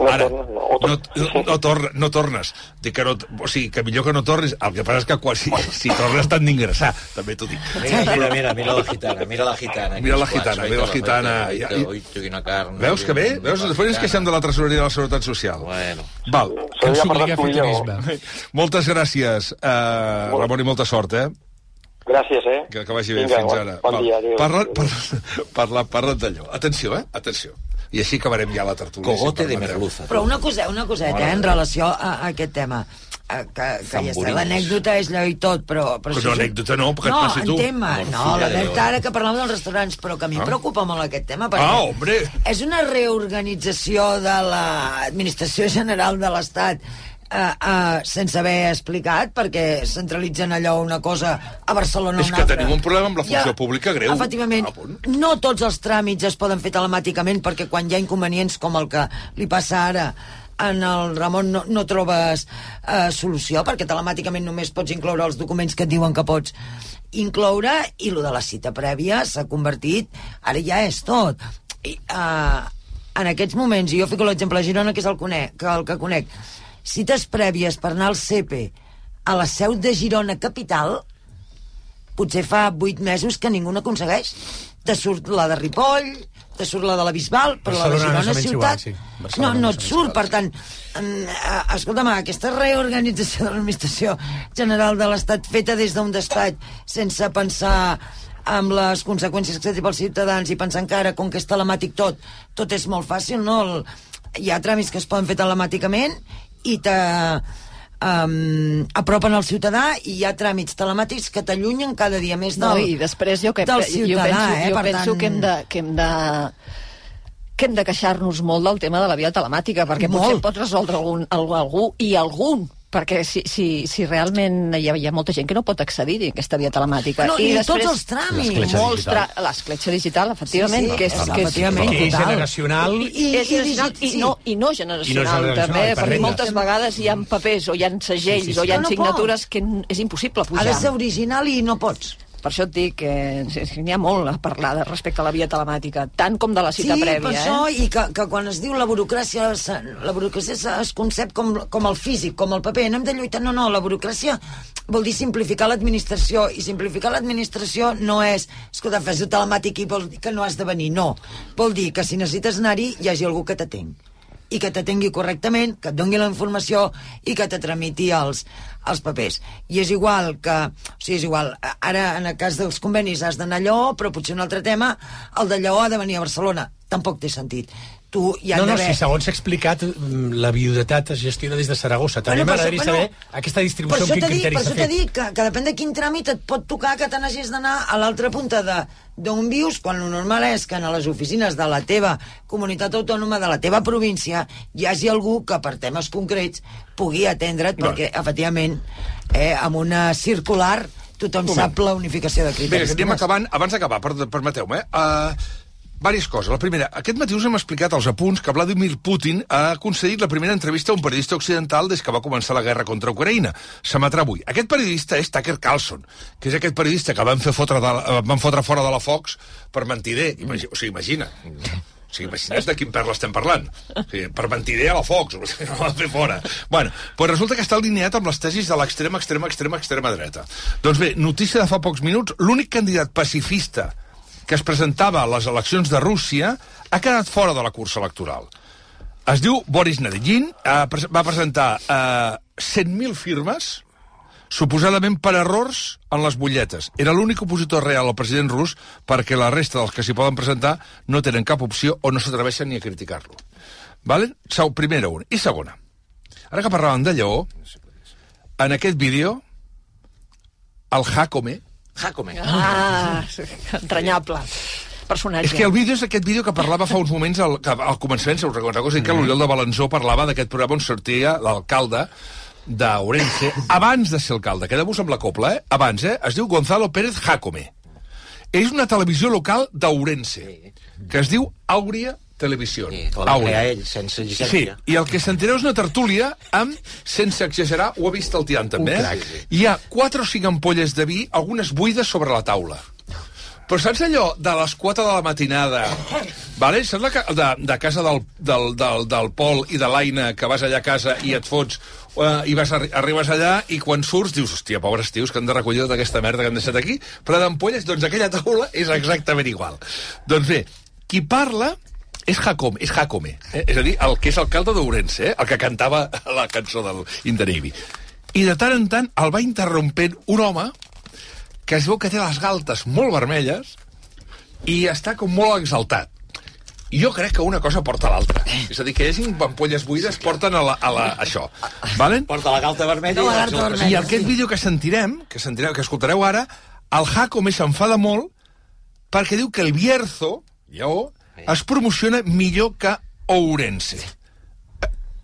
Ara, no, no, no, torna, no tornes. Dic que no, o sigui, que millor que no tornis. El que passa és que quan, si, si tornes t'han d'ingressar, també t'ho dic. Mira, mira, mira, mira la gitana, mira la gitana. Mira la gitana, mira la gitana. I- carn. Veus que bé? Veus? Després ens queixem de la tresoreria de la Seguretat Social. Bueno. Val. Que ens obliga a fer turisme. Moltes gràcies, uh, Ramon, i molta sort, eh? Gràcies, eh? Que, que vagi bé, Vinga, fins bon- ara. bon dia, adéu. Parla, parla, parla, parla d'allò. Atenció, eh? Atenció. I així acabarem ja la tertúlia. Cogote si de merluza. Però una, cosa, una coseta, eh, en relació a, a aquest tema. Que, que ja està, l'anècdota és allò i tot, però... però Que si no, és un- anècdota no, perquè et no, passi tu. en tema, no, l'anècdota ara que parlàvem dels restaurants, però que a mi Ah. em preocupa molt aquest tema, perquè Ah, hombre! és una reorganització de l'Administració General de l'Estat eh, eh, sense haver explicat, perquè centralitzen allò una cosa a Barcelona És una que altra. tenim un problema amb la funció Ja, pública greu. Efectivament, no tots els tràmits es poden fer telemàticament perquè quan hi ha inconvenients com el que li passa ara en el Ramon no, no trobes eh, solució perquè telemàticament només pots incloure els documents que et diuen que pots incloure i lo de la cita prèvia s'ha convertit, ara ja és tot I, eh, en aquests moments, i jo fico l'exemple a Girona que és el, conec, que el que conec cites prèvies per anar al CEPE a la seu de Girona capital potser fa vuit mesos que ningú n'aconsegueix. Te surt la de Ripoll, te surt la de la Bisbal, però la de Barcelona Girona ciutat... igual, sí. no, Barcelona no et surt, per tant, eh, escolta'm, aquesta reorganització de l'administració general de l'Estat feta des d'un despatx sense pensar amb les conseqüències que té pels ciutadans i pensant que ara, com que és telemàtic tot, tot és molt fàcil, no? El, hi ha tràmits que es poden fer telemàticament i te um, apropen al ciutadà i hi ha tràmits telemàtics que t'allunyen cada dia més del, No, i després jo, que, del jo ciutadà, penso, eh? jo Per penso tant... que hem de, que hem de que hem de queixar-nos molt del tema de la via telemàtica, perquè Molt. potser pot resoldre algun, algú, algú i algun perquè si, si, si realment hi ha, hi ha molta gent que no pot accedir a aquesta via telemàtica. No, I ni després, tots els tràmits. L'escletxa molts digital. Tra l'escletxa digital, efectivament, Sí, sí, que és, és- que és, efectivament, Que és generacional. I, i, és generacional, i, no, i no generacional, generacional, també, per perquè renda. moltes vegades hi ha papers o hi ha segells Sí, sí, sí. o hi ha No, no signatures que és impossible Ha pujar. de ser original i no pots. Per això et dic que sí, sí, n'hi ha molt a parlar de, respecte a la via telemàtica, tant com de la cita sí, prèvia. per això, eh? i que, que quan es diu la burocràcia, la burocràcia es concep com, com el físic, com el paper. No hem de lluitar, no, no, la burocràcia vol dir simplificar l'administració, i simplificar l'administració no és, escolta, fes-ho telemàtic i vol dir que no has de venir, no. Vol dir que si necessites anar-hi, hi hagi algú que t'atengui i que t'atengui correctament, que et doni la informació i que te tramiti els, els papers. I és igual que... O sigui, és igual. Ara, en el cas dels convenis, has d'anar a Lleó, però potser un altre tema, el de Lleó ha de venir a Barcelona. Tampoc té sentit. Tu hi ha No, no, si segons s'ha explicat, mm, la viudetat es gestiona des de Saragossa. També Bueno, m'agradaria saber bueno, aquesta Per distribució això amb t'he quin dit, criteri per això t'he dit que, que depèn de quin tràmit et pot tocar que te n'hagis d'anar a l'altra punta de d'on vius, quan el normal és que a les oficines de la teva comunitat autònoma, de la teva província, hi hagi algú que per temes concrets pugui atendre't, No. perquè efectivament eh, amb una circular tothom Moment. sap la unificació de Bé, criteris. que anem acabant. Abans d'acabar, per, permeteu-me, uh, Vàries coses. La primera, aquest matí us hem explicat als apunts que Vladimir Putin ha concedit la primera entrevista a un periodista occidental des que va començar la guerra contra Ucraïna. S'emetrà avui. Aquest periodista és Tucker Carlson, que és aquest periodista que van fer fotre, de, la- van fotre fora de la Fox per mentider. Imagi, o sigui, imagina. O sigui, imagina't de quin perla estem parlant. O sigui, per mentider a la Fox, o sigui, no de fer fora. Bueno, pues resulta que està alineat amb les tesis de l'extrema, extrema, extrema, extrema dreta. Doncs bé, notícia de fa pocs minuts, l'únic candidat pacifista que es presentava a les eleccions de Rússia ha quedat fora de la cursa electoral. Es diu Boris Nadegin, eh, va presentar eh, 100.000 firmes, suposadament per errors en les butlletes. Era l'únic opositor real al president rus perquè la resta dels que s'hi poden presentar no tenen cap opció o no s'atreveixen ni a criticar-lo. Vale? Sau, primera una. I segona. Ara que parlàvem de Lleó, en aquest vídeo, el Jacome, Jacome. Ah, entranyable. Personatge. És que el vídeo és aquest vídeo que parlava fa uns moments al, al començament, si us recordeu, mm. que l'Oriol de Balanzó parlava d'aquest programa on sortia l'alcalde d'Orense, abans de ser alcalde. Quedem-vos amb la copla, eh? Abans, eh? Es diu Gonzalo Pérez Jacome. És una televisió local d'Ourense, que es diu Àurea Televisió. Sí, que la va crear ell, sense Sí, llicència. i el que sentireu és una tertúlia amb, sense exagerar, ho ha vist el Tian també, eh? Hi ha quatre o cinc ampolles de vi, algunes buides sobre la taula. Però saps allò de les 4 de la matinada, vale? saps la, de, de casa del, del, del, del Pol i de l'Aina, que vas allà a casa i et fots, uh, i vas, arri arribes allà i quan surts dius, hòstia, pobres tios que han de recollir tota aquesta merda que han deixat aquí, però d'ampolles, doncs aquella taula és exactament igual. Doncs bé, qui parla és Jacome, és Jacome, eh? és a dir, el que és alcalde d'Ourense, eh? el que cantava la cançó del In the Navy. I de tant en tant el va interrompent un home que es veu que té les galtes molt vermelles i està com molt exaltat. I jo crec que una cosa porta a l'altra. És a dir, que hi hagi ampolles buides porten a, la, a la, això. Valen? Porta la galta vermella No, i la galta vermella. I aquest vídeo que sentirem, que sentireu, que escoltareu ara, el Jacome s'enfada molt perquè diu que el Bierzo, lleó, es promociona millor que Ourense.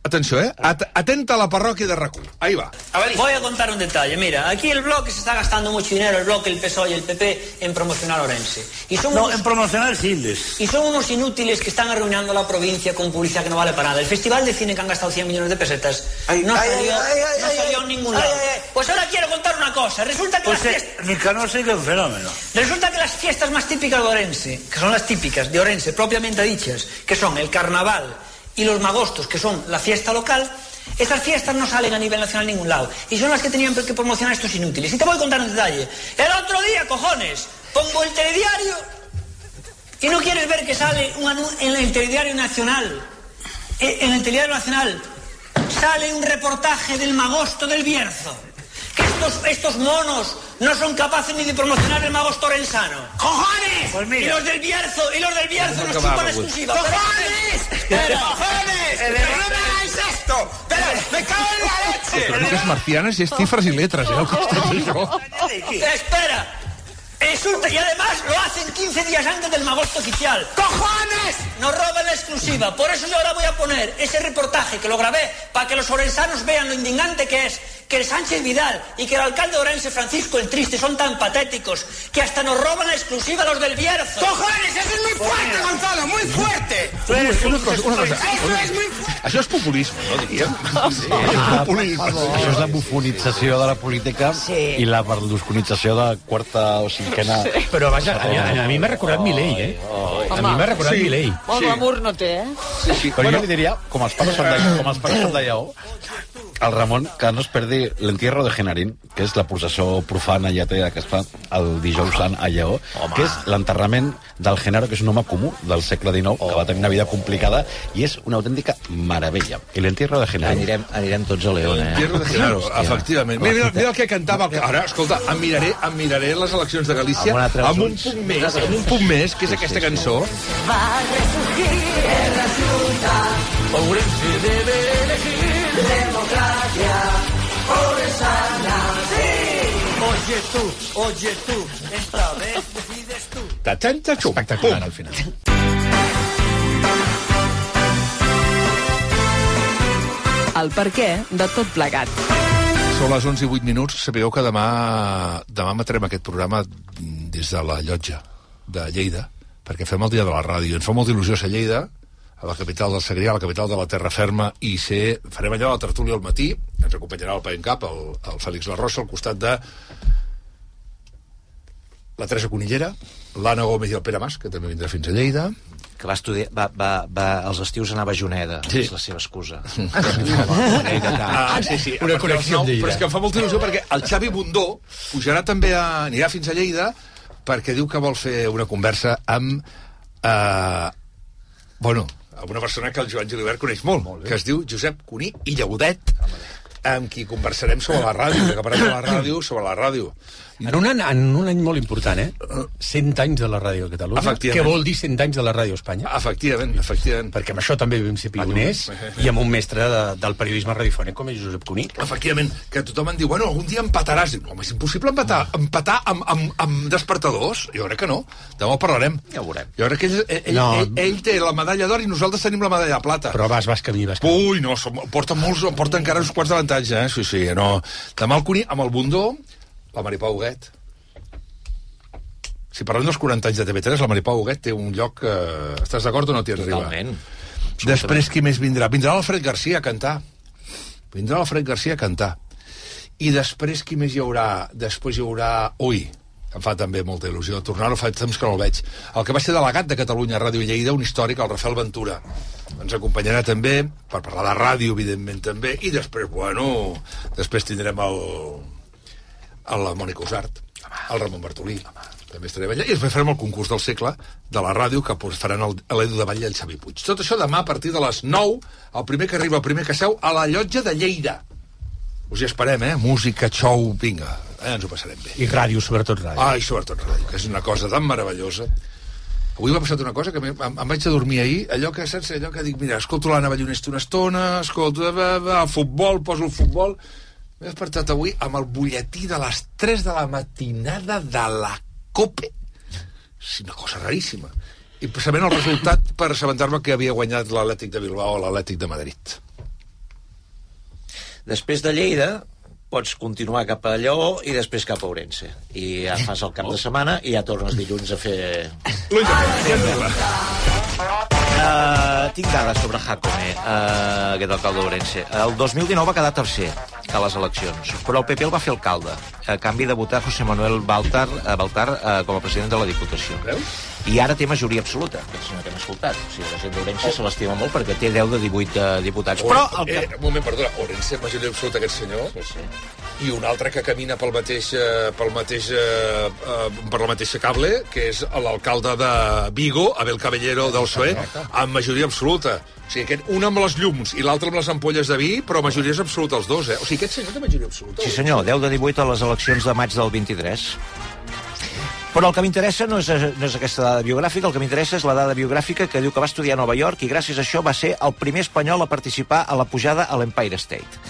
Atenció, eh? At atenta a la parròquia de Racú. Ahí va. Voy a contar un detalle. Mira, aquí el bloque se está gastando mucho dinero, el bloque, el PSOE y el PP, en promocionar Orense. Y son No, unos, en promocionar Sildes. y son unos inútiles que están arruinando la provincia con publicidad que no vale para nada. El festival de cine que han gastado 100 millones de pesetas no ay, salió, ay, ay, no ay, salió ay, en ningún ay, lado. ay, ay. Pues ahora quiero contar una cosa. Resulta que Pues las eh, fiestas... Nicanor sí que es un fenómeno. Resulta que las fiestas más típicas de Orense, que son las típicas de Orense propiamente dichas, que son el carnaval y los magostos, que son la fiesta local, estas fiestas no salen a nivel nacional en ningún lado. Y son las que tenían que promocionar estos inútiles. Y te voy a contar un detalle. El otro día, cojones, pongo el telediario y no quieres ver que sale un en el telediario nacional. eh, En el telediario nacional sale un reportaje del magosto del Bierzo. Que estos, estos monos no son capaces ni de promocionar el magosto orensano. ¡Cojones! Pues mira. Y los del Bierzo, y los del Bierzo nos chupan Raúl. exclusiva. ¡Cojones! Espera. ¡Cojones! El- ¡Pero no me hagáis esto! ¡Pero me cago en la leche! Cròniques marcianes és xifres i letres, eh? Espera. Resulta, y además lo hacen 15 días antes del magosto oficial. ¡Cojones! Nos roban la exclusiva. Por eso yo ahora voy a poner ese reportaje que lo grabé para que los orensanos vean lo indignante que es que el Sánchez Vidal y que el alcalde de Orense, Francisco el Triste, son tan patéticos que hasta nos roban la exclusiva los del Bierzo. ¡Cojones! ¡Eso es muy fuerte, Gonzalo! ¡Muy fuerte! Una cosa, una cosa. ¡Eso es muy fuerte! Això és populisme, no, diríem? Sí, Ah, populisme. Això és la bufonització de la política Sí. i la berlusconització de quarta o cinquena... Però vaja, a, mi- a mi m'ha recordat Milei, eh? A mi m'ha recordat Sí. Milei. Molt glamour no té, eh? Sí, sí. Però jo li diria, com els pares són de, com els pares són de Lleó, al Ramon que no es perdi l'entierro de Genarín, que és la processó profana i atea que es fa el dijous sant a Lleó, que és l'enterrament del Genaro, que és un home comú del segle XIX, que va tenir una vida complicada, i és una autèntica meravella. I l'entierro de Genarín... Anirem, anirem tots a León, eh? Tierra de Genaro, Hòstia. efectivament. Mira, mira, mira el que cantava. El. Ara, escolta, em miraré, em miraré les eleccions de Galícia Amb amb un punt més, amb un punt més, que és aquesta cançó. Va resurgir el resultado. Ourense debe elegir Democracia. Orensana. Sí. Oye tú, oye tú, esta vez decides tú. Tatxan, xum. Espectacular, al final. El per què de tot plegat. Són les 11 i 8 minuts. Sabeu que demà, demà emetrem aquest programa des de la llotja de Lleida, perquè fem el dia de la ràdio. Ens fa molta il·lusió ser a Lleida, a la capital del Segrià, a la capital de la Terra Ferma, i ser, farem allò a la tertúlia al matí, ens acompanyarà el Paencap, el, el Fèlix La Rosa, al costat de la Teresa Conillera, l'Anna Gómez i el Pere Mas, que també vindrà fins a Lleida, que va estudiar, va, va, va, als estius anava a Juneda, Sí. és la seva excusa. Ah, sí, sí. Una connexió nou, Lleida. Però és que em fa molta il·lusió perquè el Xavi Bundó pujarà també a... anirà fins a Lleida perquè diu que vol fer una conversa amb... Eh, bueno, amb una persona que el Joan Gilibert coneix molt, molt que es diu Josep Cuní i Llaudet, amb qui conversarem sobre la ràdio, que parlem de la ràdio, sobre la ràdio. En un, any, en un any molt important, eh? 100 anys de la ràdio a Catalunya. Què vol dir 100 anys de la ràdio Espanya? Efectivament, efectivament. Perquè amb això també vam ser pioners i amb un mestre de, del periodisme radiofònic com és Josep Cuní. Efectivament, que tothom em diu, bueno, algun dia empataràs. Dic, home, és impossible empatar, empatar amb, amb, amb despertadors? Jo crec que no. Demà ho parlarem. Ja ho veurem. Jo crec que ell, ell, No. ell, ell té la medalla d'or i nosaltres tenim la medalla de plata. Però vas, vas camí, vas camí. Ui, no, som, porta molts, porta encara uns quants d'avantatge, eh? Sí, sí, no. Demà el Cuní, amb el Bundó, la Maripau Huguet. Si parlem dels 40 anys de TV3, la Maripau Huguet té un lloc... Eh... Estàs d'acord o no t'hi arriba? Totalment. Després, qui més vindrà? Vindrà l'Alfred Garcia a cantar. Vindrà l'Alfred Garcia a cantar. I després, qui més hi haurà? Després hi haurà... Ui, em fa també molta il·lusió tornar-ho, fa temps que no el veig. El que va ser delegat de Catalunya a Ràdio Lleida, un històric, el Rafael Ventura. Ens acompanyarà també, per parlar de ràdio, evidentment, també, i després, bueno, després tindrem el, el la Mònica Usart, el Ramon Bartolí, també estarem allà, i després farem el concurs del segle de la ràdio que pues, faran l'Edu de Vall i el Xavi Puig. Tot això demà a partir de les 9, el primer que arriba, el primer que seu, a la llotja de Lleida. Us hi esperem, eh? Música, show, vinga, eh? ens ho passarem bé. I ràdio, sobretot ràdio. Ai, sobretot ràdio, que és una cosa tan meravellosa. Avui m'ha passat una cosa que em, em vaig a dormir ahir, allò que, saps, allò que dic, mira, escolto l'Anna Ballonesta una estona, escolto va, va, el futbol, poso el futbol... M'he despertat avui amb el butlletí de les 3 de la matinada de la COPE. És una cosa raríssima. I sabent el resultat per assabentar-me que havia guanyat l'Atlètic de Bilbao o l'Atlètic de Madrid. Després de Lleida, pots continuar cap a Lleó i després cap a Ourense. I ja fas el cap de setmana i ja tornes dilluns a fer... Uh, tinc dades sobre Jacome, uh, aquest alcalde d'Ourense. El 2019 va quedar tercer a les eleccions, però el PP el va fer alcalde, a canvi de votar José Manuel Baltar, uh, Baltar uh, com a president de la Diputació. I ara té majoria absoluta, que és una que hem escoltat. O sigui, la gent d'Ourense se l'estima molt perquè té 10 de 18 uh, diputats. Però el que... Eh, un moment, perdona, Orense, majoria absoluta aquest senyor, sí, sí. I un altre que camina pel mateix, eh, pel mateix, eh, eh, per la mateixa cable, que és l'alcalde de Vigo, Abel Caballero del PSOE, amb majoria absoluta. O sigui, aquest, un amb les llums i l'altre amb les ampolles de vi, però majoria és absoluta els dos, eh? O sigui, aquest senyor té majoria absoluta. Sí, senyor, 10 de 18 a les eleccions de maig del 23. Però el que m'interessa no, és, no és aquesta dada biogràfica, el que m'interessa és la dada biogràfica que diu que va estudiar a Nova York i gràcies a això va ser el primer espanyol a participar a la pujada a l'Empire State.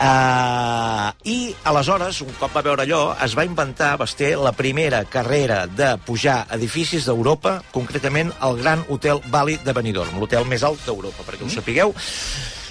Uh, I aleshores, un cop va veure allò, es va inventar, va ser la primera carrera de pujar edificis d'Europa, concretament el Gran Hotel Valley de Benidorm, l'hotel més alt d'Europa, perquè ho sapigueu.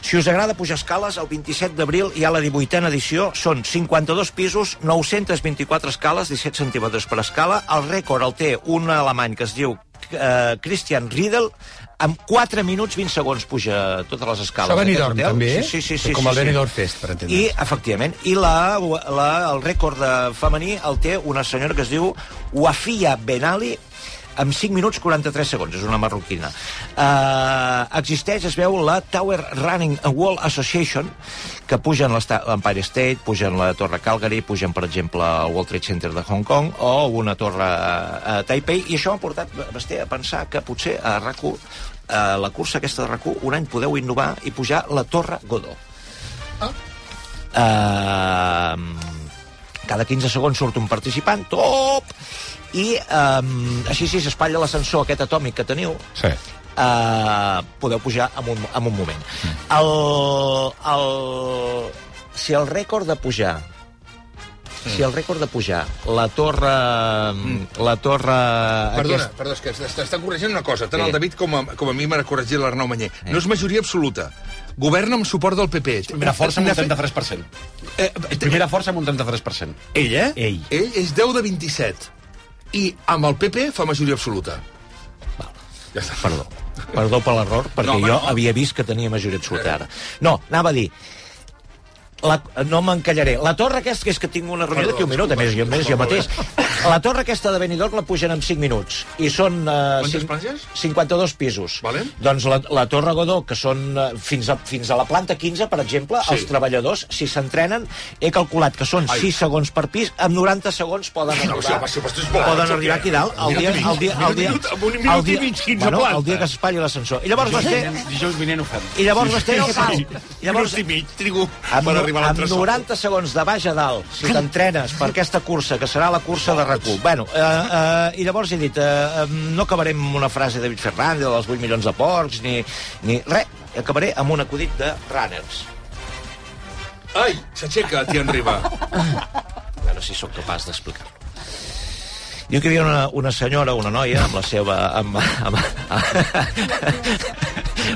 Si us agrada pujar escales, el 27 d'abril hi ha la 18a edició. Són 52 pisos, 924 escales, 17 centímetres per escala. El rècord el té un alemany que es diu eh, Christian Riedel, amb 4 minuts 20 segons puja totes les escales. Això a Benidorm, hotel. també, eh? Sí, sí, sí. Com sí, el sí. Benidorm Fest, per entendre. I, efectivament, i la, la, el rècord de femení el té una senyora que es diu Wafia Benali, amb 5 minuts 43 segons, és una marroquina. Uh, existeix, es veu, la Tower Running Wall Association, que pugen l'Empire State, pugen la Torre Calgary, pugen, per exemple, el World Trade Center de Hong Kong o una torre a, a Taipei, i això m'ha portat, Basté, a pensar que potser a rac a la cursa aquesta de rac un any podeu innovar i pujar la Torre Godó. Uh, cada 15 segons surt un participant, top! I um, així, si s'espatlla l'ascensor aquest atòmic que teniu, Sí. uh, podeu pujar en un, en un moment. El, el, si el rècord de pujar si el rècord de pujar la torre la torre Perdona, perdona, és que t'està corregint una cosa. Tant Sí. el David com a, com a mi m'ha corregit l'Arnau Manyer. No és majoria absoluta. Governa amb suport del PP. Primera força amb un Hem de 33%. Eh, Primera força amb un 33%. Ell, eh? Ell. Ell és 10 de 27. I amb el PP fa majoria absoluta. Ja està. Perdó. Perdó per l'error, perquè No, jo no. havia vist que tenia majoria absoluta ara. No, anava a dir... la, no m'encallaré. La torre aquesta, que és que tinc una reunió d'aquí un minut, a més, jo, més, jo mateix. La torre aquesta de Benidorm la pugen en 5 minuts. I són... Uh, Quantes plantes? 52 pisos. Vale. Doncs la, la Torre Godó, que són uh, fins, a, fins a la planta 15, per exemple, Sí. els treballadors, si s'entrenen, he calculat que són Ai. 6 segons per pis, amb 90 segons poden No, arribar, això és bo, poden arribar aquí dalt. El dia, mig, el dia, el dia, minut, amb un minut el dia, i mig, 15 bueno, el dia que s'espatlli l'ascensor. I llavors vas fer... Dijous vinent ho fem. I llavors vas fer... Sí, què sí. fas? I llavors, Amb, arribar a amb l'entresòl. 90 segons de baix a dalt, si t'entrenes per aquesta cursa, que serà la cursa de RAC1. Bueno, eh, eh, i llavors he dit, eh, no acabarem amb una frase de David Fernández, dels 8 milions de porcs, ni, ni res. Acabaré amb un acudit de Runners. Ai, s'aixeca, Tian Riba. A veure si sóc capaç d'explicar-lo. Diu que hi havia una, una senyora, una noia, amb la seva... Amb, amb,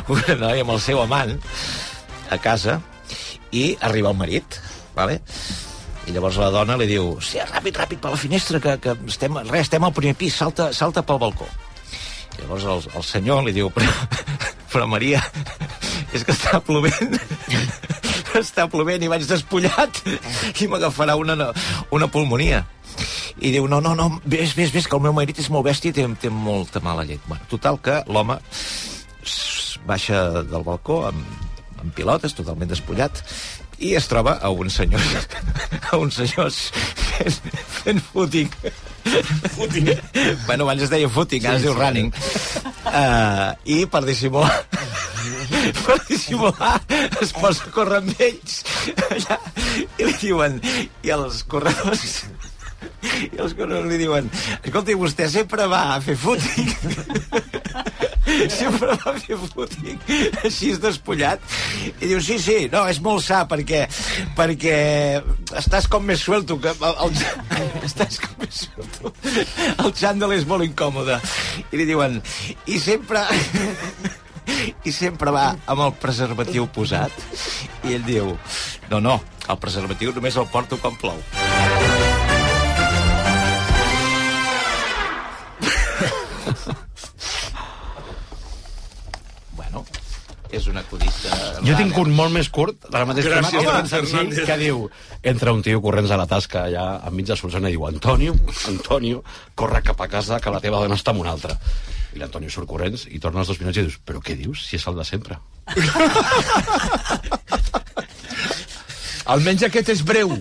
una noia amb el seu amant a casa i arriba el marit, vale? i llavors la dona li diu sí, ràpid, ràpid, per la finestra, que, que estem, res, estem al primer pis, salta, salta pel balcó. I llavors el, el senyor li diu però, però Maria, és que està plovent està plovent i vaig despullat i m'agafarà una, una pulmonia. I diu, no, no, no, vés, vés, vés, que el meu marit és molt bèstia i té, té molta mala llet. Bueno, total que l'home baixa del balcó amb, amb pilotes, totalment despullat, i es troba a un senyor a uns senyors fent, fent footing. Footing. Bueno, abans es deia footing, ara es diu running. Uh, i per dissimular per dissimular es posa a córrer amb ells. Allà, i li diuen i els corredors i els corredors li diuen escolti, vostè sempre va a fer footing sempre va fer footing així despullat. I diu, sí, sí, no, és molt sa perquè, perquè estàs com més suelto que el, el, estàs com més suelto. El xandall és molt incòmode. I li diuen, i sempre i sempre va amb el preservatiu posat? I ell diu, no, no el preservatiu només el porto quan plou és un acudit de... Jo tinc un molt més curt, de la mateixa Gràcies, forma, David que, senzill, Fernández. que diu entra un tio corrents a la tasca allà enmig de Solsona i diu Antonio, Antonio, corre cap a casa que la teva dona està amb una altra. I l'Antonio surt corrents i torna als dos minuts i dius però què dius, si és el de sempre? Almenys aquest és breu.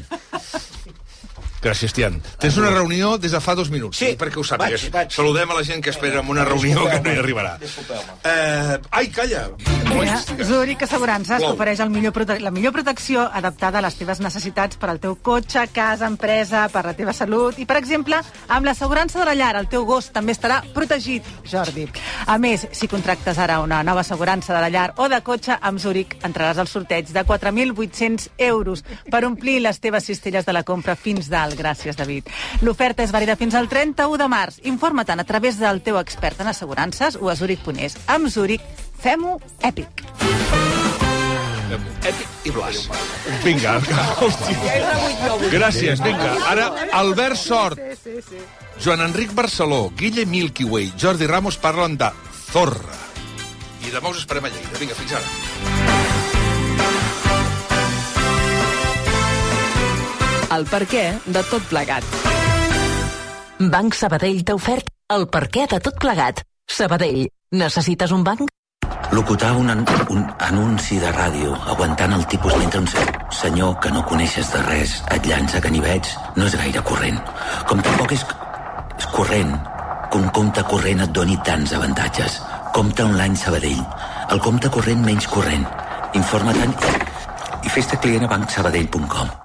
Gràcies, Tian. Tens una reunió des de fa dos minuts. Sí, perquè ho sàpigues. vaig, vaig. Saludem a la gent que espera en una reunió que no hi arribarà. Eh, ai, calla. Mira, Zurich Assegurances t'ofereix millor la millor protecció adaptada a les teves necessitats per al teu cotxe, casa, empresa, per la teva salut i, per exemple, amb l'assegurança de la llar, el teu gos també estarà protegit, Jordi. A més, si contractes ara una nova assegurança de la llar o de cotxe, amb Zurich entraràs al sorteig de 4.800 euros per omplir les teves cistelles de la compra fins dalt. Gràcies, David. L'oferta és vàlida fins al 31 de març. Informa-te'n a través del teu expert en assegurances o a Zurich.es. Amb Zurich, fem-ho èpic. Èpic i Blas. Vinga. Gràcies, vinga. Ara, Albert Sort, Joan Enric Barceló, Guille Milky Way, Jordi Ramos parlen de Zorra. I demà us esperem a Lleida. Vinga, fins ara. El per què de tot plegat. Banc Sabadell t'ha ofert el per què de tot plegat. Sabadell, necessites un banc? Locutar un, an un anunci de ràdio aguantant el tipus mentre un se senyor que no coneixes de res et llança ganivets no és gaire corrent. Com tampoc és, és corrent que un compte corrent et doni tants avantatges. Compte online Sabadell. El compte corrent menys corrent. Informa-te'n i fes-te client a bancsabadell.com.